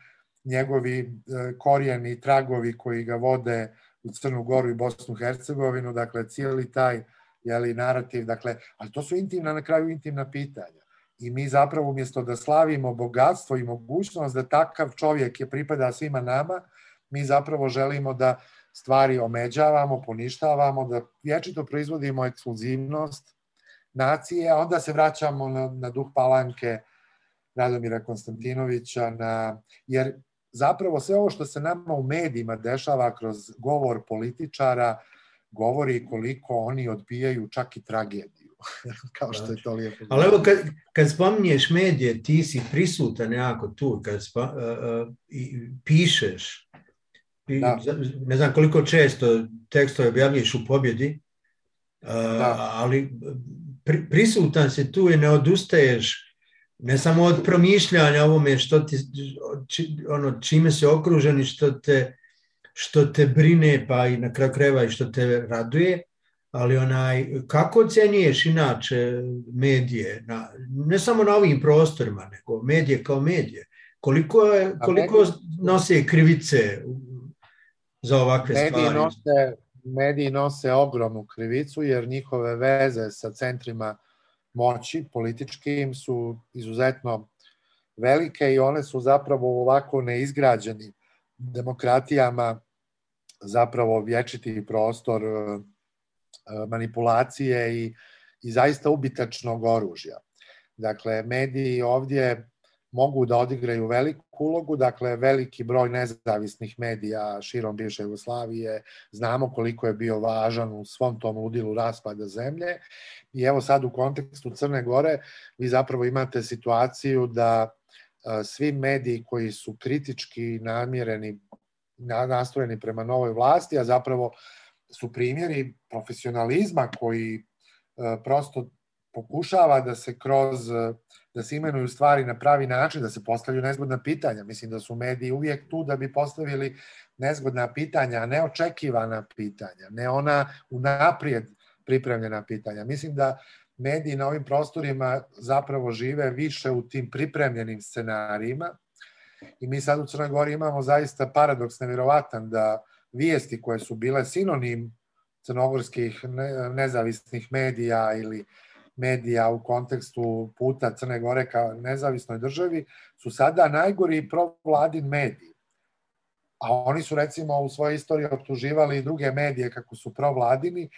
njegovi e, korijeni tragovi koji ga vode u Crnu Goru i Bosnu Hercegovinu, dakle cijeli taj jeli, narativ, dakle, ali to su intimna, na kraju intimna pitanja. I mi zapravo umjesto da slavimo bogatstvo i mogućnost da takav čovjek je pripada svima nama, mi zapravo želimo da stvari omeđavamo, poništavamo, da vječito proizvodimo ekskluzivnost nacije, a onda se vraćamo na, na duh palanke Radomira Konstantinovića, na, jer zapravo sve ovo što se nama u medijima dešava kroz govor političara, govori koliko oni odbijaju čak i tragediju, kao što je to lijepo. Ali evo, kad, kad spominješ medije, ti si prisutan jako tu, kad spa, uh, uh, i pišeš, da. ne znam koliko često tekstove objavljuješ u pobjedi, da. ali pri, prisutan se tu i ne odustaješ ne samo od promišljanja ovome što ti, či, ono, čime se okruženi, što te, što te brine, pa i na kraju kreva i što te raduje, ali onaj, kako oceniješ inače medije, na, ne samo na ovim prostorima, nego medije kao medije? Koliko, je, koliko nose krivice za ovakve mediji stvari? Nose, mediji nose ogromnu krivicu jer njihove veze sa centrima moći političkim su izuzetno velike i one su zapravo u ovako neizgrađenim demokratijama zapravo vječiti prostor e, manipulacije i, i zaista ubitačnog oružja. Dakle, mediji ovdje mogu da odigraju veliku ulogu, dakle veliki broj nezavisnih medija širom bivše Jugoslavije, znamo koliko je bio važan u svom tom ludilu raspada zemlje. I evo sad u kontekstu Crne Gore vi zapravo imate situaciju da svi mediji koji su kritički namjereni, nastrojeni prema novoj vlasti, a zapravo su primjeri profesionalizma koji prosto pokušava da se kroz da se imenuju stvari na pravi način, da se postavljaju nezgodna pitanja. Mislim da su mediji uvijek tu da bi postavili nezgodna pitanja, a ne očekivana pitanja, ne ona unaprijed pripremljena pitanja. Mislim da mediji na ovim prostorima zapravo žive više u tim pripremljenim scenarijima i mi sad u Crnoj Gori imamo zaista paradoks nevjerovatan da vijesti koje su bile sinonim crnogorskih nezavisnih medija ili medija u kontekstu puta Crne Gore kao nezavisnoj državi su sada najgori provladin mediji. A oni su recimo u svojoj istoriji optuživali druge medije kako su provladini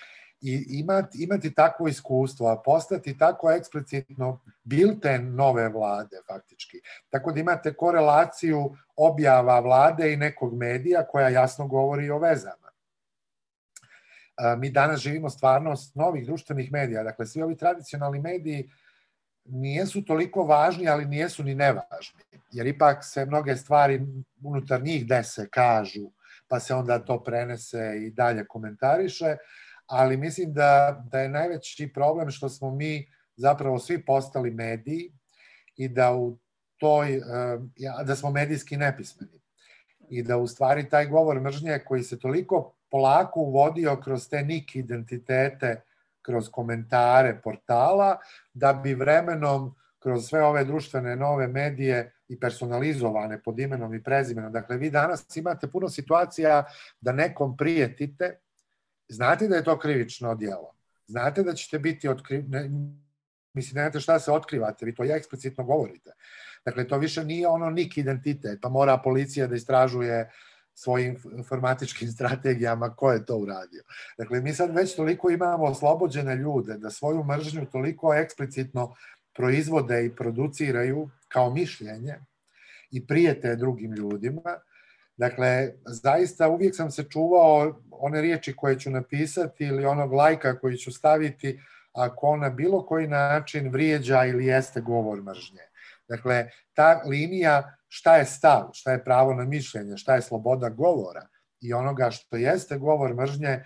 i imati, imati takvo iskustvo, a postati tako eksplicitno bilten nove vlade faktički. Tako da imate korelaciju objava vlade i nekog medija koja jasno govori o vezama. Mi danas živimo stvarnost novih društvenih medija, dakle svi ovi tradicionalni mediji nijesu toliko važni, ali nijesu ni nevažni, jer ipak se mnoge stvari unutar njih dese, kažu, pa se onda to prenese i dalje komentariše, ali mislim da, da je najveći problem što smo mi zapravo svi postali mediji i da u toj, eh, da smo medijski nepismeni. I da u stvari taj govor mržnje koji se toliko polako uvodio kroz te nik identitete, kroz komentare portala, da bi vremenom kroz sve ove društvene nove medije i personalizovane pod imenom i prezimenom. Dakle, vi danas imate puno situacija da nekom prijetite, znate da je to krivično djelo. Znate da ćete biti otkri... Ne, mislim, nemate šta se otkrivate, vi to ja eksplicitno govorite. Dakle, to više nije ono nik identitet, pa mora policija da istražuje svojim informatičkim strategijama ko je to uradio. Dakle, mi sad već toliko imamo oslobođene ljude da svoju mržnju toliko eksplicitno proizvode i produciraju kao mišljenje i prijete drugim ljudima, Dakle, zaista uvijek sam se čuvao one riječi koje ću napisati ili onog lajka koji ću staviti ako on na bilo koji način vrijeđa ili jeste govor mržnje. Dakle, ta linija šta je stav, šta je pravo na mišljenje, šta je sloboda govora i onoga što jeste govor mržnje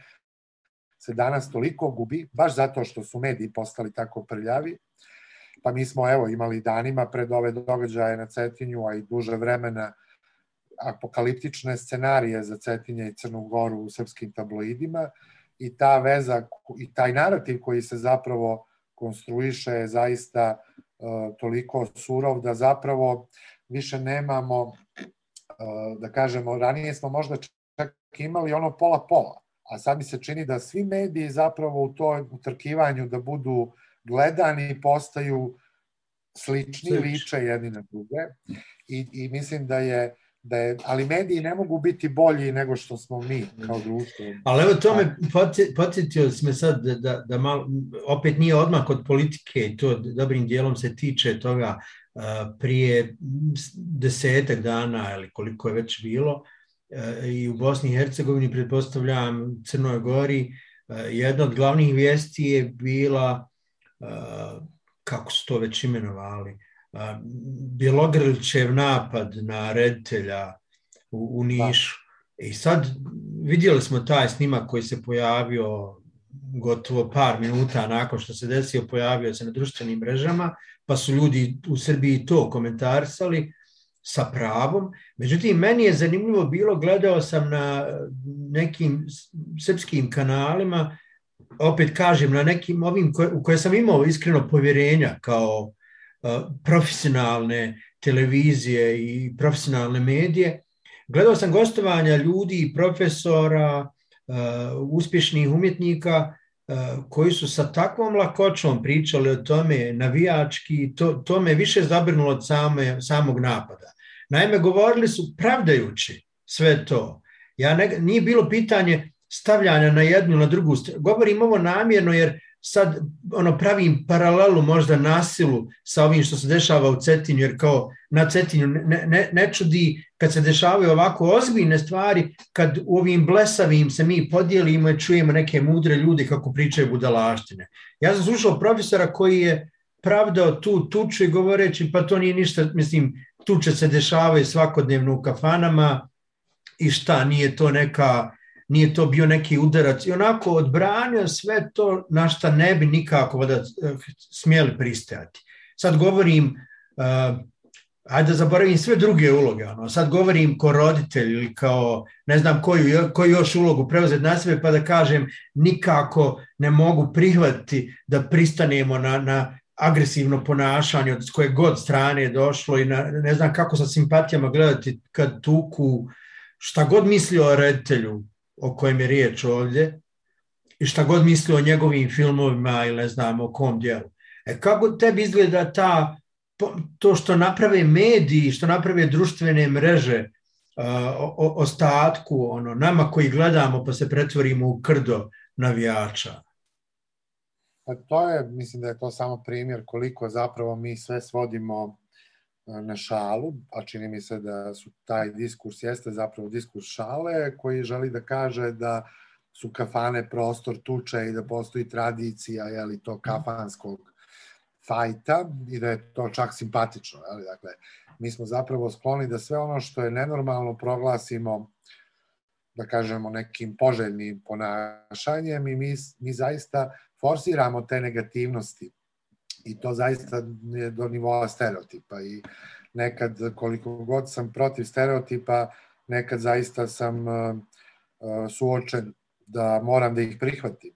se danas toliko gubi, baš zato što su mediji postali tako prljavi, pa mi smo evo imali danima pred ove događaje na Cetinju, a i duže vremena apokaliptične scenarije za Cetinje i Crnu Goru u srpskim tabloidima i ta veza i taj narativ koji se zapravo konstruiše je zaista uh, toliko surov da zapravo više nemamo da kažemo ranije smo možda čak imali ono pola pola a sad mi se čini da svi mediji zapravo u toj utrkivanju da budu gledani postaju slični, liče jedni na druge. I, i mislim da je da je, ali mediji ne mogu biti bolji nego što smo mi kao društvo. Ali evo to me podsjetio sme sad da, da, da malo, opet nije odmah od politike i to dobrim dijelom se tiče toga prije desetak dana ili koliko je već bilo i u Bosni i Hercegovini pretpostavljam Crnoj Gori jedna od glavnih vijesti je bila kako su to već imenovali Bjelogrlićev napad na reditelja u, u Nišu. Da. I sad vidjeli smo taj snimak koji se pojavio gotovo par minuta nakon što se desio, pojavio se na društvenim mrežama, pa su ljudi u Srbiji to komentarisali sa pravom. Međutim, meni je zanimljivo bilo, gledao sam na nekim srpskim kanalima opet kažem, na nekim ovim koje, u koje sam imao iskreno povjerenja kao uh, profesionalne televizije i profesionalne medije, gledao sam gostovanja ljudi, profesora, uh, uspješnih umjetnika uh, koji su sa takvom lakoćom pričali o tome navijački, to, to me više zabrnulo od same, samog napada. Naime, govorili su pravdajući sve to. Ja ne, nije bilo pitanje stavljanja na jednu, na drugu stranu. Govorim ovo namjerno jer sad ono pravim paralelu možda nasilu sa ovim što se dešava u Cetinju, jer kao na Cetinju ne, ne, ne čudi kad se dešavaju ovako ozbiljne stvari, kad u ovim blesavim se mi podijelimo i čujemo neke mudre ljude kako pričaju budalaštine. Ja sam slušao profesora koji je pravdao tu tuču i govoreći pa to nije ništa, mislim, tuče se dešavaju svakodnevno u kafanama i šta, nije to neka nije to bio neki udarac. I onako odbranio sve to na šta ne bi nikako da smjeli pristajati. Sad govorim, uh, ajde da zaboravim sve druge uloge, ono, sad govorim kao roditelj ili kao ne znam koju, koju još ulogu preuzeti na sebe pa da kažem nikako ne mogu prihvatiti da pristanemo na, na agresivno ponašanje od koje god strane je došlo i na, ne znam kako sa simpatijama gledati kad tuku šta god misli o reditelju o kojem je riječ ovdje i šta god misli o njegovim filmovima ili ne znam o kom dijelu. E kako tebi izgleda ta, to što naprave mediji, što naprave društvene mreže o, o, ostatku, ono, nama koji gledamo pa se pretvorimo u krdo navijača? Pa to je, mislim da je to samo primjer koliko zapravo mi sve svodimo na šalu, a čini mi se da su taj diskurs jeste zapravo diskurs šale koji želi da kaže da su kafane prostor tuče i da postoji tradicija je li to kafanskog fajta i da je to čak simpatično. li? Dakle, mi smo zapravo skloni da sve ono što je nenormalno proglasimo da kažemo nekim poželjnim ponašanjem i mi, mi zaista forsiramo te negativnosti i to zaista je do nivoa stereotipa i nekad koliko god sam protiv stereotipa, nekad zaista sam uh, uh, suočen da moram da ih prihvatim.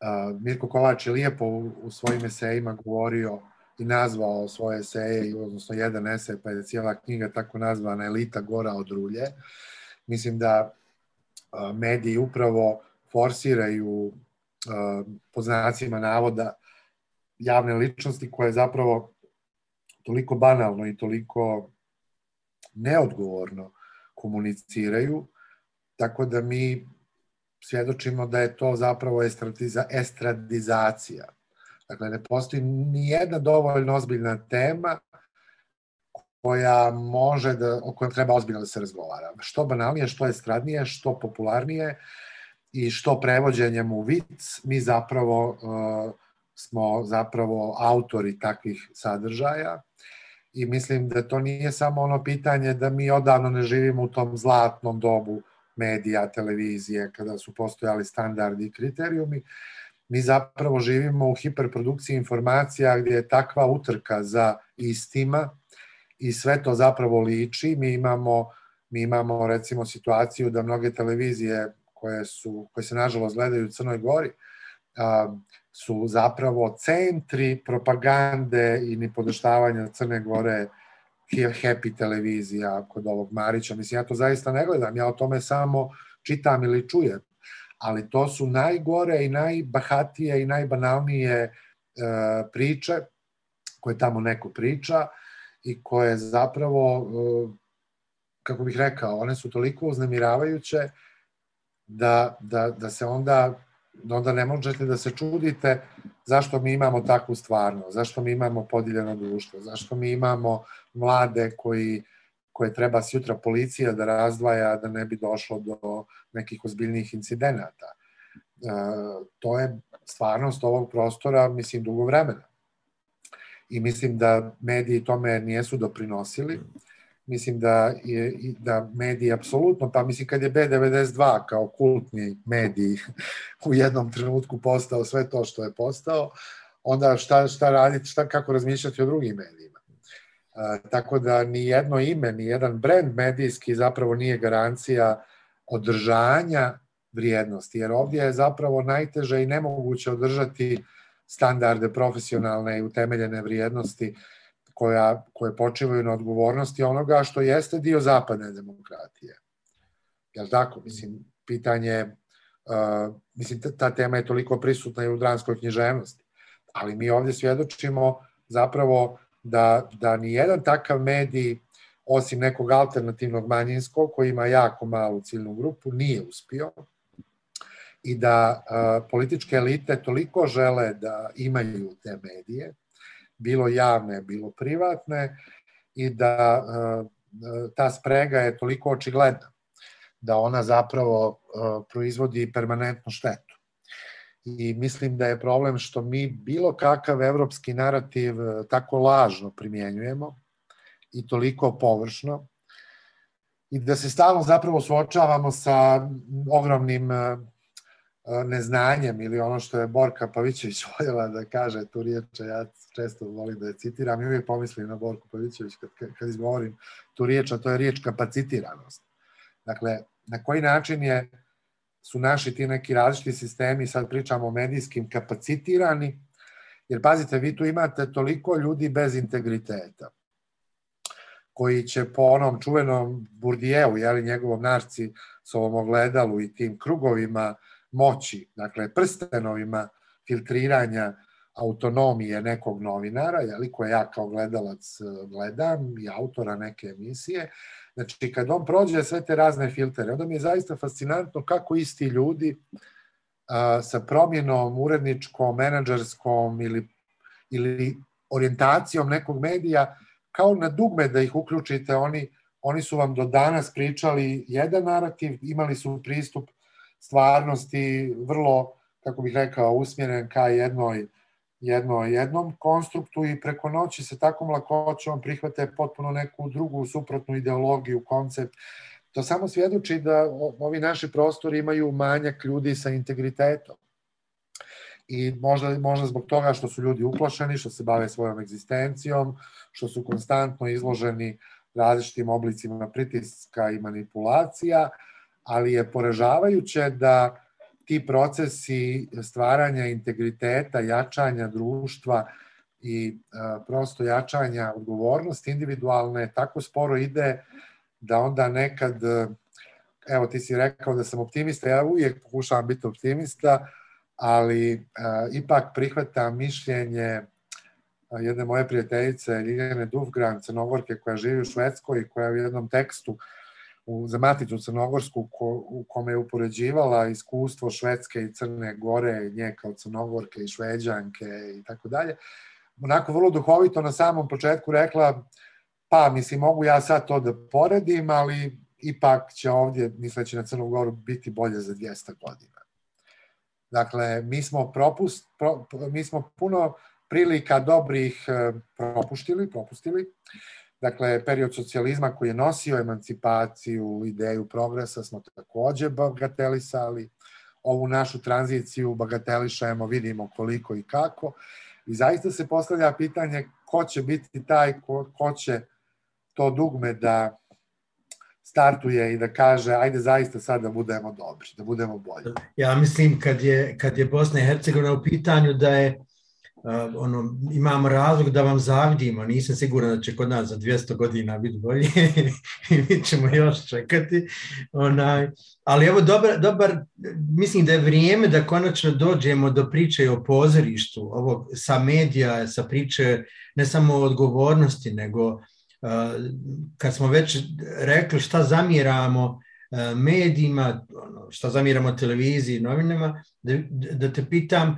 Uh, Mirko Kovač je lijepo u svojim esejima govorio i nazvao svoje eseje, odnosno jedan esej, pa je cijela knjiga tako nazvana Elita gora od rulje. Mislim da mediji upravo forsiraju po znacima navoda javne ličnosti koje zapravo toliko banalno i toliko neodgovorno komuniciraju, tako da mi svjedočimo da je to zapravo estradiza, estradizacija. Dakle, ne postoji ni jedna dovoljno ozbiljna tema koja može da, o kojoj treba ozbiljno da se razgovara. Što banalnije, što estradnije, što popularnije i što prevođenjem u vic, mi zapravo uh, smo zapravo autori takvih sadržaja i mislim da to nije samo ono pitanje da mi odavno ne živimo u tom zlatnom dobu medija, televizije, kada su postojali standardi i kriterijumi, mi zapravo živimo u hiperprodukciji informacija gdje je takva utrka za istima i sve to zapravo liči. Mi imamo, mi imamo recimo situaciju da mnoge televizije koje, su, koje se nažalost gledaju u Crnoj Gori, su zapravo centri propagande i nipodaštavanja Crne Gore Happy televizija kod ovog Marića. Mislim, ja to zaista ne gledam, ja o tome samo čitam ili čujem. Ali to su najgore i najbahatije i najbanalnije e, priče koje tamo neko priča i koje zapravo, e, kako bih rekao, one su toliko uznemiravajuće da, da, da se onda onda ne možete da se čudite zašto mi imamo takvu stvarnost, zašto mi imamo podijeljeno društvo, zašto mi imamo mlade koji koje treba sutra policija da razdvaja da ne bi došlo do nekih ozbiljnih incidenata. E, to je stvarnost ovog prostora, mislim, dugo vremena. I mislim da mediji tome nijesu doprinosili mislim da je da mediji apsolutno, pa mislim kad je B92 kao kultni medij u jednom trenutku postao sve to što je postao, onda šta, šta raditi, šta, kako razmišljati o drugim medijima. E, tako da ni jedno ime, ni jedan brend medijski zapravo nije garancija održanja vrijednosti, jer ovdje je zapravo najteže i nemoguće održati standarde profesionalne i utemeljene vrijednosti koja, koje počivaju na odgovornosti onoga što jeste dio zapadne demokratije. Jel tako? Mislim, pitanje, uh, mislim, ta tema je toliko prisutna i u dranskoj književnosti, ali mi ovdje svjedočimo zapravo da, da ni jedan takav medij, osim nekog alternativnog manjinskog, koji ima jako malu ciljnu grupu, nije uspio i da a, političke elite toliko žele da imaju te medije, bilo javne, bilo privatne, i da a, ta sprega je toliko očigledna da ona zapravo a, proizvodi permanentnu štetu. I mislim da je problem što mi bilo kakav evropski narativ tako lažno primjenjujemo i toliko površno i da se stalno zapravo suočavamo sa ogromnim neznanjem ili ono što je Borka Pavićević voljela da kaže tu riječ, ja često volim da je citiram i uvijek pomislim na Borku Pavićević kad, kad izgovorim tu riječ, a to je riječ kapacitiranost. Dakle, na koji način je, su naši ti neki različiti sistemi, sad pričamo o medijskim, kapacitirani, jer pazite, vi tu imate toliko ljudi bez integriteta, koji će po onom čuvenom Burdijevu, jeli njegovom narci, s ovom ogledalu i tim krugovima, moći, dakle prstenovima filtriranja autonomije nekog novinara, jeli, koje ja kao gledalac e, gledam i autora neke emisije, znači kad on prođe sve te razne filtere, onda mi je zaista fascinantno kako isti ljudi a, sa promjenom uredničkom, menadžerskom ili, ili orijentacijom nekog medija, kao na dugme da ih uključite, oni, oni su vam do danas pričali jedan narativ, imali su pristup stvarnosti vrlo, kako bih rekao, usmjeren ka jednoj, jednoj, jednom konstruktu i preko noći se takvom lakoćom prihvate potpuno neku drugu suprotnu ideologiju, koncept. To samo svjedoči da ovi naši prostori imaju manjak ljudi sa integritetom. I možda, možda zbog toga što su ljudi uplašeni, što se bave svojom egzistencijom, što su konstantno izloženi različitim oblicima pritiska i manipulacija, ali je poražavajuće da ti procesi stvaranja integriteta, jačanja društva i prosto jačanja odgovornosti individualne tako sporo ide da onda nekad evo ti si rekao da sam optimista, ja uvijek pokušavam biti optimista, ali ipak prihvatam mišljenje jedne moje prijateljice Ljiljane Dufgran, crnogorke koja živi u Švedskoj i koja u jednom tekstu u, za Maticu Crnogorsku ko, u kome je upoređivala iskustvo Švedske i Crne Gore, nje kao Crnogorke i Šveđanke i tako dalje, onako vrlo duhovito na samom početku rekla pa mislim mogu ja sad to da poredim, ali ipak će ovdje, misleći na Crnu Goru, biti bolje za 200 godina. Dakle, mi smo, propust, pro, mi smo puno prilika dobrih eh, propuštili, propustili, Dakle, period socijalizma koji je nosio emancipaciju, ideju progresa smo takođe bagatelisali. Ovu našu tranziciju bagatelišajemo, vidimo koliko i kako. I zaista se postavlja pitanje ko će biti taj ko, ko će to dugme da startuje i da kaže ajde zaista sad da budemo dobri, da budemo bolji. Ja mislim kad je, kad je Bosna i Hercegovina u pitanju da je uh, ono, imamo razlog da vam zavidimo, nisam siguran da će kod nas za 200 godina biti bolje i mi ćemo još čekati. Onaj, ali evo, dobar, dobar, mislim da je vrijeme da konačno dođemo do priče o pozorištu, ovog, sa medija, sa priče ne samo o odgovornosti, nego uh, kad smo već rekli šta zamjeramo medijima, šta zamjeramo televiziji, novinama, da, da te pitam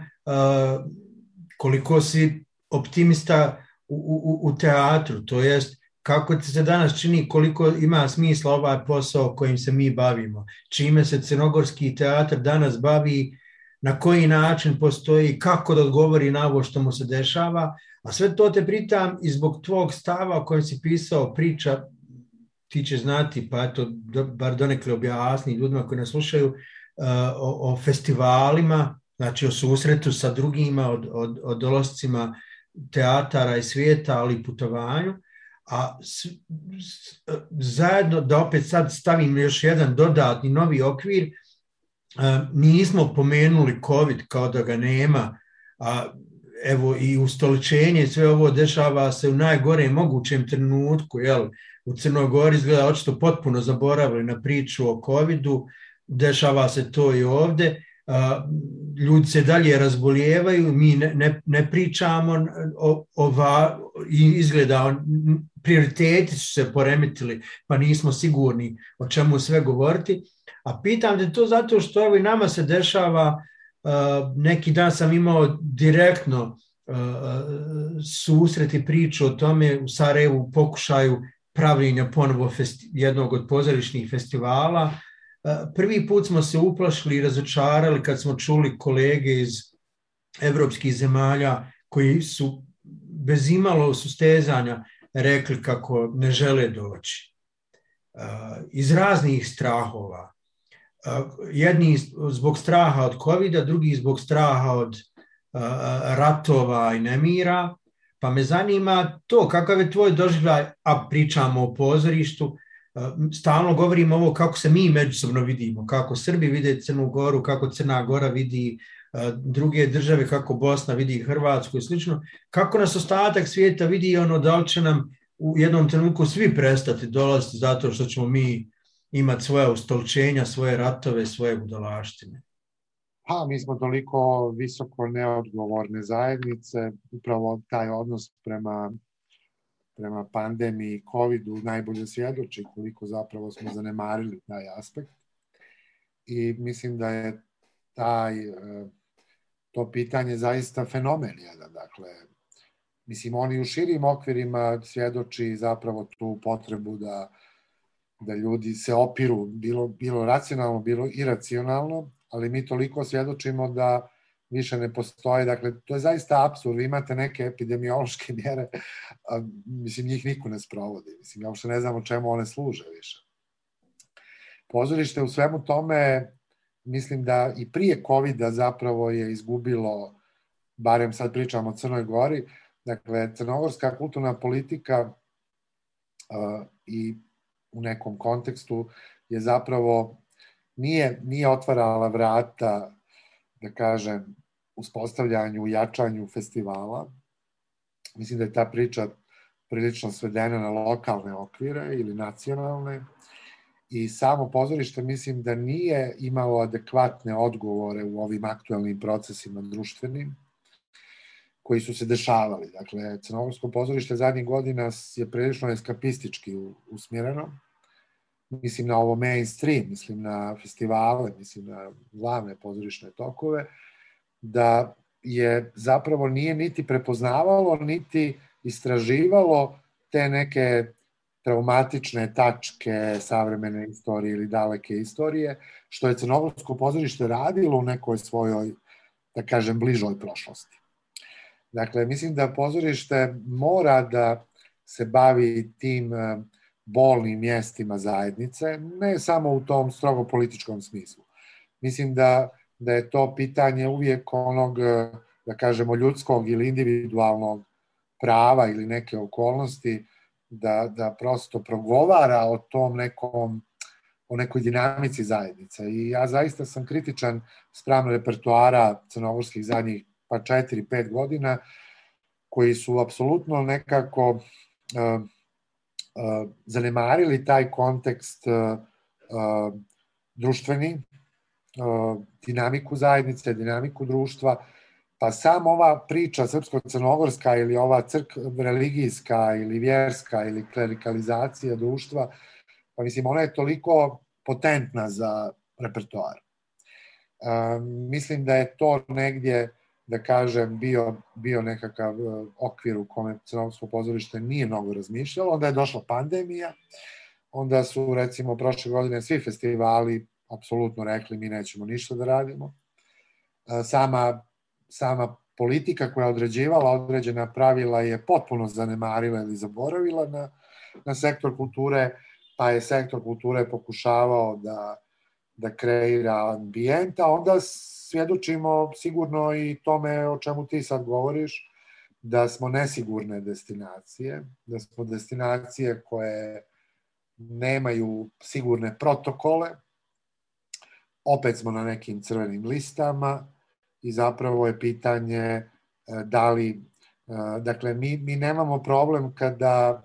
koliko si optimista u, u, u teatru, to jest kako ti se danas čini koliko ima smisla ovaj posao kojim se mi bavimo, čime se crnogorski teatr danas bavi, na koji način postoji, kako da odgovori na ovo što mu se dešava, a sve to te pritam i zbog tvog stava o kojem si pisao priča, ti će znati, pa eto, bar donekle objasni ljudima koji nas slušaju, uh, o, o festivalima, znači o susretu sa drugima, od, od, od dolazcima teatara i svijeta, ali i putovanju, a s, s, zajedno, da opet sad stavim još jedan dodatni novi okvir, nismo pomenuli COVID kao da ga nema, a evo i ustoličenje, sve ovo dešava se u najgore mogućem trenutku, jel, u Crnoj Gori izgleda očito potpuno zaboravili na priču o COVID-u, dešava se to i ovde, ljudi se dalje razbolijevaju, mi ne, ne, ne pričamo o, ova, izgleda prioriteti su se poremetili, pa nismo sigurni o čemu sve govoriti, a pitam te to zato što evo i nama se dešava, neki dan sam imao direktno susreti priču o tome u Sarajevu pokušaju pravljenja ponovo festi, jednog od pozorišnih festivala, Prvi put smo se uplašili i razočarali kad smo čuli kolege iz evropskih zemalja koji su bez imalo sustezanja rekli kako ne žele doći. Iz raznih strahova. Jedni zbog straha od covid drugi zbog straha od ratova i nemira. Pa me zanima to, kakav je tvoj doživljaj, a pričamo o pozorištu, stalno govorimo ovo kako se mi međusobno vidimo, kako Srbi vide Crnu Goru, kako Crna Gora vidi druge države, kako Bosna vidi Hrvatsku i slično, kako nas ostatak svijeta vidi ono da li će nam u jednom trenutku svi prestati dolaziti zato što ćemo mi imati svoje ustolčenja, svoje ratove, svoje budalaštine. Pa, mi smo toliko visoko neodgovorne zajednice, upravo taj odnos prema prema pandemiji COVID-u najbolje svjedoči koliko zapravo smo zanemarili taj aspekt. I mislim da je taj, e, to pitanje zaista fenomen jedan. Dakle, mislim, oni u širim okvirima svjedoči zapravo tu potrebu da, da ljudi se opiru, bilo, bilo racionalno, bilo iracionalno, ali mi toliko svjedočimo da više ne postoje. Dakle, to je zaista absurd. Vi imate neke epidemiološke mjere, a, mislim, njih niko ne sprovodi. Mislim, ja uopšte ne znam o čemu one služe više. Pozorište u svemu tome, mislim da i prije covid zapravo je izgubilo, barem sad pričamo o Crnoj Gori, dakle, crnogorska kulturna politika a, i u nekom kontekstu je zapravo nije, nije otvarala vrata da kažem, uspostavljanju, jačanju festivala. Mislim da je ta priča prilično svedena na lokalne okvire ili nacionalne i samo pozorište mislim da nije imalo adekvatne odgovore u ovim aktuelnim procesima društvenim koji su se dešavali. Dakle, Crnogorsko pozorište zadnjih godina je prilično eskapistički usmjereno. Mislim na ovo mainstream, mislim na festivale, mislim na glavne pozorišne tokove, da je zapravo nije niti prepoznavalo, niti istraživalo te neke traumatične tačke savremene istorije ili daleke istorije, što je Crnogorsko pozorište radilo u nekoj svojoj, da kažem, bližoj prošlosti. Dakle, mislim da pozorište mora da se bavi tim eh, bolnim mjestima zajednice, ne samo u tom strogo političkom smislu. Mislim da da je to pitanje uvijek onog, e, da kažemo, ljudskog ili individualnog prava ili neke okolnosti, da, da prosto progovara o tom nekom o nekoj dinamici zajednice. I ja zaista sam kritičan sprem repertoara crnogorskih zadnjih pa 4-5 godina, koji su apsolutno nekako uh, uh, zanemarili taj kontekst uh, društveni, dinamiku zajednice, dinamiku društva, pa sam ova priča srpsko-crnogorska ili ova crk religijska ili vjerska ili klerikalizacija društva, pa mislim ona je toliko potentna za repertoar. Um, mislim da je to negdje, da kažem, bio, bio nekakav uh, okvir u kome crnogorsko pozorište nije mnogo razmišljalo, onda je došla pandemija, onda su recimo prošle godine svi festivali apsolutno rekli mi nećemo ništa da radimo. E, sama, sama politika koja je određivala određena pravila je potpuno zanemarila ili zaboravila na, na sektor kulture, pa je sektor kulture pokušavao da, da kreira ambijent, a onda svjedočimo sigurno i tome o čemu ti sad govoriš, da smo nesigurne destinacije, da smo destinacije koje nemaju sigurne protokole, opet smo na nekim crvenim listama i zapravo je pitanje e, da li, e, dakle, mi, mi nemamo problem kada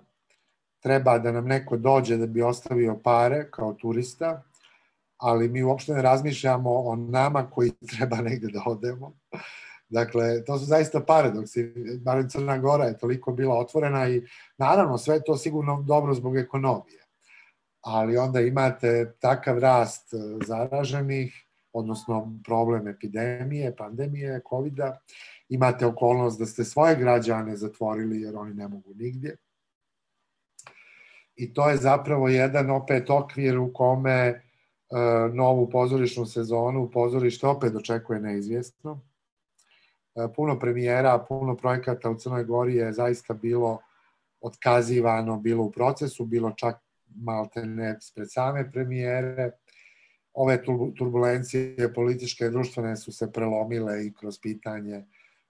treba da nam neko dođe da bi ostavio pare kao turista, ali mi uopšte ne razmišljamo o nama koji treba negde da odemo. Dakle, to su zaista paradoksi. Barem Crna Gora je toliko bila otvorena i naravno sve to sigurno dobro zbog ekonomije. Ali onda imate takav rast e, zaraženih, odnosno problem epidemije, pandemije, covid -a. Imate okolnost da ste svoje građane zatvorili jer oni ne mogu nigdje. I to je zapravo jedan opet okvir u kome e, novu pozorišnu sezonu pozorište opet očekuje neizvjesno E, puno premijera, puno projekata u Crnoj Gori je zaista bilo otkazivano, bilo u procesu, bilo čak malte ne pred same premijere. Ove turbulencije političke i društvene su se prelomile i kroz pitanje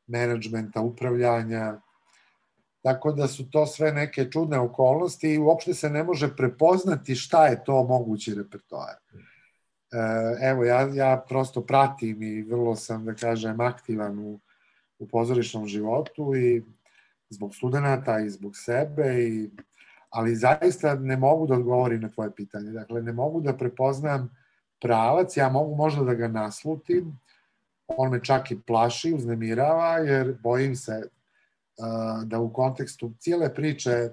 menadžmenta, upravljanja. Tako da su to sve neke čudne okolnosti i uopšte se ne može prepoznati šta je to mogući repertoar. E, evo, ja, ja prosto pratim i vrlo sam, da kažem, aktivan u u pozorišnom životu i zbog studenta i zbog sebe i ali zaista ne mogu da odgovorim na tvoje pitanje. Dakle, ne mogu da prepoznam pravac, ja mogu možda da ga naslutim, on me čak i plaši, uznemirava, jer bojim se uh, da u kontekstu cijele priče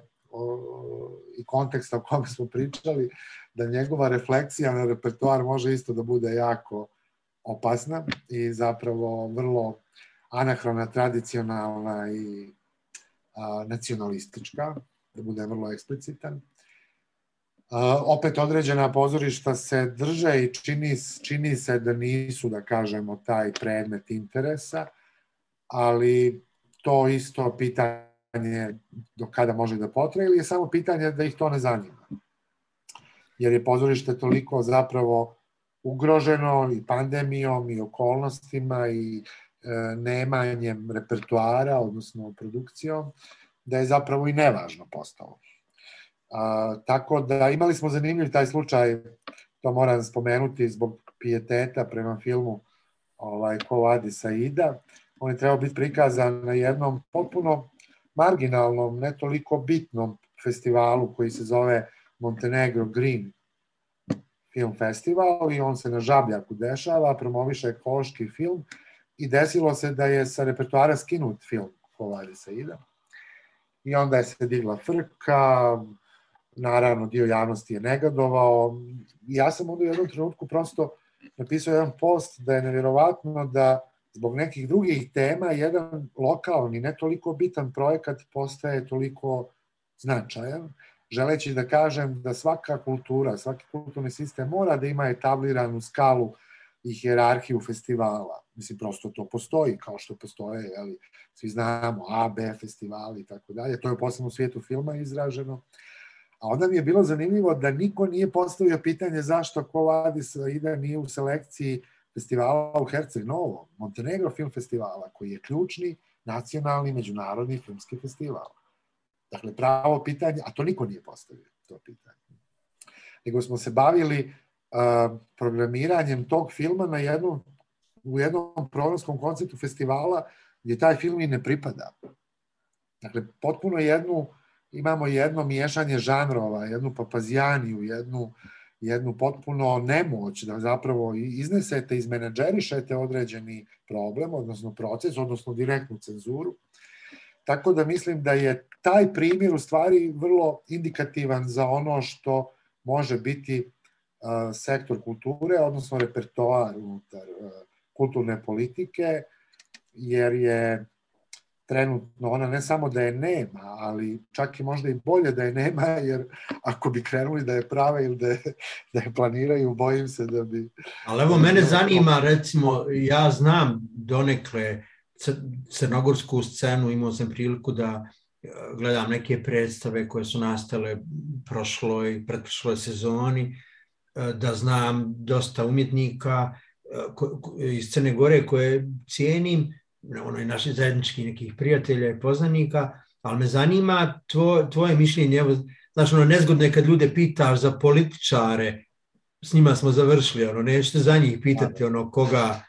i konteksta o kome smo pričali, da njegova refleksija na repertoar može isto da bude jako opasna i zapravo vrlo anahrona, tradicionalna i nacionalistička, da bude vrlo eksplicitan. A, opet određena pozorišta se drže i čini, čini se da nisu, da kažemo, taj predmet interesa, ali to isto pitanje do kada može da potraje ili je samo pitanje da ih to ne zanima. Jer je pozorište toliko zapravo ugroženo i pandemijom i okolnostima i E, nemanjem repertoara, odnosno produkcijom, da je zapravo i nevažno postalo. A, tako da imali smo zanimljiv taj slučaj, to moram spomenuti zbog pijeteta prema filmu ovaj, Ko vadi Saida. On je trebao biti prikazan na jednom potpuno marginalnom, ne toliko bitnom festivalu koji se zove Montenegro Green Film Festival i on se na Žabljaku dešava, promoviše ekološki film i desilo se da je sa repertoara skinut film Kolari Saida. I onda je se digla frka, naravno dio javnosti je negadovao. Ja sam onda u jednom trenutku prosto napisao jedan post da je nevjerovatno da zbog nekih drugih tema jedan lokalni, ne toliko bitan projekat postaje toliko značajan, želeći da kažem da svaka kultura, svaki kulturni sistem mora da ima etabliranu skalu i hjerarhiju festivala. Mislim, prosto to postoji, kao što postoje, jeli, svi znamo, A, B festivali i tako dalje. To je u poslednom svijetu filma izraženo. A onda mi je bilo zanimljivo da niko nije postavio pitanje zašto ko vadi ide nije u selekciji festivala u Herceg Novo, Montenegro Film Festivala, koji je ključni nacionalni međunarodni filmski festival. Dakle, pravo pitanje, a to niko nije postavio, to pitanje. Nego smo se bavili programiranjem tog filma na jednom, u jednom programskom konceptu festivala gdje taj film i ne pripada. Dakle, potpuno jednu, imamo jedno miješanje žanrova, jednu papazijaniju, jednu, jednu potpuno nemoć da zapravo iznesete, izmenadžerišete određeni problem, odnosno proces, odnosno direktnu cenzuru. Tako da mislim da je taj primjer u stvari vrlo indikativan za ono što može biti sektor kulture, odnosno repertoar unutar kulturne politike, jer je trenutno ona ne samo da je nema, ali čak i možda i bolje da je nema, jer ako bi krenuli da je prave ili da je, da je planiraju, bojim se da bi... Ali evo, mene zanima, recimo, ja znam donekle crnogorsku scenu, imao sam priliku da gledam neke predstave koje su nastale prošloj, pretprošloj sezoni, E, da znam dosta umjetnika e, iz Crne Gore koje cijenim, ono i naših zajedničkih nekih prijatelja i poznanika, ali me zanima tvo, tvoje mišljenje, evo, znaš, ono, nezgodno je kad ljude pitaš za političare s njima smo završili, ono, nećete za njih pitati ono koga,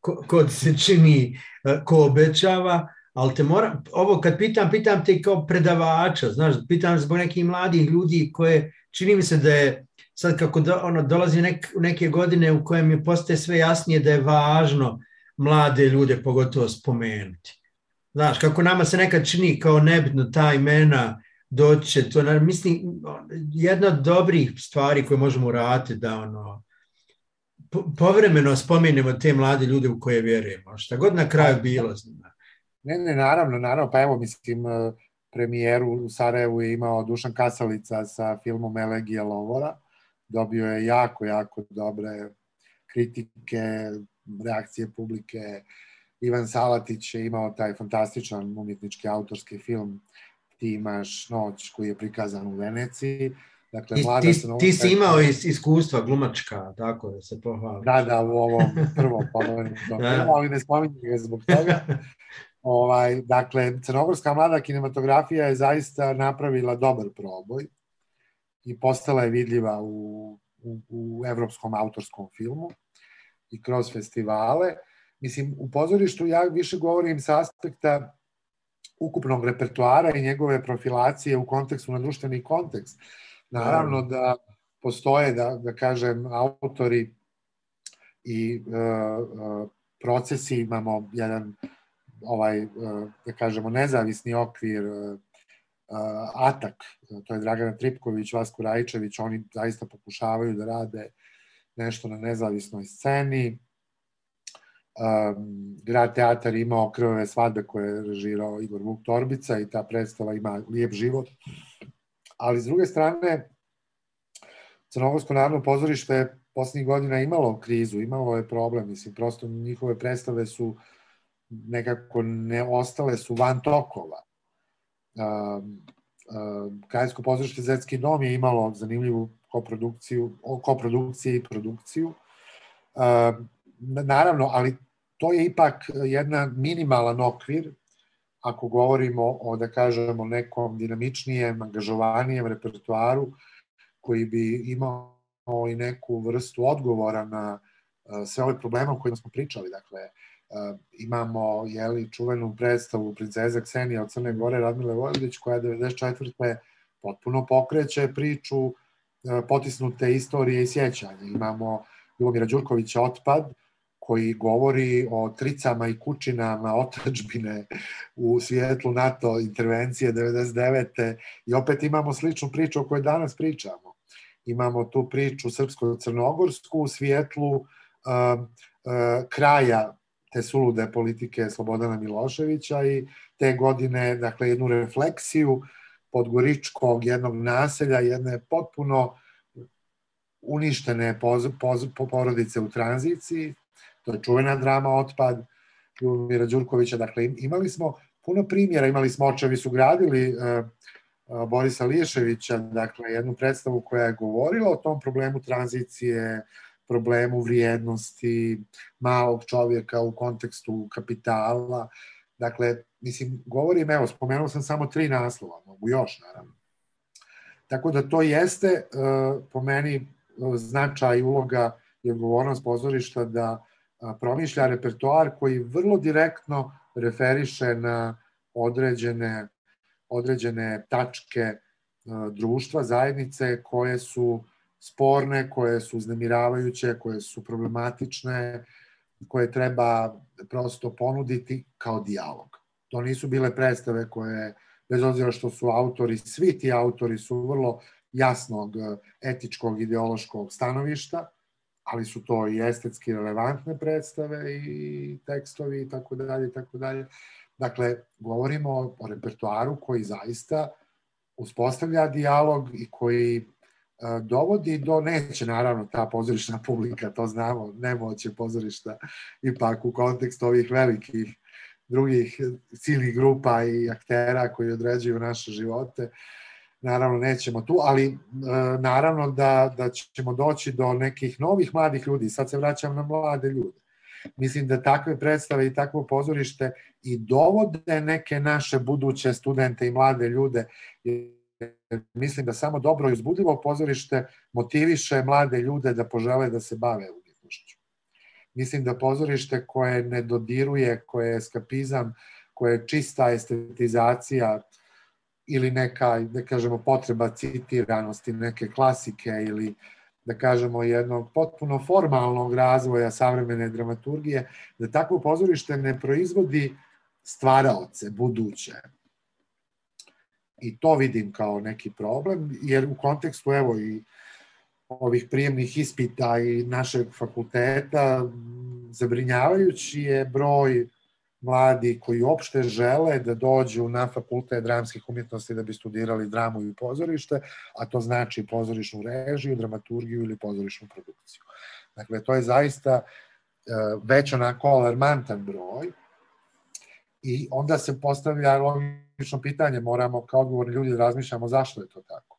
ko, ko se čini, e, ko obećava, ali te moram, ovo kad pitam, pitam te kao predavača, znaš, pitam zbog nekih mladih ljudi koje, čini mi se da je, sad kako do, ono, dolazi nek, neke godine u kojem je postaje sve jasnije da je važno mlade ljude pogotovo spomenuti. Znaš, kako nama se nekad čini kao nebitno ta imena, doće to, na, mislim, jedna od dobrih stvari koje možemo uraditi da ono, povremeno spomenemo te mlade ljude u koje vjerujemo, šta god na kraju bilo. Zna. Ne, ne, naravno, naravno, pa evo, mislim, e, premijeru u Sarajevu je imao Dušan Kasalica sa filmom Elegija Lovora, dobio je jako, jako dobre kritike, reakcije publike, Ivan Salatić je imao taj fantastičan umjetnički autorski film Ti imaš noć koji je prikazan u Veneciji. Dakle, ti, ti, ti si imao is, iskustva glumačka, tako da se pohvali. Da, da, u ovom prvom pomenutom da. ali ne spominjem ga zbog toga. ovaj, dakle, crnogorska mlada kinematografija je zaista napravila dobar proboj i postala je vidljiva u, u, u evropskom autorskom filmu i kroz festivale. Mislim, u pozorištu ja više govorim sa aspekta ukupnog repertoara i njegove profilacije u kontekstu na društveni kontekst. Naravno da postoje, da, da kažem, autori i uh, procesi, imamo jedan ovaj, uh, da kažemo, nezavisni okvir uh, Atak, to je Dragana Tripković, Vasko Rajčević, oni zaista pokušavaju da rade nešto na nezavisnoj sceni um, grad teatar imao krvave svadbe koje je režirao Igor Vuk Torbica i ta predstava ima lijep život. Ali s druge strane, Crnogorsko narodno pozorište poslednjih godina imalo krizu, imalo je problem, mislim, prosto njihove predstave su nekako ne ostale su van tokova. Krajinsko pozorište Zetski dom je imalo zanimljivu koprodukciju, koprodukciju i produkciju. Naravno, ali to je ipak jedna minimalan okvir ako govorimo o, da kažemo, nekom dinamičnijem, angažovanijem repertuaru koji bi imao i neku vrstu odgovora na sve ove probleme o kojima smo pričali. Dakle, e, imamo jeli, čuvenu predstavu princeza Ksenija od Crne Gore Radmile Vojvodić koja 94. potpuno pokreće priču e, potisnute istorije i sjećanja. Imamo Ljubomira Đurkovića Otpad, koji govori o tricama i kućinama otačbine u svijetlu NATO intervencije 99. I opet imamo sličnu priču o kojoj danas pričamo. Imamo tu priču srpsko-crnogorsku u svijetlu uh, uh, kraja te sulude politike Slobodana Miloševića i te godine, dakle, jednu refleksiju podgoričkog jednog naselja, jedne potpuno uništene poz, poz, porodice u tranziciji, to je čuvena drama Otpad Ljubomira Đurkovića, dakle imali smo puno primjera, imali smo očevi su gradili uh, uh, Borisa Liješevića, dakle jednu predstavu koja je govorila o tom problemu tranzicije, problemu vrijednosti malog čovjeka u kontekstu kapitala. Dakle, mislim, govorim, evo, spomenuo sam samo tri naslova, mogu još, naravno. Tako da to jeste, uh, po meni, značaj, uloga i odgovornost pozorišta da promišlja repertoar koji vrlo direktno referiše na određene, određene tačke društva, zajednice koje su sporne, koje su uznemiravajuće, koje su problematične, koje treba prosto ponuditi kao dijalog. To nisu bile predstave koje, bez obzira što su autori, svi ti autori su vrlo jasnog etičkog, ideološkog stanovišta, ali su to i estetski relevantne predstave i tekstovi i tako dalje i tako dalje. Dakle, govorimo o repertoaru koji zaista uspostavlja dijalog i koji e, dovodi do, neće naravno ta pozorišna publika, to znamo, nemoće pozorišta ipak u kontekstu ovih velikih drugih ciljnih grupa i aktera koji određuju naše živote, naravno nećemo tu, ali e, naravno da, da ćemo doći do nekih novih mladih ljudi. Sad se vraćam na mlade ljude. Mislim da takve predstave i takvo pozorište i dovode neke naše buduće studente i mlade ljude. Mislim da samo dobro i uzbudljivo pozorište motiviše mlade ljude da požele da se bave umjetnošću. Mislim da pozorište koje ne dodiruje, koje je eskapizam, koje je čista estetizacija ili neka, da kažemo, potreba citiranosti, neke klasike ili da kažemo, jednog potpuno formalnog razvoja savremene dramaturgije, da takvo pozorište ne proizvodi stvaraoce, buduće. I to vidim kao neki problem, jer u kontekstu, evo, i ovih prijemnih ispita i našeg fakulteta, zabrinjavajući je broj mladi koji uopšte žele da dođu na fakultet dramskih umjetnosti da bi studirali dramu i pozorište, a to znači pozorišnu režiju, dramaturgiju ili pozorišnu produkciju. Dakle, to je zaista e, već onako alarmantan broj i onda se postavlja pitanje, moramo kao odgovorni ljudi da razmišljamo zašto je to tako.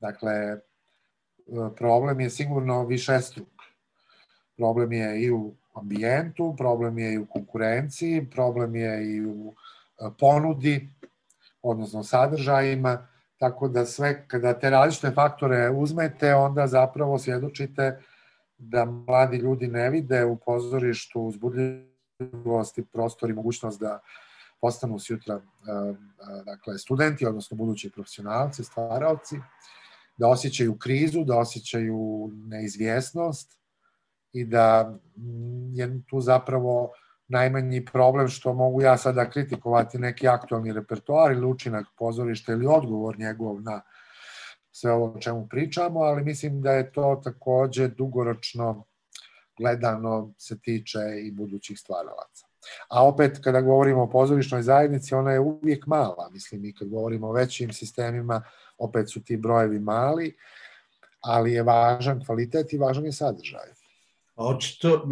Dakle, e, problem je sigurno višestruk. Problem je i u ambijentu, problem je i u konkurenciji, problem je i u e, ponudi, odnosno sadržajima, tako da sve, kada te različite faktore uzmete, onda zapravo svjedočite da mladi ljudi ne vide u pozorištu uzbudljivost i prostor i mogućnost da postanu sutra e, e, dakle, studenti, odnosno budući profesionalci, stvaraoci, da osjećaju krizu, da osjećaju neizvjesnost, i da je tu zapravo najmanji problem što mogu ja sada kritikovati neki aktualni repertoar ili učinak pozorišta ili odgovor njegov na sve ovo o čemu pričamo, ali mislim da je to takođe dugoročno gledano se tiče i budućih stvaralaca. A opet, kada govorimo o pozorišnoj zajednici, ona je uvijek mala. Mislim, i kad govorimo o većim sistemima, opet su ti brojevi mali, ali je važan kvalitet i važan je sadržaj. A očito,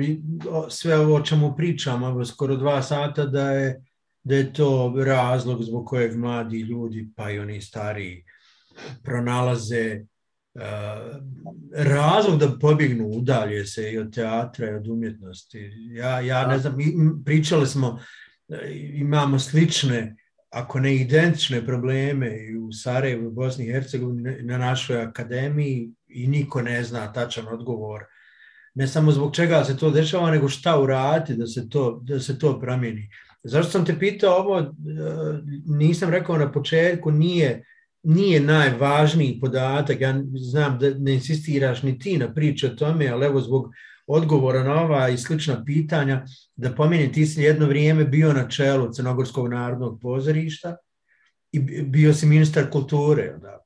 sve ovo o čemu pričamo, evo skoro dva sata, da je, da je to razlog zbog kojeg mladi ljudi, pa i oni stariji, pronalaze razlog da pobjegnu, udalje se i od teatra i od umjetnosti. Ja, ja ne znam, pričali smo, imamo slične, ako ne identične probleme i u Sarajevu, Bosni i Hercegovini, na našoj akademiji i niko ne zna tačan odgovor ne samo zbog čega se to dešava, nego šta uraditi da se to, da se to promijeni. Zašto sam te pitao ovo, e, nisam rekao na početku, nije, nije najvažniji podatak, ja znam da ne insistiraš ni ti na priče o tome, ali evo zbog odgovora na ova i slična pitanja, da pomenem, ti si jedno vrijeme bio na čelu Crnogorskog narodnog pozorišta i bio si ministar kulture. Da.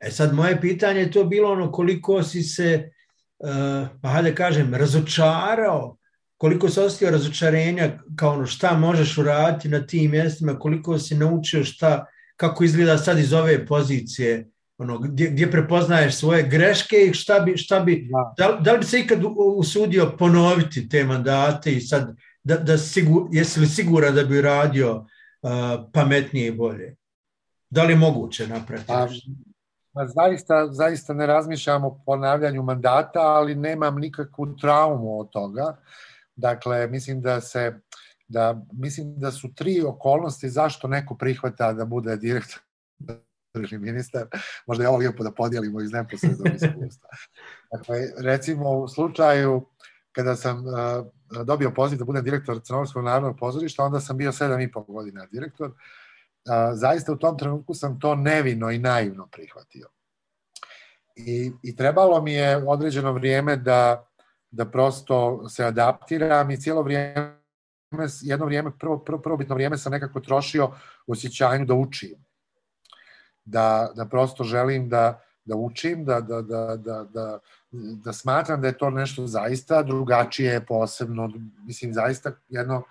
E sad, moje pitanje je to bilo ono koliko si se Eh, pa hajde kažem, razočarao, koliko se osjetio razočarenja kao ono šta možeš uraditi na tim mjestima, koliko si naučio šta, kako izgleda sad iz ove pozicije, ono, gdje, gdje prepoznaješ svoje greške i šta bi, šta bi da. da, da li bi se ikad usudio ponoviti te mandate i sad, da, da sigur, jesi li siguran da bi uradio uh, pametnije i bolje? Da li je moguće napraviti? Pa, Pa zaista, zaista ne razmišljam o ponavljanju mandata, ali nemam nikakvu traumu od toga. Dakle, mislim da se da mislim da su tri okolnosti zašto neko prihvata da bude direktor ili ministar, možda je ovo lijepo da podijelimo iz neposrednog iskustva. Dakle, recimo u slučaju kada sam uh, dobio poziv da budem direktor Crnogorskog narodnog pozorišta, onda sam bio sedam i pol godina direktor a, zaista u tom trenutku sam to nevino i naivno prihvatio. I, i trebalo mi je određeno vrijeme da, da prosto se adaptiram i cijelo vrijeme, jedno vrijeme, prvo, prvo, prvobitno vrijeme sam nekako trošio u osjećanju da učim. Da, da prosto želim da, da učim, da, da, da, da, da, da smatram da je to nešto zaista drugačije, posebno, mislim, zaista jedno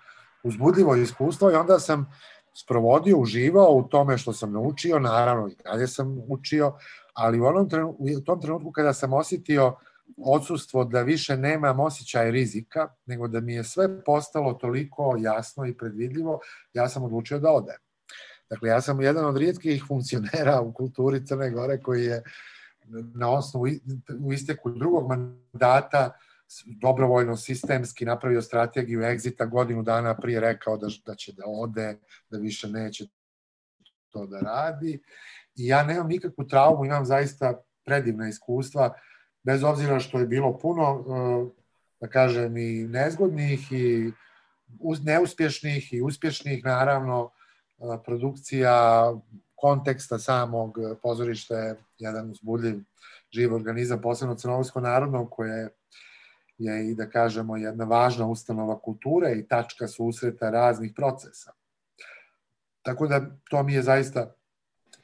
uzbudljivo iskustvo i onda sam sprovodio, uživao u tome što sam naučio, naravno i dalje sam učio, ali u, onom trenutku, u tom trenutku kada sam osjetio odsustvo da više nemam osjećaj rizika, nego da mi je sve postalo toliko jasno i predvidljivo, ja sam odlučio da odem. Dakle, ja sam jedan od rijetkih funkcionera u kulturi Crne Gore koji je na osnovu u isteku drugog mandata dobrovoljno sistemski napravio strategiju egzita godinu dana prije rekao da, da će da ode, da više neće to da radi I ja nemam nikakvu traumu, imam zaista predivna iskustva, bez obzira što je bilo puno, da kažem, i nezgodnih i neuspješnih i uspješnih, naravno, produkcija konteksta samog pozorišta je jedan uzbudljiv živ organizam, posebno Crnogorsko narodno, koje je i da kažemo jedna važna ustanova kulture i tačka susreta raznih procesa. Tako da to mi je zaista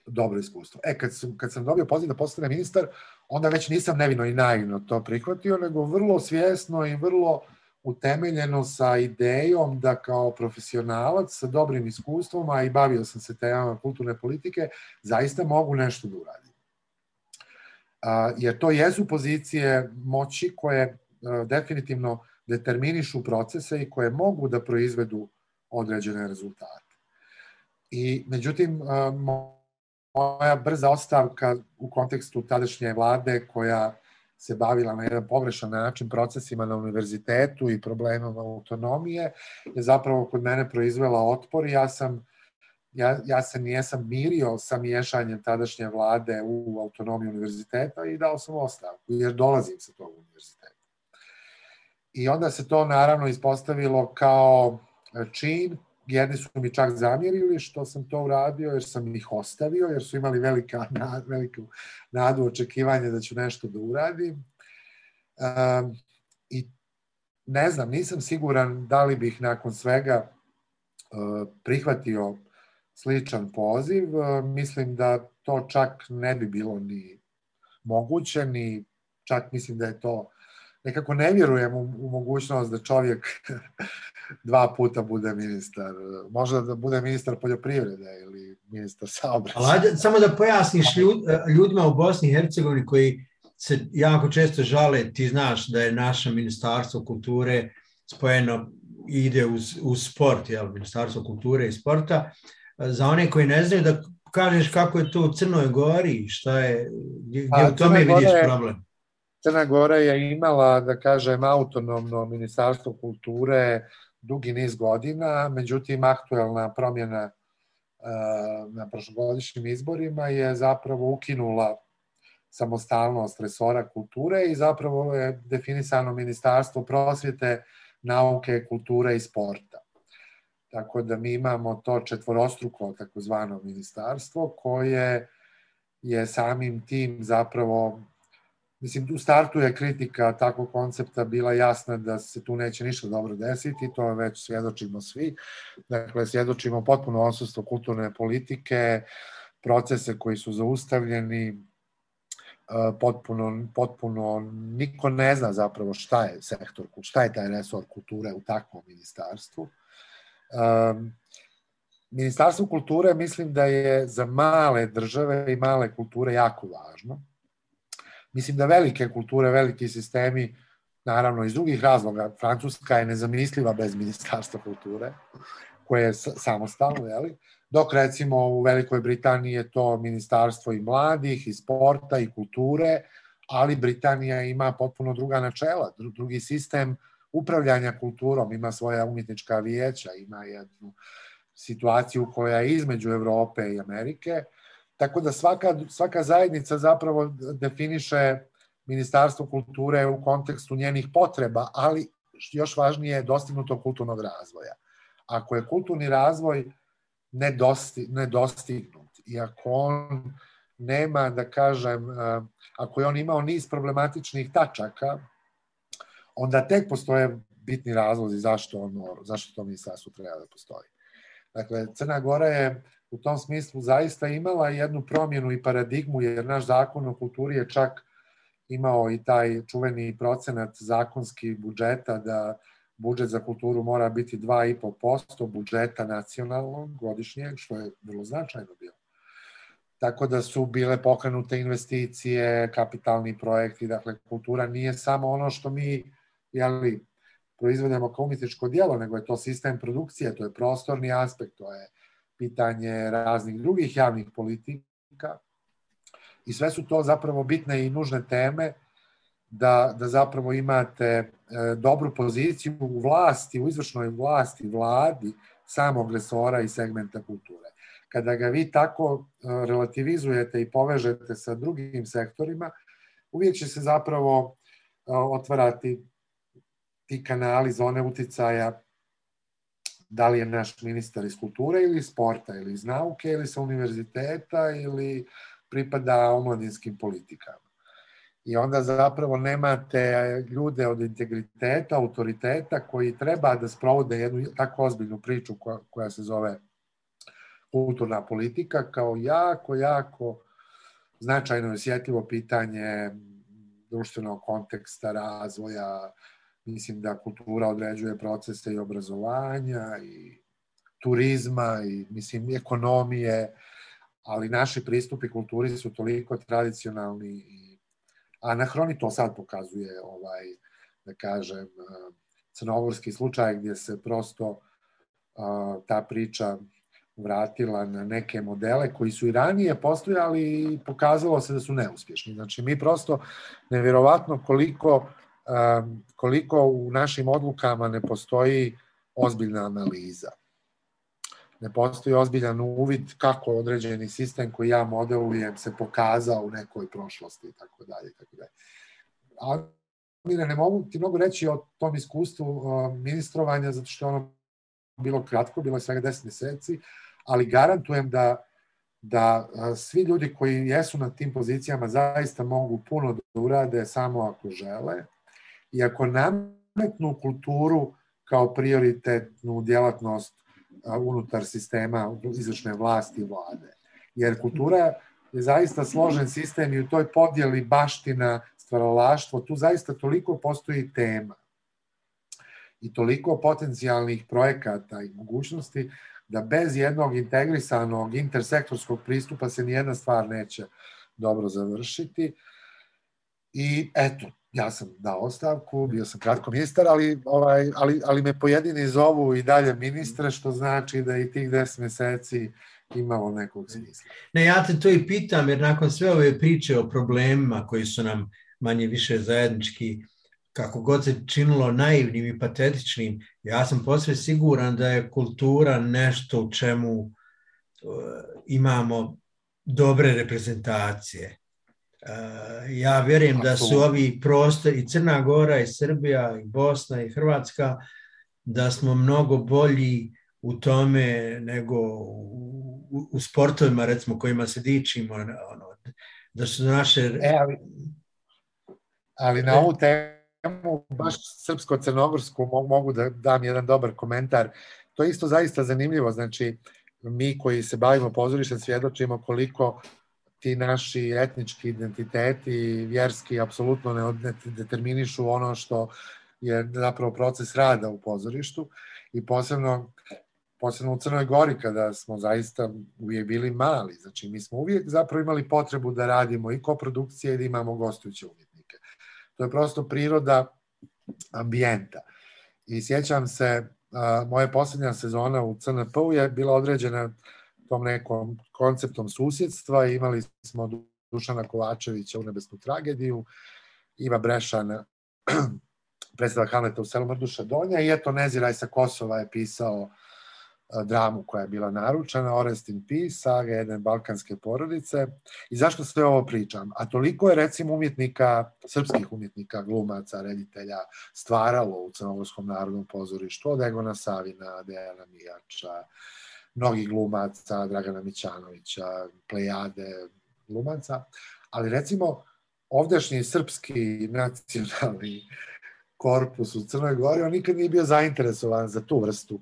dobro iskustvo. E, kad sam, kad sam dobio poziv da postane ministar, onda već nisam nevino i naivno to prihvatio, nego vrlo svjesno i vrlo utemeljeno sa idejom da kao profesionalac sa dobrim iskustvom, a i bavio sam se temama kulturne politike, zaista mogu nešto da uradim. Jer to jesu pozicije moći koje a, definitivno determinišu procese i koje mogu da proizvedu određene rezultate. I međutim, a, moja brza ostavka u kontekstu tadašnje vlade koja se bavila na jedan pogrešan način procesima na univerzitetu i problemom autonomije, je zapravo kod mene proizvela otpor i ja sam ja, ja se nijesam mirio sa miješanjem tadašnje vlade u autonomiju univerziteta i dao sam ostavku, jer dolazim sa tog univerziteta. I onda se to naravno ispostavilo kao čin jedni su mi čak zamjerili što sam to uradio jer sam ih ostavio, jer su imali velika, veliku nadu očekivanja da ću nešto da uradim. Um, I ne znam, nisam siguran da li bih nakon svega uh, prihvatio sličan poziv. Uh, mislim da to čak ne bi bilo ni moguće, ni čak mislim da je to nekako ne vjerujem u, u mogućnost da čovjek dva puta bude ministar. Možda da bude ministar poljoprivrede ili ministar saobraćaja. Ali samo da pojasniš ljud, ljudima u Bosni i Hercegovini koji se jako često žale, ti znaš da je naše ministarstvo kulture spojeno ide uz, uz sport, jel, ministarstvo kulture i sporta. Za one koji ne znaju da kažeš kako je to u Crnoj Gori, šta je, gdje, gdje u tome vidiš problem? Crna Gora je imala, da kažem, autonomno ministarstvo kulture dugi niz godina, međutim, aktuelna promjena na prošlogodišnjim izborima je zapravo ukinula samostalnost resora kulture i zapravo je definisano ministarstvo prosvjete, nauke, kulture i sporta. Tako da mi imamo to četvorostruko takozvano ministarstvo koje je samim tim zapravo Mislim, u startu je kritika takvog koncepta bila jasna da se tu neće ništa dobro desiti, to već svjedočimo svi. Dakle, svjedočimo potpuno odsustvo kulturne politike, procese koji su zaustavljeni, e, potpuno, potpuno, niko ne zna zapravo šta je sektor, šta je taj resor kulture u takvom ministarstvu. Um, Ministarstvo kulture mislim da je za male države i male kulture jako važno Mislim da velike kulture, veliki sistemi, naravno iz drugih razloga, Francuska je nezamisliva bez ministarstva kulture, koje je samostalno, jeli? dok recimo u Velikoj Britaniji je to ministarstvo i mladih, i sporta, i kulture, ali Britanija ima potpuno druga načela, drugi sistem upravljanja kulturom, ima svoja umjetnička vijeća, ima jednu situaciju koja je između Evrope i Amerike, Tako da svaka, svaka zajednica zapravo definiše Ministarstvo kulture u kontekstu njenih potreba, ali još važnije je dostignuto kulturnog razvoja. Ako je kulturni razvoj nedosti, nedostignut i ako on nema, da kažem, eh, ako je on imao niz problematičnih tačaka, onda tek postoje bitni razlozi zašto, ono, zašto to ministarstvo treba da postoji. Dakle, Crna Gora je u tom smislu zaista imala jednu promjenu i paradigmu, jer naš zakon o kulturi je čak imao i taj čuveni procenat zakonski budžeta da budžet za kulturu mora biti 2,5% budžeta nacionalnog godišnjeg, što je vrlo značajno bilo. Tako da su bile pokrenute investicije, kapitalni projekti, dakle kultura nije samo ono što mi jeli, proizvodimo kao umjetničko dijelo, nego je to sistem produkcije, to je prostorni aspekt, to je pitanje raznih drugih javnih politika i sve su to zapravo bitne i nužne teme da, da zapravo imate e, dobru poziciju u vlasti, u izvršnoj vlasti, vladi samog resora i segmenta kulture. kada ga vi tako relativizujete i povežete sa drugim sektorima, uvijek će se zapravo otvarati ti kanali zone uticaja da li je naš ministar iz kulture ili iz sporta ili iz nauke ili sa univerziteta ili pripada omladinskim politikama. I onda zapravo nemate ljude od integriteta, autoriteta koji treba da sprovode jednu tako ozbiljnu priču koja, koja se zove kulturna politika kao jako, jako značajno i osjetljivo pitanje društvenog konteksta, razvoja, mislim da kultura određuje procese i obrazovanja i turizma i mislim ekonomije, ali naši pristupi kulturi su toliko tradicionalni i anahroni to sad pokazuje ovaj da kažem crnogorski slučaj gdje se prosto ta priča vratila na neke modele koji su i ranije postojali i pokazalo se da su neuspješni. Znači mi prosto nevjerovatno koliko koliko u našim odlukama ne postoji ozbiljna analiza. Ne postoji ozbiljan uvid kako određeni sistem koji ja modelujem se pokazao u nekoj prošlosti i tako dalje. Tako dalje. Ali ne mogu ti mnogo reći o tom iskustvu ministrovanja, zato što ono bilo kratko, bilo je svega 10 meseci, ali garantujem da da svi ljudi koji jesu na tim pozicijama zaista mogu puno da urade samo ako žele i ako nametnu kulturu kao prioritetnu djelatnost unutar sistema izvršne vlasti i vlade. Jer kultura je zaista složen sistem i u toj podjeli baština, stvaralaštvo, tu zaista toliko postoji tema i toliko potencijalnih projekata i mogućnosti da bez jednog integrisanog intersektorskog pristupa se nijedna stvar neće dobro završiti. I eto, ja sam dao ostavku, bio sam kratko ministar, ali, ovaj, ali, ali me pojedini zovu i dalje ministre, što znači da i tih 10 meseci imalo nekog smisla. Ne, ja te to i pitam, jer nakon sve ove priče o problemima koji su nam manje više zajednički, kako god se činilo naivnim i patetičnim, ja sam posve siguran da je kultura nešto u čemu uh, imamo dobre reprezentacije. Uh, ja vjerujem da su ovi prostori, i Crna Gora, i Srbija, i Bosna, i Hrvatska, da smo mnogo bolji u tome nego u, u sportovima, recimo, kojima se dičimo, ono, da su naše... E, ali, ali na ovu temu, baš srpsko-crnogorsku, mogu da dam jedan dobar komentar. To je isto zaista zanimljivo, znači, mi koji se bavimo pozorištem svjedočimo koliko ti naši etnički identiteti, vjerski, apsolutno ne determinišu ono što je zapravo proces rada u pozorištu i posebno posebno u Crnoj Gori kada smo zaista uvijek bili mali. Znači mi smo uvijek zapravo imali potrebu da radimo i koprodukcije i da imamo gostujuće umjetnike. To je prosto priroda ambijenta. I sjećam se, moja posljednja sezona u CNP-u je bila određena tom nekom konceptom susjedstva. Imali smo Dušana Kovačevića u Nebesnu tragediju, Iva Brešan predstava Hamleta u selu Mrduša Donja i eto Neziraj sa Kosova je pisao dramu koja je bila naručena, Orest in Peace, saga jedne balkanske porodice. I zašto sve ovo pričam? A toliko je recimo umjetnika, srpskih umjetnika, glumaca, reditelja, stvaralo u Crnogorskom narodnom pozorištu, od Egona Savina, Dejana Mijača, mnogih glumaca, Dragana Mićanovića, plejade glumaca, ali recimo ovdašnji srpski nacionalni korpus u Crnoj Gori, on nikad nije bio zainteresovan za tu vrstu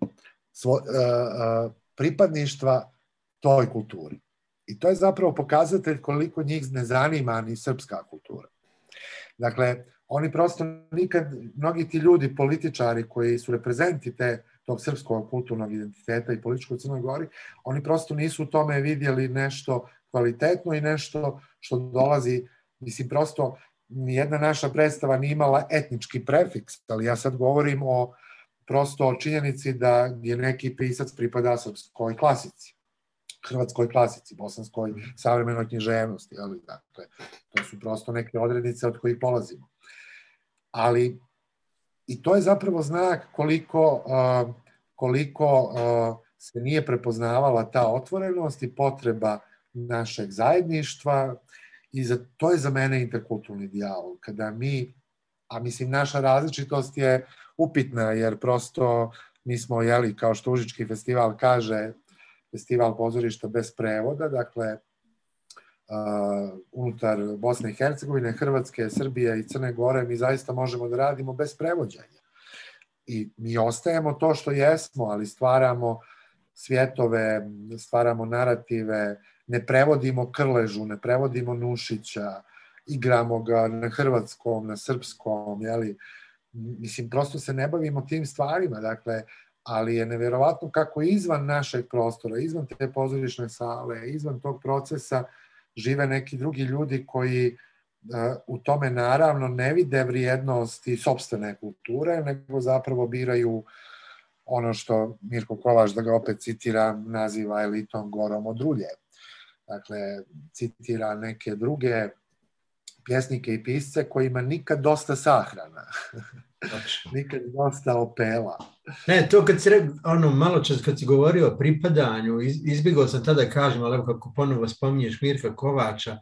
svo, uh, uh, pripadništva toj kulturi. I to je zapravo pokazatelj koliko njih ne zanima ni srpska kultura. Dakle, oni prosto nikad, mnogi ti ljudi, političari koji su reprezenti te tog srpskog kulturnog identiteta i političkog Crnoj Gori, oni prosto nisu u tome vidjeli nešto kvalitetno i nešto što dolazi, mislim, prosto nijedna naša predstava nije imala etnički prefiks, ali ja sad govorim o prosto o činjenici da je neki pisac pripada srpskoj klasici, hrvatskoj klasici, bosanskoj savremenoj književnosti, ali dakle, to su prosto neke odrednice od kojih polazimo. Ali I to je zapravo znak koliko, koliko se nije prepoznavala ta otvorenost i potreba našeg zajedništva i za, to je za mene interkulturni dijalog. Kada mi, a mislim naša različitost je upitna jer prosto mi smo, jeli, kao što Užički festival kaže, festival pozorišta bez prevoda, dakle, uh, unutar Bosne i Hercegovine, Hrvatske, Srbije i Crne Gore, mi zaista možemo da radimo bez prevođenja. I mi ostajemo to što jesmo, ali stvaramo svjetove, stvaramo narative, ne prevodimo Krležu, ne prevodimo Nušića, igramo ga na hrvatskom, na srpskom, jeli, mislim, prosto se ne bavimo tim stvarima, dakle, ali je neverovatno kako izvan našeg prostora, izvan te pozorišne sale, izvan tog procesa žive neki drugi ljudi koji uh, u tome naravno ne vide vrijednosti sobstvene kulture, nego zapravo biraju ono što Mirko Kovač, da ga opet citiram, naziva elitom gorom od rulje. Dakle, citira neke druge pjesnike i pisce kojima nikad dosta sahrana. nikad dosta opela. Ne, to kad si re, ono, malo čas kad si govorio o pripadanju, izbjegao sam tada da kažem, ali kako ponovo spominješ Mirka Kovača,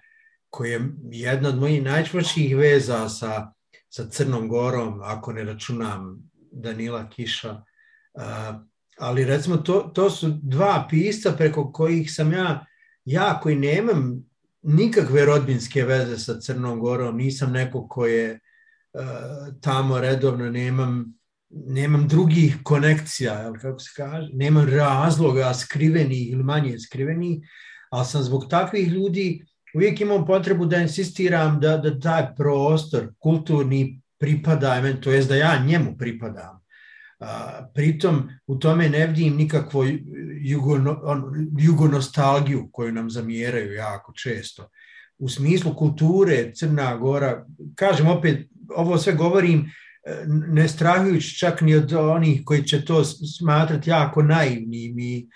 koji je jedna od mojih najčvršćih veza sa, sa Crnom Gorom, ako ne računam Danila Kiša. Uh, ali recimo to, to su dva pisca preko kojih sam ja, ja koji nemam nikakve rodbinske veze sa Crnom Gorom, nisam neko ko je tamo redovno, nemam, nemam drugih konekcija, kako se kaže, nemam razloga skrivenih ili manje skrivenih, ali sam zbog takvih ljudi uvijek imam potrebu da insistiram da, da taj prostor kulturni pripada, to jest da ja njemu pripadam. A, pritom u tome ne vidim nikakvu jugono, on, jugonostalgiju koju nam zamjeraju jako često. U smislu kulture Crna Gora, kažem opet, ovo sve govorim e, ne strahujući čak ni od onih koji će to smatrati jako naivnim i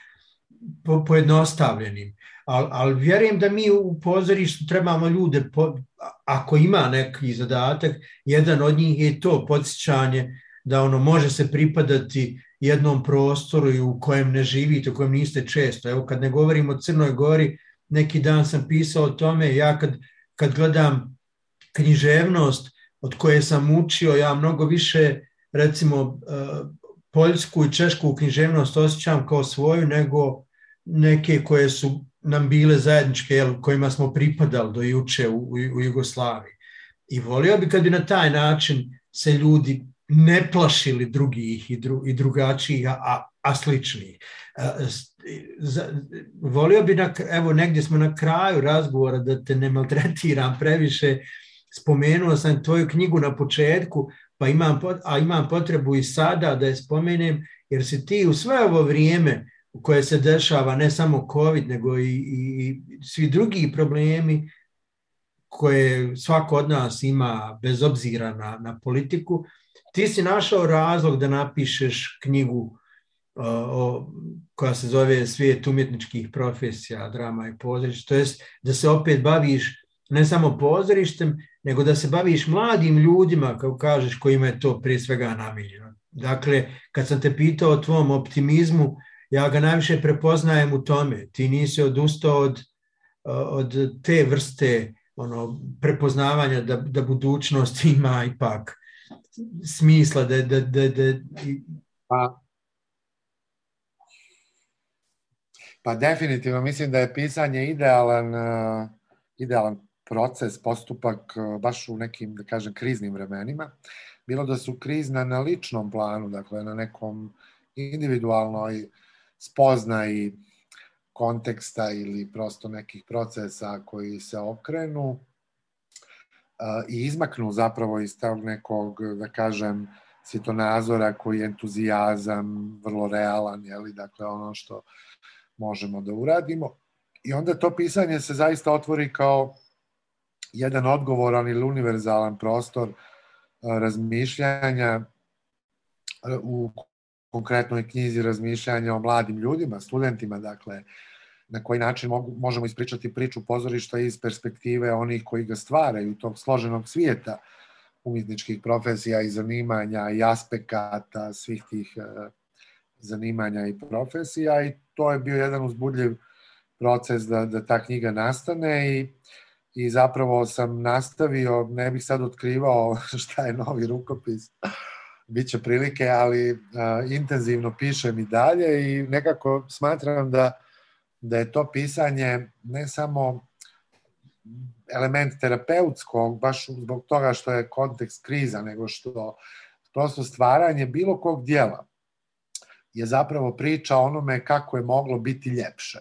po, pojednostavljenim. Ali al vjerujem da mi u pozorištu trebamo ljude, po, ako ima neki zadatak, jedan od njih je to podsjećanje da ono može se pripadati jednom prostoru u kojem ne živite, u kojem niste često. Evo kad ne govorim o Crnoj Gori, neki dan sam pisao o tome, ja kad, kad gledam književnost od koje sam učio, ja mnogo više recimo e, poljsku i češku književnost osjećam kao svoju nego neke koje su nam bile zajedničke, jel, kojima smo pripadali do juče u, u Jugoslaviji. I volio bi kad bi na taj način se ljudi ne plašili drugih i, dru, i drugačijih, a, a sličnih. Volio bi, na, evo negdje smo na kraju razgovora da te ne maltretiram previše, spomenuo sam tvoju knjigu na početku, pa imam, a imam potrebu i sada da je spomenem, jer si ti u sve ovo vrijeme koje se dešava ne samo COVID, nego i, i svi drugi problemi koje svako od nas ima bez obzira na, na politiku, ti si našao razlog da napišeš knjigu o, koja se zove Svijet umjetničkih profesija, drama i pozorište, to jest da se opet baviš ne samo pozorištem, nego da se baviš mladim ljudima, kao kažeš, kojima je to prije svega namiljeno. Dakle, kad sam te pitao o tvom optimizmu, ja ga najviše prepoznajem u tome. Ti nisi odustao od, od te vrste ono, prepoznavanja da, da budućnost ima ipak smisla da, da, da, da... Pa, pa definitivno mislim da je pisanje idealan, uh, idealan proces, postupak uh, baš u nekim, da kažem, kriznim vremenima. Bilo da su krizna na ličnom planu, dakle na nekom individualnoj spoznaji konteksta ili prosto nekih procesa koji se okrenu, i izmaknu zapravo iz tog nekog, da kažem, svjetonazora koji je entuzijazam, vrlo realan, jeli, dakle ono što možemo da uradimo. I onda to pisanje se zaista otvori kao jedan odgovoran ili univerzalan prostor razmišljanja u konkretnoj knjizi razmišljanja o mladim ljudima, studentima, dakle, na koji način možemo ispričati priču pozorišta iz perspektive onih koji ga stvaraju, tog složenog svijeta umjetničkih profesija i zanimanja i aspekata svih tih e, zanimanja i profesija i to je bio jedan uzbudljiv proces da, da ta knjiga nastane i, i zapravo sam nastavio, ne bih sad otkrivao šta je novi rukopis, Biće prilike, ali a, intenzivno pišem i dalje i nekako smatram da, da je to pisanje ne samo element terapeutskog, baš zbog toga što je kontekst kriza, nego što prosto stvaranje bilo kog dijela je zapravo priča onome kako je moglo biti ljepše.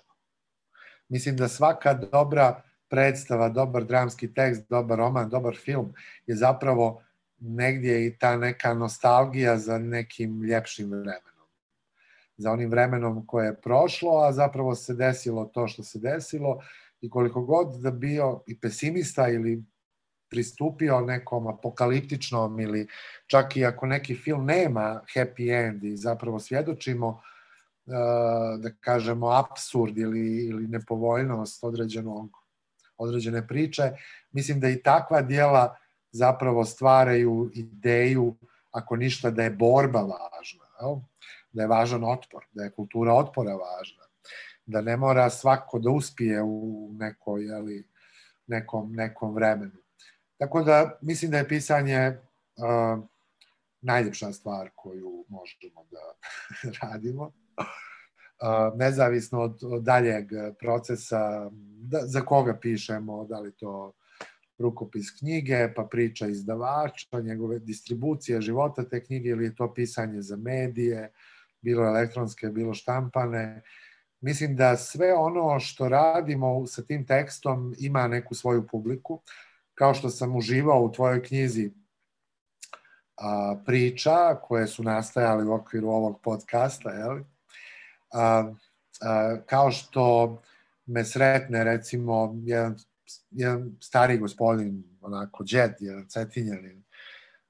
Mislim da svaka dobra predstava, dobar dramski tekst, dobar roman, dobar film je zapravo negdje i ta neka nostalgija za nekim ljepšim vremenom. Za onim vremenom koje je prošlo, a zapravo se desilo to što se desilo i koliko god da bio i pesimista ili pristupio nekom apokaliptičnom ili čak i ako neki film nema happy end i zapravo svjedočimo uh, da kažemo absurd ili, ili nepovoljnost određenog, određene priče, mislim da i takva dijela zapravo stvaraju ideju, ako ništa, da je borba važna, da je važan otpor, da je kultura otpora važna, da ne mora svako da uspije u nekoj, jeli, nekom, nekom vremenu. Tako da mislim da je pisanje uh, najljepša stvar koju možemo da radimo. Uh, nezavisno od, od daljeg procesa, da, za koga pišemo, da li to rukopis knjige, pa priča izdavača, njegove distribucije života te knjige ili je to pisanje za medije, bilo elektronske, bilo štampane. Mislim da sve ono što radimo sa tim tekstom ima neku svoju publiku. Kao što sam uživao u tvojoj knjizi a, priča koje su nastajali u okviru ovog podcasta, jel? A, a, kao što me sretne recimo jedan jedan stari gospodin, onako, džed, jedan cetinjanin,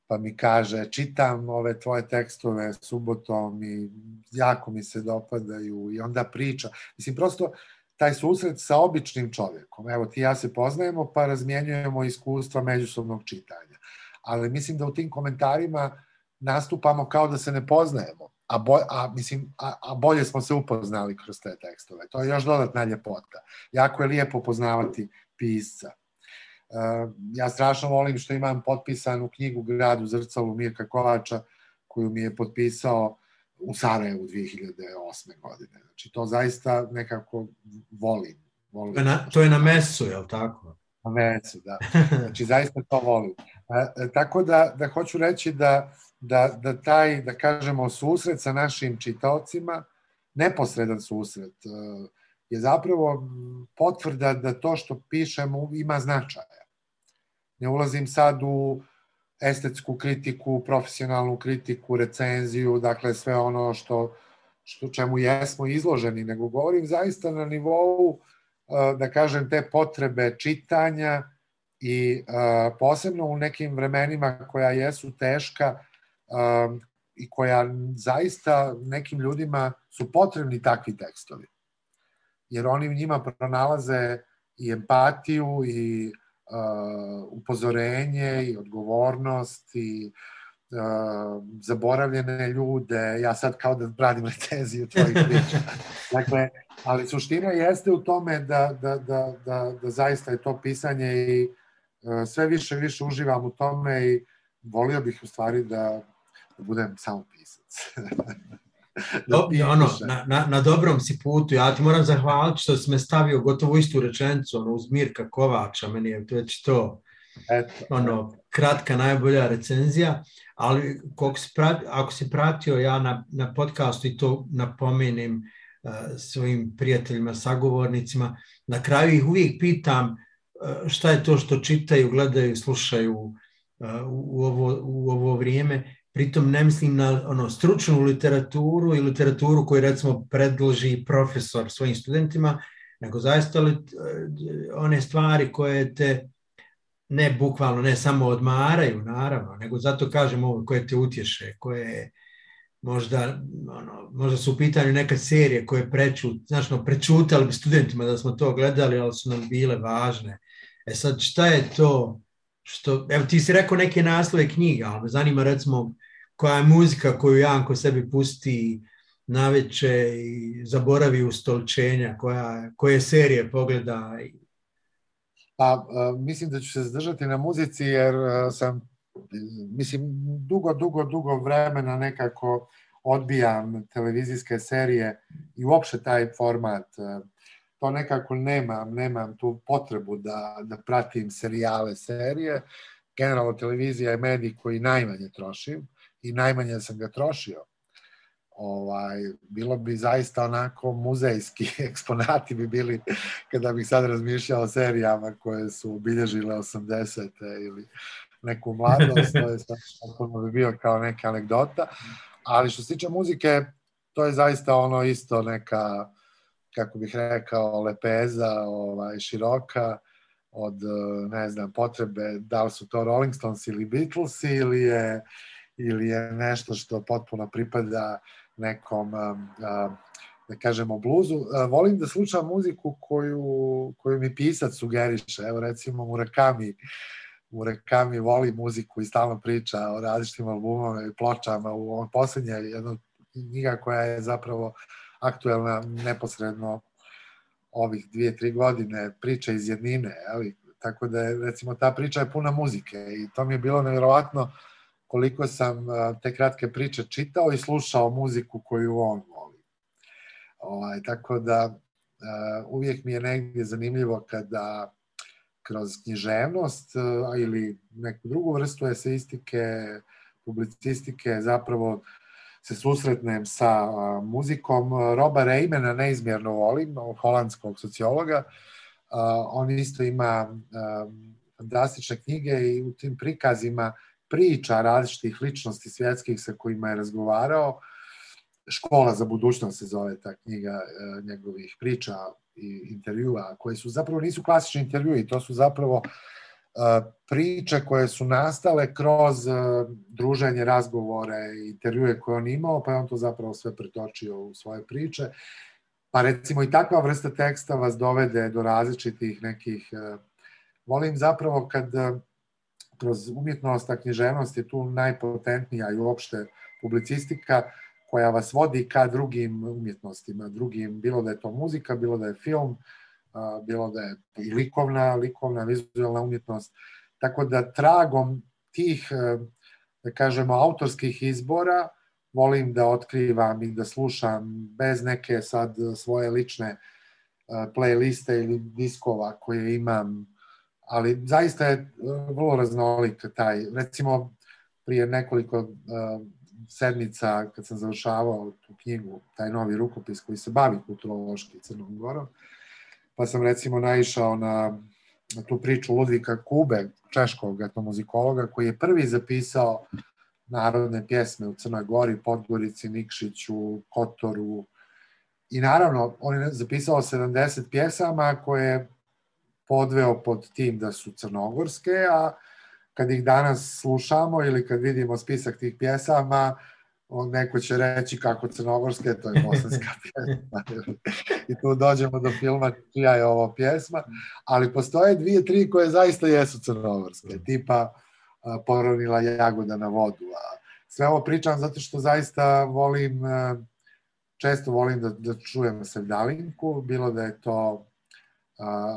pa mi kaže, čitam ove tvoje tekstove subotom i jako mi se dopadaju i onda priča. Mislim, prosto taj susret sa običnim čovjekom. Evo, ti ja se poznajemo, pa razmjenjujemo iskustva međusobnog čitanja. Ali mislim da u tim komentarima nastupamo kao da se ne poznajemo, a, bo, a, mislim, a, a bolje smo se upoznali kroz te tekstove. To je još dodatna ljepota. Jako je lijepo poznavati pisca. Uh, ja strašno volim što imam potpisanu knjigu Gradu Zrcalu Mirka Kovača, koju mi je potpisao u Sarajevu 2008. godine. Znači, to zaista nekako volim. volim. To, na, to je na mesu, je li tako? Na mesu, da. Znači, zaista to volim. E, tako da, da hoću reći da, da, da taj, da kažemo, susret sa našim čitaocima, neposredan susret, uh, je zapravo potvrda da to što pišemo ima značaja. Ne ulazim sad u estetsku kritiku, profesionalnu kritiku, recenziju, dakle sve ono što, što čemu jesmo izloženi, nego govorim zaista na nivou, e, da kažem, te potrebe čitanja i e, posebno u nekim vremenima koja jesu teška e, i koja zaista nekim ljudima su potrebni takvi tekstovi. Jer oni njima pronalaze i empatiju i uh, upozorenje i odgovornost i uh, zaboravljene ljude, ja sad kao da radim recenziju tvojih priča. Dakle, ali suština jeste u tome da, da, da, da, da zaista je to pisanje i uh, sve više više uživam u tome i volio bih u stvari da, da budem samo pisac. Do, ono, na, na, na dobrom si putu. Ja ti moram zahvaliti što si me stavio gotovo istu rečenicu, ono, uz Mirka Kovača, meni je već to Eto. ono, kratka, najbolja recenzija, ali koliko si pratio, ako si pratio ja na, na podcastu i to napomenem uh, svojim prijateljima, sagovornicima, na kraju ih uvijek pitam uh, šta je to što čitaju, gledaju, slušaju uh, u, ovo, u ovo vrijeme pritom ne mislim na ono stručnu literaturu i literaturu koju recimo predloži profesor svojim studentima, nego zaista li, one stvari koje te ne bukvalno, ne samo odmaraju, naravno, nego zato kažem ovo, koje te utješe, koje možda, ono, možda su u pitanju neka serije koje prečut, znaš, no, prečutali bi studentima da smo to gledali, ali su nam bile važne. E sad, šta je to što, evo ti si rekao neke naslove knjiga, ali me zanima recimo koja je muzika koju Janko sebi pusti naveče i zaboravi ustolčenja, koja, koje serije pogleda? Pa, mislim da ću se zadržati na muzici jer sam, mislim, dugo, dugo, dugo vremena nekako odbijam televizijske serije i uopšte taj format. To nekako nemam, nemam tu potrebu da, da pratim serijale, serije. Generalno televizija je medij koji najmanje trošim i najmanje sam ga trošio ovaj, bilo bi zaista onako muzejski eksponati bi bili kada bih sad razmišljao o serijama koje su obilježile 80. ili neku mladost, to je sad bi bio kao neka anegdota, ali što se tiče muzike, to je zaista ono isto neka, kako bih rekao, lepeza, ovaj, široka, od, ne znam, potrebe, da li su to Rolling Stones ili Beatles ili je, ili je nešto što potpuno pripada nekom, da kažemo, bluzu. Volim da slušam muziku koju, koju mi pisac sugeriše. Evo recimo Murakami, Murakami voli muziku i stalno priča o različitim albumama i pločama. U ovom poslednje jedna knjiga koja je zapravo aktuelna neposredno ovih dvije, tri godine, priča iz jednine, ali tako da je, recimo, ta priča je puna muzike i to mi je bilo nevjerovatno koliko sam te kratke priče čitao i slušao muziku koju on voli. Ovaj, tako da uvijek mi je negdje zanimljivo kada kroz književnost ili neku drugu vrstu eseistike, publicistike zapravo se susretnem sa muzikom. Roba Reimena neizmjerno volim, holandskog sociologa. On isto ima fantastične knjige i u tim prikazima priča različitih ličnosti svjetskih sa kojima je razgovarao. Škola za budućnost se zove ta knjiga e, njegovih priča i intervjua, koje su zapravo nisu klasični intervjui, to su zapravo priče koje su nastale kroz druženje, razgovore intervjue koje on imao, pa je on to zapravo sve pretočio u svoje priče. Pa recimo i takva vrsta teksta vas dovede do različitih nekih... Volim zapravo kad kroz umjetnost, a književnost je tu najpotentnija i uopšte publicistika koja vas vodi ka drugim umjetnostima, drugim, bilo da je to muzika, bilo da je film, bilo da je i likovna, likovna, vizualna umjetnost. Tako da tragom tih, e, da kažemo, autorskih izbora volim da otkrivam i da slušam bez neke sad svoje lične e, playliste ili diskova koje imam ali zaista je uh, vrlo raznolik taj, recimo prije nekoliko uh, sedmica kad sam završavao tu knjigu, taj novi rukopis koji se bavi kulturološki Crnom Gorom, pa sam recimo naišao na, na tu priču Ludvika Kube, češkog etnomuzikologa, koji je prvi zapisao narodne pjesme u Crnoj Gori, Podgorici, Nikšiću, Kotoru. I naravno, on je zapisao 70 pjesama koje podveo pod tim da su crnogorske, a kad ih danas slušamo ili kad vidimo spisak tih pjesama, on neko će reći kako crnogorske, to je bosanska pjesma. I tu dođemo do filma čija je ovo pjesma, ali postoje dvije, tri koje zaista jesu crnogorske, tipa poronila jagoda na vodu. A sve ovo pričam zato što zaista volim, često volim da, da čujem Sevdalinku, bilo da je to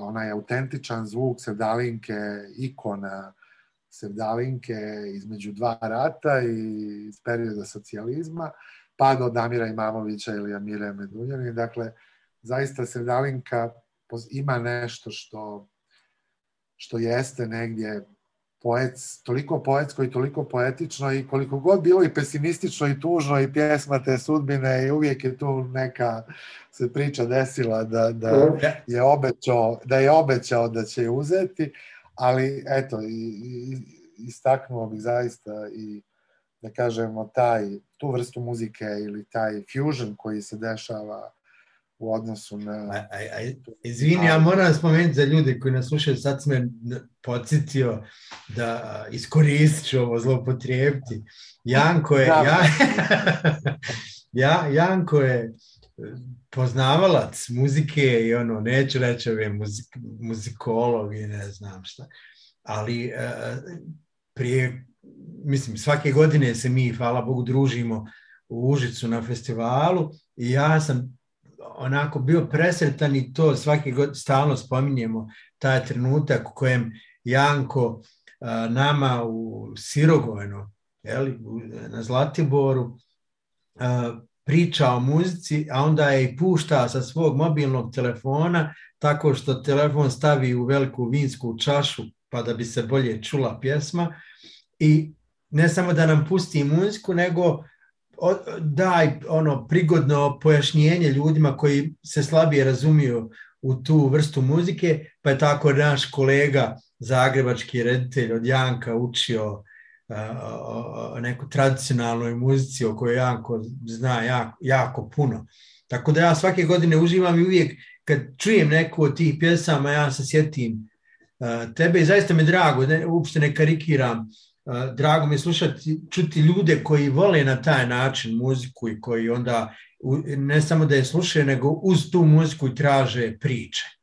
onaj autentičan zvuk Sevdalinke, ikona Sevdalinke između dva rata i iz perioda socijalizma, pa do Damira Imamovića ili Amire Medunjani. Dakle, zaista Sevdalinka ima nešto što, što jeste negdje poet, toliko poetsko i toliko poetično i koliko god bilo i pesimistično i tužno i pjesma te sudbine i uvijek je tu neka se priča desila da, da je obećao da je obećao da će je uzeti, ali eto i, i istaknuo bih zaista i da kažemo taj tu vrstu muzike ili taj fusion koji se dešava u odnosu na... A, a, a, izvini, ja moram spomenuti za ljude koji nas slušaju, sad sam me podsjetio da iskoristit ću ovo zlopotrijebiti. Janko je, da. ja, ja, Janko je poznavalac muzike i ono, neću reći ove muzik, muzikolog i ne znam šta, ali uh, prije, mislim, svake godine se mi, hvala Bogu, družimo u Užicu na festivalu i ja sam onako bio presretan i to svaki god stalno spominjemo taj trenutak u kojem Janko a, nama u Sirogojno, na Zlatiboru, priča o muzici, a onda je i pušta sa svog mobilnog telefona tako što telefon stavi u veliku vinsku čašu pa da bi se bolje čula pjesma. I ne samo da nam pusti muziku, nego daj ono prigodno pojašnjenje ljudima koji se slabije razumiju u tu vrstu muzike, pa je tako naš kolega zagrebački reditelj od Janka učio o nekoj tradicionalnoj muzici o kojoj Janko zna jako, jako puno. Tako da ja svake godine uživam i uvijek kad čujem neku od tih pjesama, ja se sjetim tebe i zaista mi drago, ne, uopšte ne karikiram, drago mi slušati, čuti ljude koji vole na taj način muziku i koji onda ne samo da je slušaju, nego uz tu muziku traže priče.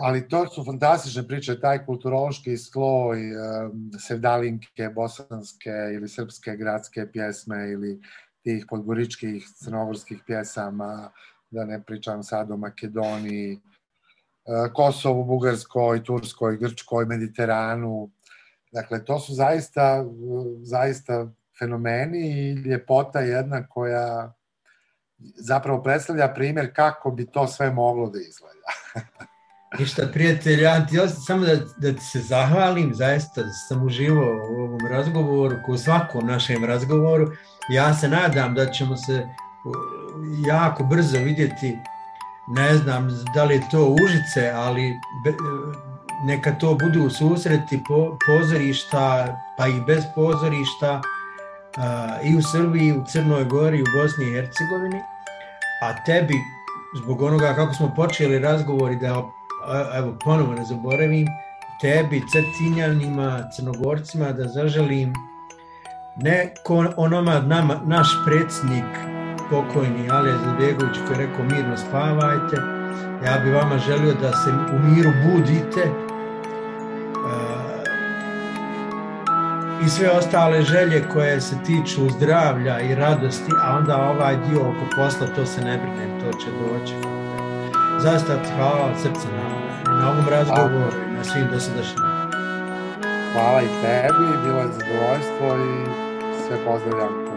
Ali to su fantastične priče, taj kulturološki sloj, sevdalinke, bosanske ili srpske gradske pjesme ili tih podgoričkih crnogorskih pjesama, da ne pričam sad o Makedoniji, Kosovu, Bugarskoj, Turskoj, Grčkoj, Mediteranu. Dakle, to su zaista, zaista fenomeni i ljepota jedna koja zapravo predstavlja primjer kako bi to sve moglo da izgleda. Ništa, prijatelj, ja ti samo da, da ti se zahvalim, zaista sam uživao u ovom razgovoru, u svakom našem razgovoru. Ja se nadam da ćemo se jako brzo vidjeti ne znam da li je to Užice, ali neka to budu susreti po, pozorišta, pa i bez pozorišta, i u Srbiji, u Crnoj Gori, u Bosni i Hercegovini, a tebi, zbog onoga kako smo počeli razgovori, da evo ponovo ne zaboravim, tebi, Cetinjanima, Crnogorcima, da zaželim ne onoma nama, naš predsjednik pokojni Alija Zadbegović koji je rekao mirno spavajte. Ja bi vama želio da se u miru budite i sve ostale želje koje se tiču zdravlja i radosti, a onda ovaj dio oko posla, to se ne brine, to će doći. Zaista hvala od srca na, na ovom razgovoru i na svim dosadašnjim. Hvala i tebi, bilo je zadovoljstvo i sve pozdravljam